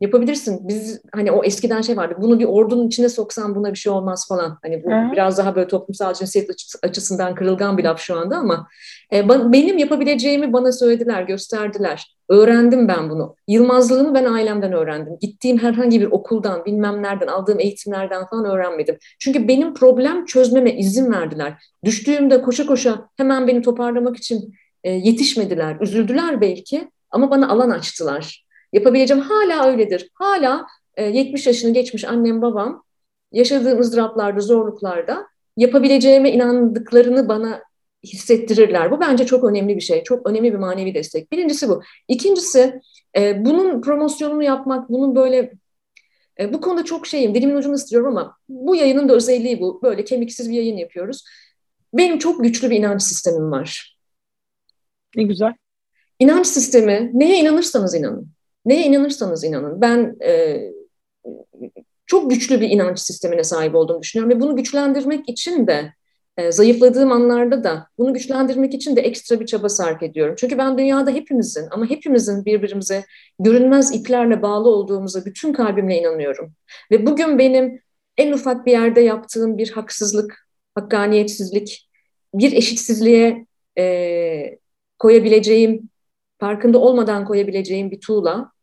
yapabilirsin. Biz hani o eskiden şey vardı. Bunu bir ordunun içine soksan buna bir şey olmaz falan. Hani bu Hı. biraz daha böyle toplumsal cinsiyet açısından kırılgan bir laf şu anda ama e, benim yapabileceğimi bana söylediler, gösterdiler. Öğrendim ben bunu. Yılmazlığımı ben ailemden öğrendim. Gittiğim herhangi bir okuldan, bilmem nereden, aldığım eğitimlerden falan öğrenmedim. Çünkü benim problem çözmeme izin verdiler. Düştüğümde koşa koşa hemen beni toparlamak için e, yetişmediler. Üzüldüler belki ama bana alan açtılar. Yapabileceğim hala öyledir. Hala e, 70 yaşını geçmiş annem babam yaşadığım ızdıraplarda, zorluklarda yapabileceğime inandıklarını bana hissettirirler. Bu bence çok önemli bir şey. Çok önemli bir manevi destek. Birincisi bu. İkincisi e, bunun promosyonunu yapmak, bunun böyle e, bu konuda çok şeyim, dilimin ucunu ısıtıyorum ama bu yayının da özelliği bu. Böyle kemiksiz bir yayın yapıyoruz. Benim çok güçlü bir inanç sistemim var. Ne güzel. İnanç sistemi, neye inanırsanız inanın. Neye inanırsanız inanın. Ben e, çok güçlü bir inanç sistemine sahip olduğumu düşünüyorum ve bunu güçlendirmek için de e, zayıfladığım anlarda da bunu güçlendirmek için de ekstra bir çaba sarf ediyorum. Çünkü ben dünyada hepimizin ama hepimizin birbirimize görünmez iplerle bağlı olduğumuza bütün kalbimle inanıyorum. Ve bugün benim en ufak bir yerde yaptığım bir haksızlık, hakkaniyetsizlik, bir eşitsizliğe e, koyabileceğim, farkında olmadan koyabileceğim bir tuğla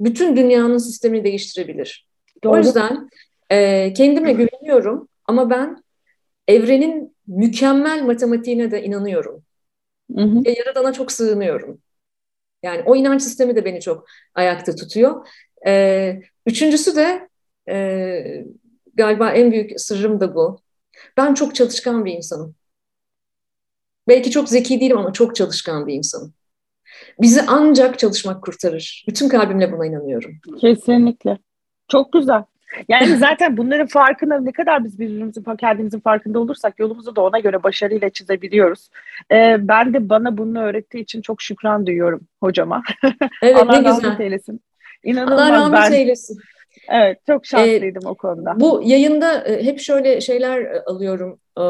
bütün dünyanın sistemini değiştirebilir. Doğru. O yüzden e, kendime güveniyorum ama ben evrenin mükemmel matematiğine de inanıyorum. Hı hı. Yaradan'a çok sığınıyorum. Yani o inanç sistemi de beni çok ayakta tutuyor. E, üçüncüsü de e, galiba en büyük sırrım da bu. Ben çok çalışkan bir insanım. Belki çok zeki değilim ama çok çalışkan bir insanım. Bizi ancak çalışmak kurtarır. Bütün kalbimle buna inanıyorum. Kesinlikle. Çok güzel. Yani (laughs) zaten bunların farkında ne kadar biz birbirimizin kendimizin farkında olursak yolumuzu da ona göre başarıyla çizebiliyoruz. Ee, ben de bana bunu öğrettiği için çok şükran duyuyorum hocama. (laughs) Evet Allah ne güzel. eylesin. İnanılmaz Allah rahmet ben, eylesin. Evet çok şanslıydım ee, o konuda. Bu yayında e, hep şöyle şeyler e, alıyorum, e,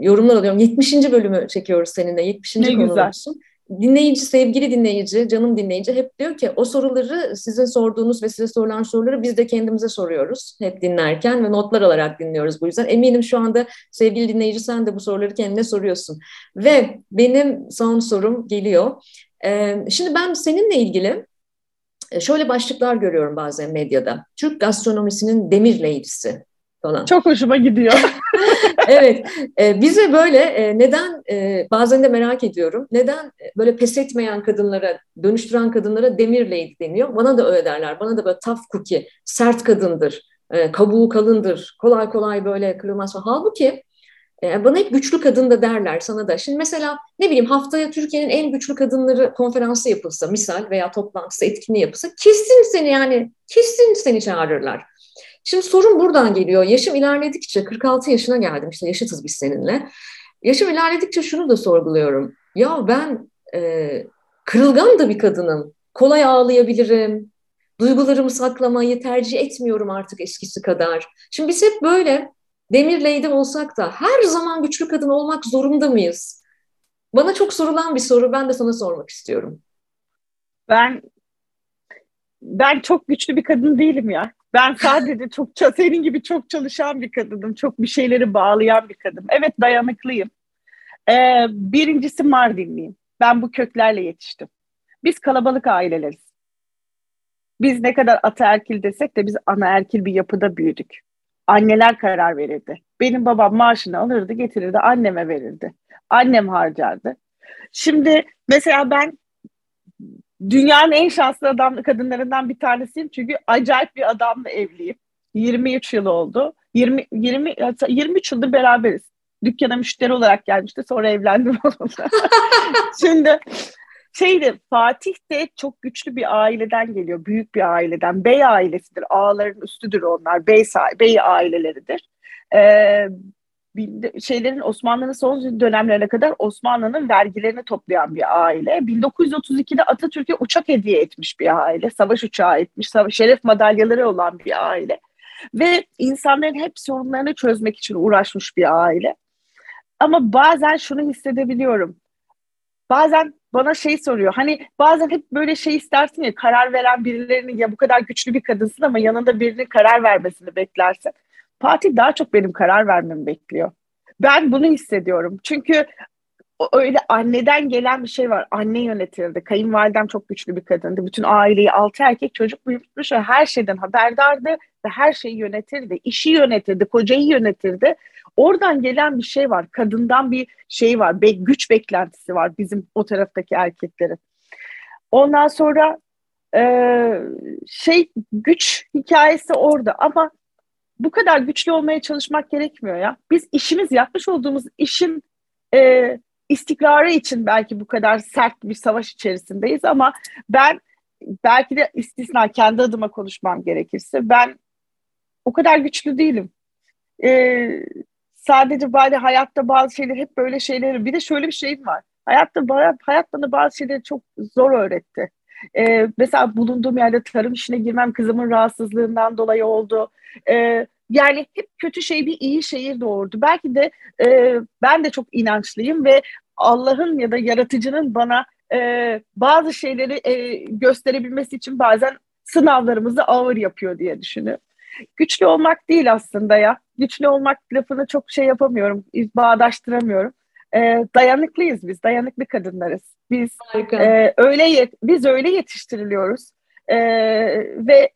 yorumlar alıyorum. 70. bölümü çekiyoruz seninle. 70. Ne konu güzel. olsun dinleyici, sevgili dinleyici, canım dinleyici hep diyor ki o soruları sizin sorduğunuz ve size sorulan soruları biz de kendimize soruyoruz hep dinlerken ve notlar alarak dinliyoruz bu yüzden. Eminim şu anda sevgili dinleyici sen de bu soruları kendine soruyorsun. Ve benim son sorum geliyor. Ee, şimdi ben seninle ilgili e, şöyle başlıklar görüyorum bazen medyada. Türk gastronomisinin demir leydisi falan. Çok hoşuma gidiyor. (laughs) (laughs) evet, e, bize böyle e, neden e, bazen de merak ediyorum. Neden e, böyle pes etmeyen kadınlara, dönüştüren kadınlara demir lady deniyor? Bana da öyle derler. Bana da böyle tough cookie, sert kadındır, e, kabuğu kalındır, kolay kolay böyle kırılmaz. Halbuki e, bana hep güçlü kadın da derler sana da. Şimdi mesela ne bileyim haftaya Türkiye'nin en güçlü kadınları konferansı yapılsa misal veya toplantısı etkinliği yapılsa kesin seni yani kesin seni çağırırlar. Şimdi sorun buradan geliyor. Yaşım ilerledikçe 46 yaşına geldim işte yaşıtız biz seninle. Yaşım ilerledikçe şunu da sorguluyorum. Ya ben e, kırılgan da bir kadınım. Kolay ağlayabilirim. Duygularımı saklamayı tercih etmiyorum artık eskisi kadar. Şimdi biz hep böyle demir lady olsak da her zaman güçlü kadın olmak zorunda mıyız? Bana çok sorulan bir soru. Ben de sana sormak istiyorum. Ben ben çok güçlü bir kadın değilim ya. Ben sadece çok senin gibi çok çalışan bir kadınım. Çok bir şeyleri bağlayan bir kadın. Evet dayanıklıyım. Ee, birincisi Mardinliyim. Ben bu köklerle yetiştim. Biz kalabalık aileleriz. Biz ne kadar ataerkil desek de biz anaerkil bir yapıda büyüdük. Anneler karar verirdi. Benim babam maaşını alırdı getirirdi anneme verirdi. Annem harcardı. Şimdi mesela ben dünyanın en şanslı adam kadınlarından bir tanesiyim çünkü acayip bir adamla evliyim. 23 yıl oldu. 20 20 23 yıldır beraberiz. Dükkana müşteri olarak gelmişti. Sonra evlendim (laughs) onunla. (laughs) Şimdi şeydi Fatih de çok güçlü bir aileden geliyor. Büyük bir aileden. Bey ailesidir. Ağaların üstüdür onlar. Bey, bey aileleridir. Ee, şeylerin Osmanlı'nın son dönemlerine kadar Osmanlı'nın vergilerini toplayan bir aile. 1932'de Atatürk'e uçak hediye etmiş bir aile. Savaş uçağı etmiş, şeref madalyaları olan bir aile. Ve insanların hep sorunlarını çözmek için uğraşmış bir aile. Ama bazen şunu hissedebiliyorum. Bazen bana şey soruyor. Hani bazen hep böyle şey istersin ya karar veren birilerinin ya bu kadar güçlü bir kadınsın ama yanında birinin karar vermesini beklersin. Fatih daha çok benim karar vermemi bekliyor. Ben bunu hissediyorum. Çünkü öyle anneden gelen bir şey var. Anne yönetirdi. Kayınvalidem çok güçlü bir kadındı. Bütün aileyi altı erkek çocuk büyütmüş her şeyden haberdardı ve her şeyi yönetirdi. İşi yönetirdi, kocayı yönetirdi. Oradan gelen bir şey var. Kadından bir şey var. Be güç beklentisi var bizim o taraftaki erkeklerin. Ondan sonra e, şey güç hikayesi orada ama bu kadar güçlü olmaya çalışmak gerekmiyor ya. Biz işimiz yapmış olduğumuz işin e, istikrarı için belki bu kadar sert bir savaş içerisindeyiz ama ben belki de istisna kendi adıma konuşmam gerekirse ben o kadar güçlü değilim. Ee, sadece böyle hayatta bazı şeyler hep böyle şeyleri bir de şöyle bir şeyim var. Hayatta hayat bana bazı şeyleri çok zor öğretti. Ee, mesela bulunduğum yerde tarım işine girmem kızımın rahatsızlığından dolayı oldu. Ee, yani hep kötü şey bir iyi şehir doğurdu. Belki de e, ben de çok inançlıyım ve Allah'ın ya da yaratıcının bana e, bazı şeyleri e, gösterebilmesi için bazen sınavlarımızı ağır yapıyor diye düşünüyorum. Güçlü olmak değil aslında ya. Güçlü olmak lafını çok şey yapamıyorum, bağdaştıramıyorum. E, dayanıklıyız biz, dayanıklı kadınlarız. Biz e, öyle biz öyle yetiştiriliyoruz e, ve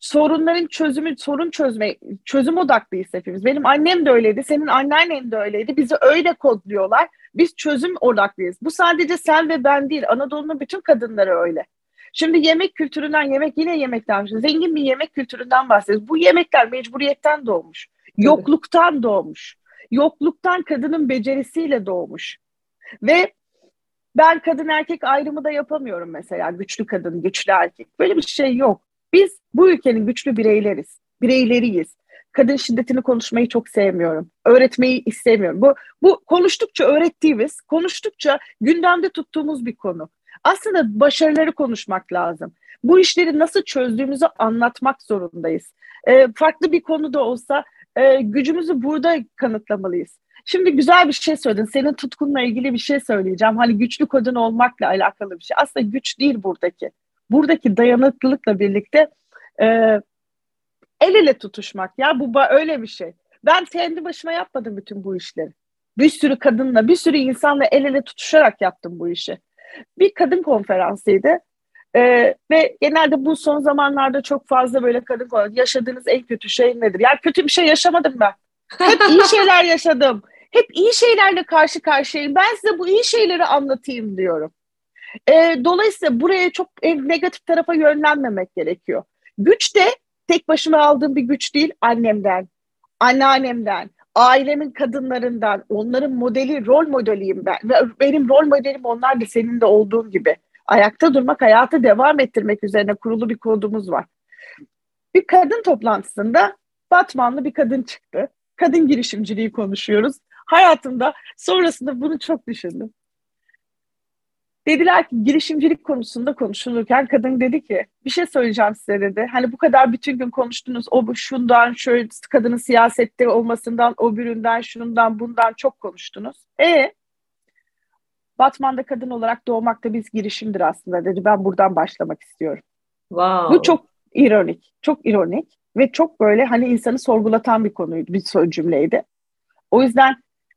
sorunların çözümü, sorun çözme, çözüm odaklıyız hepimiz. Benim annem de öyleydi, senin anneannen de öyleydi. Bizi öyle kodluyorlar. Biz çözüm odaklıyız. Bu sadece sen ve ben değil, Anadolu'nun bütün kadınları öyle. Şimdi yemek kültüründen, yemek yine yemekten, zengin bir yemek kültüründen bahsediyoruz. Bu yemekler mecburiyetten doğmuş, yokluktan doğmuş, yokluktan kadının becerisiyle doğmuş. Ve ben kadın erkek ayrımı da yapamıyorum mesela. Güçlü kadın, güçlü erkek. Böyle bir şey yok. Biz bu ülkenin güçlü bireyleriz. Bireyleriyiz. Kadın şiddetini konuşmayı çok sevmiyorum. Öğretmeyi istemiyorum. Bu, bu konuştukça öğrettiğimiz, konuştukça gündemde tuttuğumuz bir konu. Aslında başarıları konuşmak lazım. Bu işleri nasıl çözdüğümüzü anlatmak zorundayız. E, farklı bir konu da olsa e, gücümüzü burada kanıtlamalıyız. Şimdi güzel bir şey söyledin. Senin tutkunla ilgili bir şey söyleyeceğim. Hani güçlü kadın olmakla alakalı bir şey. Aslında güç değil buradaki. Buradaki dayanıklılıkla birlikte e, el ele tutuşmak. Ya bu öyle bir şey. Ben kendi başıma yapmadım bütün bu işleri. Bir sürü kadınla, bir sürü insanla el ele tutuşarak yaptım bu işi. Bir kadın konferansıydı. Ee, ve genelde bu son zamanlarda çok fazla böyle kadın konferansı. Yaşadığınız en kötü şey nedir? Ya kötü bir şey yaşamadım ben. Hep iyi (laughs) şeyler yaşadım. Hep iyi şeylerle karşı karşıyayım. Ben size bu iyi şeyleri anlatayım diyorum. E, dolayısıyla buraya çok negatif tarafa yönlenmemek gerekiyor. Güç de tek başıma aldığım bir güç değil annemden, anneannemden, ailemin kadınlarından, onların modeli, rol modeliyim ben. Ve benim rol modelim onlar da senin de olduğun gibi. Ayakta durmak, hayatı devam ettirmek üzerine kurulu bir kodumuz var. Bir kadın toplantısında Batmanlı bir kadın çıktı. Kadın girişimciliği konuşuyoruz. Hayatımda sonrasında bunu çok düşündüm. Dediler ki girişimcilik konusunda konuşulurken kadın dedi ki bir şey söyleyeceğim size dedi. Hani bu kadar bütün gün konuştunuz o bu şundan şöyle kadının siyasette olmasından o büründen şundan bundan çok konuştunuz. E Batman'da kadın olarak doğmak da biz girişimdir aslında dedi. Ben buradan başlamak istiyorum. Wow. Bu çok ironik. Çok ironik ve çok böyle hani insanı sorgulatan bir konuydu, bir cümleydi. O yüzden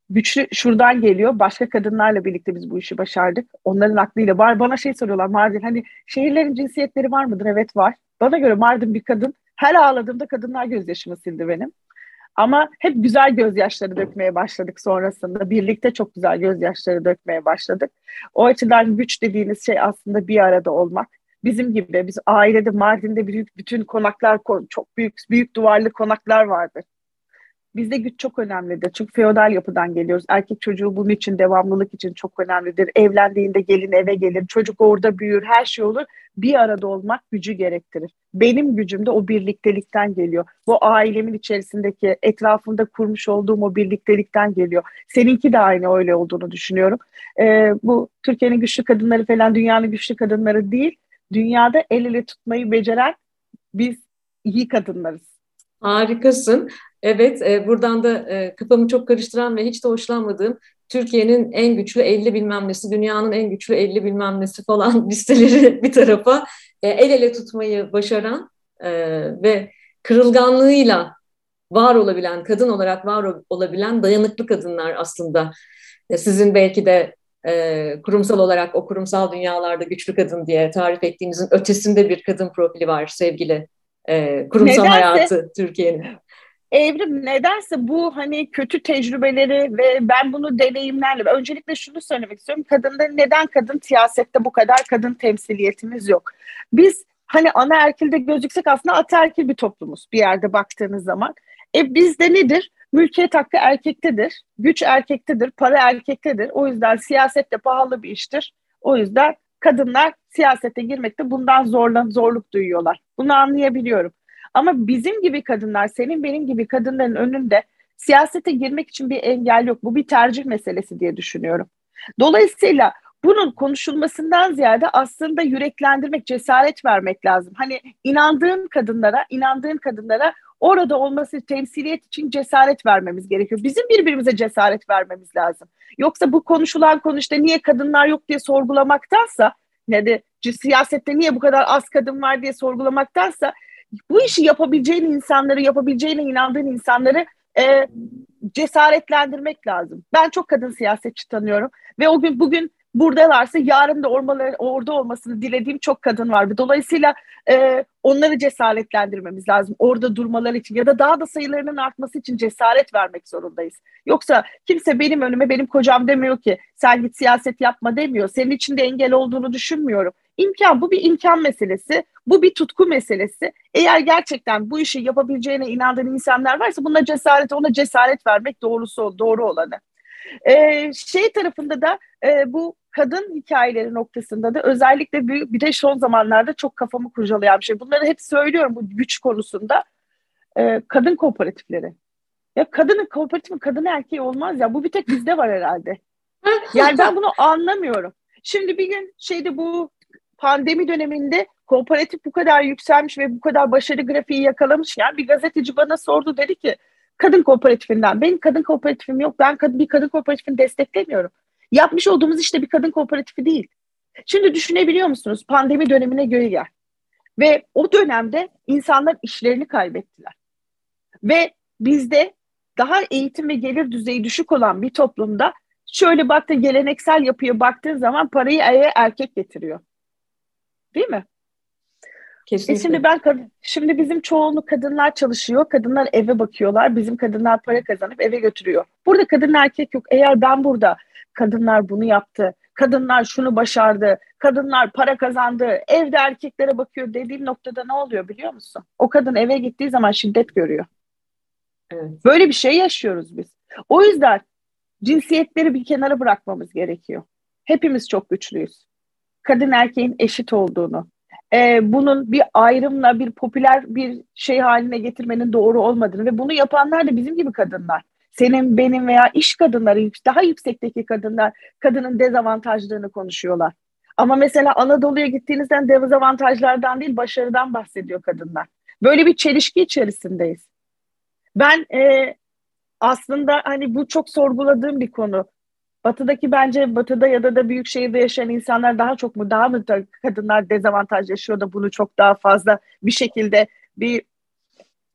güçlü şuradan geliyor. Başka kadınlarla birlikte biz bu işi başardık. Onların aklıyla var. Bana şey soruyorlar Mardin hani şehirlerin cinsiyetleri var mıdır? Evet var. Bana göre Mardin bir kadın. Her ağladığımda kadınlar gözyaşımı sildi benim. Ama hep güzel gözyaşları dökmeye başladık sonrasında. Birlikte çok güzel gözyaşları dökmeye başladık. O açıdan güç dediğiniz şey aslında bir arada olmak. Bizim gibi biz ailede Mardin'de büyük bütün konaklar çok büyük büyük duvarlı konaklar vardır. Bizde güç çok önemlidir. Çünkü feodal yapıdan geliyoruz. Erkek çocuğu bunun için, devamlılık için çok önemlidir. Evlendiğinde gelin eve gelir, çocuk orada büyür, her şey olur. Bir arada olmak gücü gerektirir. Benim gücüm de o birliktelikten geliyor. Bu ailemin içerisindeki, etrafında kurmuş olduğum o birliktelikten geliyor. Seninki de aynı öyle olduğunu düşünüyorum. Ee, bu Türkiye'nin güçlü kadınları falan dünyanın güçlü kadınları değil. Dünyada el ele tutmayı beceren biz iyi kadınlarız. Harikasın. Evet, e, buradan da e, kafamı çok karıştıran ve hiç de hoşlanmadığım Türkiye'nin en güçlü 50 bilmem nesi, dünyanın en güçlü 50 bilmem nesi falan (laughs) listeleri bir tarafa e, el ele tutmayı başaran e, ve kırılganlığıyla var olabilen, kadın olarak var olabilen dayanıklı kadınlar aslında. E, sizin belki de e, kurumsal olarak o kurumsal dünyalarda güçlü kadın diye tarif ettiğinizin ötesinde bir kadın profili var sevgili e, kurumsal Nedense, hayatı Türkiye'nin. Evrim nedense bu hani kötü tecrübeleri ve ben bunu deneyimlerle öncelikle şunu söylemek istiyorum. Kadında neden kadın siyasette bu kadar kadın temsiliyetimiz yok? Biz hani ana erkilde gözüksek aslında ataerkil bir toplumuz bir yerde baktığınız zaman. E bizde nedir? Mülkiyet hakkı erkektedir, güç erkektedir, para erkektedir. O yüzden siyaset de pahalı bir iştir. O yüzden kadınlar siyasete girmekte bundan zorlan zorluk duyuyorlar. Bunu anlayabiliyorum. Ama bizim gibi kadınlar, senin benim gibi kadınların önünde siyasete girmek için bir engel yok. Bu bir tercih meselesi diye düşünüyorum. Dolayısıyla bunun konuşulmasından ziyade aslında yüreklendirmek, cesaret vermek lazım. Hani inandığın kadınlara, inandığın kadınlara orada olması temsiliyet için cesaret vermemiz gerekiyor. Bizim birbirimize cesaret vermemiz lazım. Yoksa bu konuşulan konu işte niye kadınlar yok diye sorgulamaktansa ne de siyasette niye bu kadar az kadın var diye sorgulamaktansa bu işi yapabileceğin insanları, yapabileceğine inandığın insanları e, cesaretlendirmek lazım. Ben çok kadın siyasetçi tanıyorum ve o gün bugün buradalarsa yarın da ormaları, orada olmasını dilediğim çok kadın var. Dolayısıyla e, onları cesaretlendirmemiz lazım orada durmaları için ya da daha da sayılarının artması için cesaret vermek zorundayız. Yoksa kimse benim önüme benim kocam demiyor ki sen git siyaset yapma demiyor. Senin için de engel olduğunu düşünmüyorum. İmkan bu bir imkan meselesi. Bu bir tutku meselesi. Eğer gerçekten bu işi yapabileceğine inandığın insanlar varsa buna cesaret, ona cesaret vermek doğrusu doğru olanı. Ee, şey tarafında da e, bu kadın hikayeleri noktasında da özellikle bir, bir de son zamanlarda çok kafamı kurcalayan bir şey. Bunları hep söylüyorum bu güç konusunda. Ee, kadın kooperatifleri. Ya kadının kooperatifi kadın erkeği olmaz ya. Bu bir tek bizde var herhalde. Yani ben bunu anlamıyorum. Şimdi bir gün şeyde bu pandemi döneminde kooperatif bu kadar yükselmiş ve bu kadar başarı grafiği yakalamış. Yani bir gazeteci bana sordu dedi ki kadın kooperatifinden. Benim kadın kooperatifim yok. Ben kadın, bir kadın kooperatifini desteklemiyorum. Yapmış olduğumuz işte bir kadın kooperatifi değil. Şimdi düşünebiliyor musunuz? Pandemi dönemine göre gel. Ve o dönemde insanlar işlerini kaybettiler. Ve bizde daha eğitim ve gelir düzeyi düşük olan bir toplumda şöyle baktın geleneksel yapıya baktığın zaman parayı eve erkek getiriyor. Değil mi? Kesinlikle. E şimdi ben şimdi bizim çoğunluk kadınlar çalışıyor. Kadınlar eve bakıyorlar. Bizim kadınlar para kazanıp eve götürüyor. Burada kadın erkek yok. Eğer ben burada kadınlar bunu yaptı. Kadınlar şunu başardı. Kadınlar para kazandı. Evde erkeklere bakıyor dediğim noktada ne oluyor biliyor musun? O kadın eve gittiği zaman şiddet görüyor. Evet. Böyle bir şey yaşıyoruz biz. O yüzden cinsiyetleri bir kenara bırakmamız gerekiyor. Hepimiz çok güçlüyüz. Kadın erkeğin eşit olduğunu, e, bunun bir ayrımla bir popüler bir şey haline getirmenin doğru olmadığını ve bunu yapanlar da bizim gibi kadınlar. Senin, benim veya iş kadınları, daha yüksekteki kadınlar kadının dezavantajlığını konuşuyorlar. Ama mesela Anadolu'ya gittiğinizden dezavantajlardan değil başarıdan bahsediyor kadınlar. Böyle bir çelişki içerisindeyiz. Ben e, aslında hani bu çok sorguladığım bir konu. Batı'daki bence Batı'da ya da da büyük şehirde yaşayan insanlar daha çok mu daha mı kadınlar dezavantaj yaşıyor da bunu çok daha fazla bir şekilde bir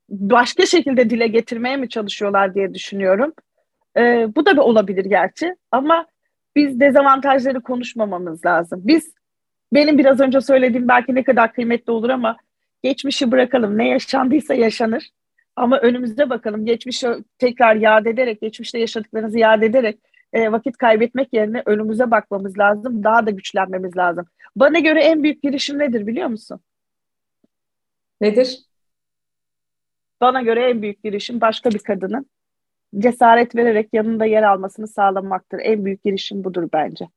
başka şekilde dile getirmeye mi çalışıyorlar diye düşünüyorum. Ee, bu da bir olabilir gerçi ama biz dezavantajları konuşmamamız lazım. Biz benim biraz önce söylediğim belki ne kadar kıymetli olur ama geçmişi bırakalım. Ne yaşandıysa yaşanır. Ama önümüzde bakalım. Geçmişi tekrar yad ederek, geçmişte yaşadıklarınızı yad ederek e, vakit kaybetmek yerine önümüze bakmamız lazım. Daha da güçlenmemiz lazım. Bana göre en büyük girişim nedir biliyor musun? Nedir? Bana göre en büyük girişim başka bir kadının cesaret vererek yanında yer almasını sağlamaktır. En büyük girişim budur bence.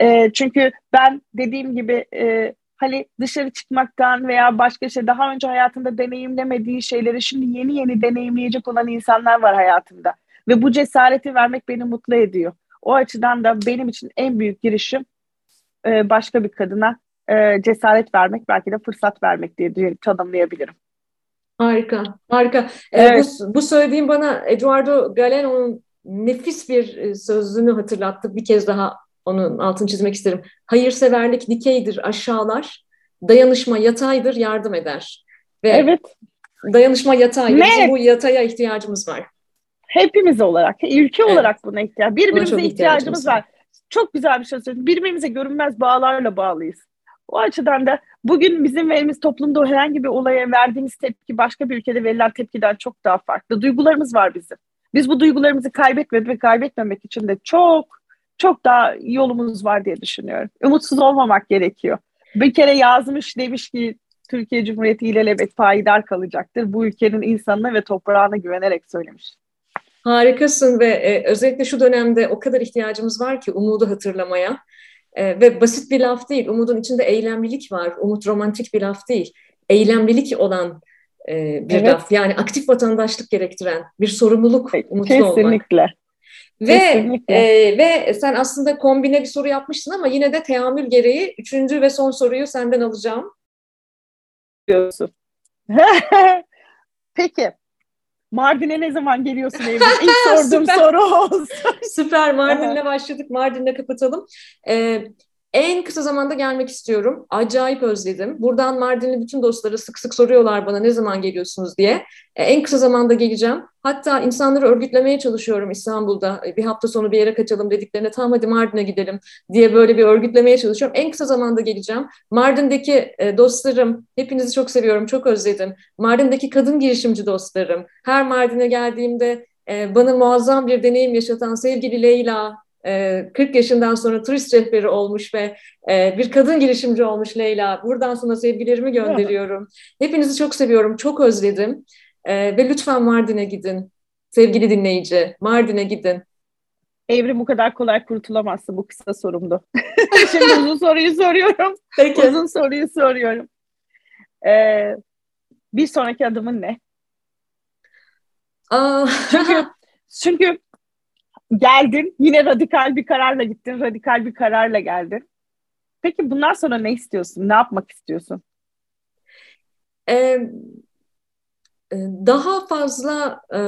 E, çünkü ben dediğim gibi e, hani dışarı çıkmaktan veya başka şey daha önce hayatında deneyimlemediği şeyleri şimdi yeni yeni deneyimleyecek olan insanlar var hayatımda. Ve bu cesareti vermek beni mutlu ediyor. O açıdan da benim için en büyük girişim e, başka bir kadına e, cesaret vermek, belki de fırsat vermek diye tanımlayabilirim. Harika, harika. E, evet. Ee, bu, bu söylediğim bana Eduardo Galeano'nun nefis bir e, sözünü hatırlattı. Bir kez daha onun altını çizmek isterim. Hayırseverlik dikeydir, aşağılar. Dayanışma yataydır, yardım eder. Ve evet. dayanışma yatay. Bizim bu yataya ihtiyacımız var. Hepimiz olarak, ülke evet. olarak buna ihtiyaç. Birbirimize buna ihtiyacımız var. var. Çok güzel bir şey söyledin. Birbirimize görünmez bağlarla bağlıyız. O açıdan da bugün bizim verimiz toplumda herhangi bir olaya verdiğimiz tepki başka bir ülkede verilen tepkiden çok daha farklı. Duygularımız var bizim. Biz bu duygularımızı kaybetmemek ve kaybetmemek için de çok çok daha yolumuz var diye düşünüyorum. Umutsuz olmamak gerekiyor. Bir kere yazmış demiş ki Türkiye Cumhuriyeti ilelebet payidar kalacaktır. Bu ülkenin insanına ve toprağına güvenerek söylemiş. Harikasın ve e, özellikle şu dönemde o kadar ihtiyacımız var ki umudu hatırlamaya. E, ve basit bir laf değil. Umudun içinde eylemlilik var. Umut romantik bir laf değil. Eylemlilik olan e, bir evet. laf. Yani aktif vatandaşlık gerektiren bir sorumluluk umutlu Kesinlikle. olmak. Kesinlikle. Ve e, ve sen aslında kombine bir soru yapmıştın ama yine de teamül gereği üçüncü ve son soruyu senden alacağım. Diyorsun. (laughs) Peki. Mardin'e ne zaman geliyorsun Evrim? İlk sorduğum (laughs) soru olsun. Süper. Mardin'le başladık. Mardin'le kapatalım. Ee, en kısa zamanda gelmek istiyorum. Acayip özledim. Buradan Mardinli bütün dostları sık sık soruyorlar bana ne zaman geliyorsunuz diye. Ee, en kısa zamanda geleceğim. Hatta insanları örgütlemeye çalışıyorum İstanbul'da. Ee, bir hafta sonu bir yere kaçalım dediklerine tamam hadi Mardin'e gidelim diye böyle bir örgütlemeye çalışıyorum. En kısa zamanda geleceğim. Mardin'deki e, dostlarım, hepinizi çok seviyorum, çok özledim. Mardin'deki kadın girişimci dostlarım. Her Mardin'e geldiğimde e, bana muazzam bir deneyim yaşatan sevgili Leyla, 40 yaşından sonra turist rehberi olmuş ve bir kadın girişimci olmuş Leyla. Buradan sana sevgilerimi gönderiyorum. Hepinizi çok seviyorum, çok özledim. Ve lütfen Mardin'e gidin. Sevgili dinleyici, Mardin'e gidin. Evrim bu kadar kolay kurtulamazsın bu kısa sorumdu. (laughs) Şimdi uzun soruyu soruyorum. Peki. Uzun soruyu soruyorum. Ee, bir sonraki adımın ne? Aa. çünkü (laughs) çünkü geldin yine radikal bir kararla gittin radikal bir kararla geldin. Peki bundan sonra ne istiyorsun? Ne yapmak istiyorsun? Ee, daha fazla e,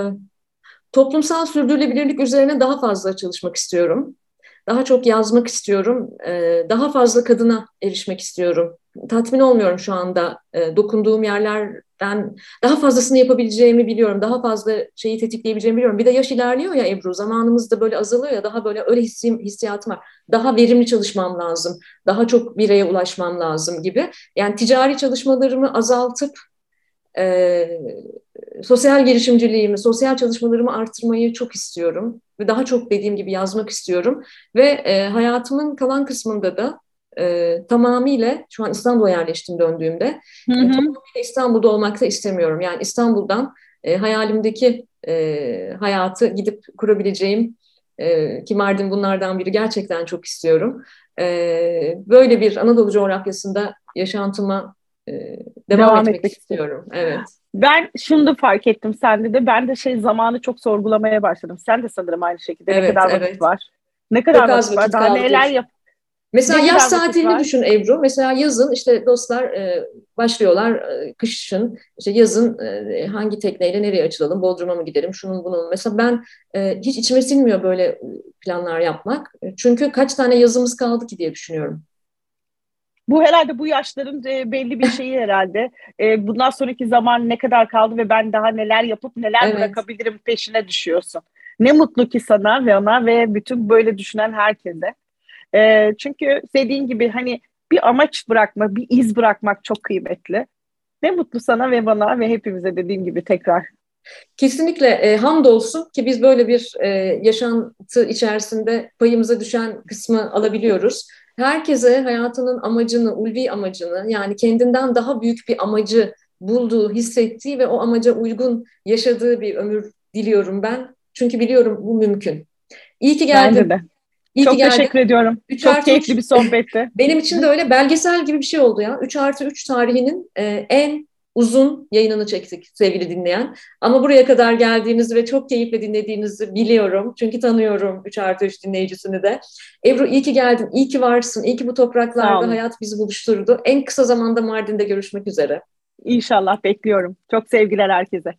toplumsal sürdürülebilirlik üzerine daha fazla çalışmak istiyorum. Daha çok yazmak istiyorum. E, daha fazla kadına erişmek istiyorum. Tatmin olmuyorum şu anda. E, dokunduğum yerler ben daha fazlasını yapabileceğimi biliyorum. Daha fazla şeyi tetikleyebileceğimi biliyorum. Bir de yaş ilerliyor ya Ebru. Zamanımız da böyle azalıyor ya. Daha böyle öyle hissim, hissiyatım var. Daha verimli çalışmam lazım. Daha çok bireye ulaşmam lazım gibi. Yani ticari çalışmalarımı azaltıp e, sosyal girişimciliğimi, sosyal çalışmalarımı artırmayı çok istiyorum. Ve daha çok dediğim gibi yazmak istiyorum. Ve e, hayatımın kalan kısmında da e, tamamıyla şu an İstanbul'a yerleştim döndüğümde hı hı. E, tamamıyla İstanbul'da olmak da istemiyorum. Yani İstanbul'dan e, hayalimdeki e, hayatı gidip kurabileceğim e, ki Mardin bunlardan biri gerçekten çok istiyorum. E, böyle bir Anadolu coğrafyasında yaşantıma e, devam, devam etmek, etmek istiyorum. Evet. Ben şunu da fark ettim sende de. Ben de şey zamanı çok sorgulamaya başladım. Sen de sanırım aynı şekilde. Evet, ne kadar evet. vakit var? Ne kadar çok vakit var? Daha neler yap Mesela ne yaz tatilini düşün Ebru. Mesela yazın işte dostlar e, başlıyorlar e, kışın işte yazın e, hangi tekneyle nereye açılalım Bodrum'a mı gidelim şunun bunun. Mesela ben e, hiç içime sinmiyor böyle planlar yapmak. Çünkü kaç tane yazımız kaldı ki diye düşünüyorum. Bu herhalde bu yaşların e, belli bir şeyi herhalde. E, bundan sonraki zaman ne kadar kaldı ve ben daha neler yapıp neler evet. bırakabilirim peşine düşüyorsun. Ne mutlu ki sana ve ona ve bütün böyle düşünen herkese. E, çünkü dediğin gibi hani bir amaç bırakma, bir iz bırakmak çok kıymetli. Ne mutlu sana ve bana ve hepimize dediğim gibi tekrar. Kesinlikle e, hamdolsun ki biz böyle bir e, yaşantı içerisinde payımıza düşen kısmı alabiliyoruz. Herkese hayatının amacını, ulvi amacını yani kendinden daha büyük bir amacı bulduğu, hissettiği ve o amaca uygun yaşadığı bir ömür diliyorum ben. Çünkü biliyorum bu mümkün. İyi ki geldin. Bence de. İyi Çok teşekkür ediyorum. 3 Çok keyifli 3. bir sohbetti. (laughs) Benim için de öyle belgesel gibi bir şey oldu ya. 3 artı 3 tarihinin e, en uzun yayınını çektik sevgili dinleyen. Ama buraya kadar geldiğinizi ve çok keyifle dinlediğinizi biliyorum. Çünkü tanıyorum 3 artı 3 dinleyicisini de. Ebru iyi ki geldin, iyi ki varsın, iyi ki bu topraklarda hayat bizi buluşturdu. En kısa zamanda Mardin'de görüşmek üzere. İnşallah bekliyorum. Çok sevgiler herkese.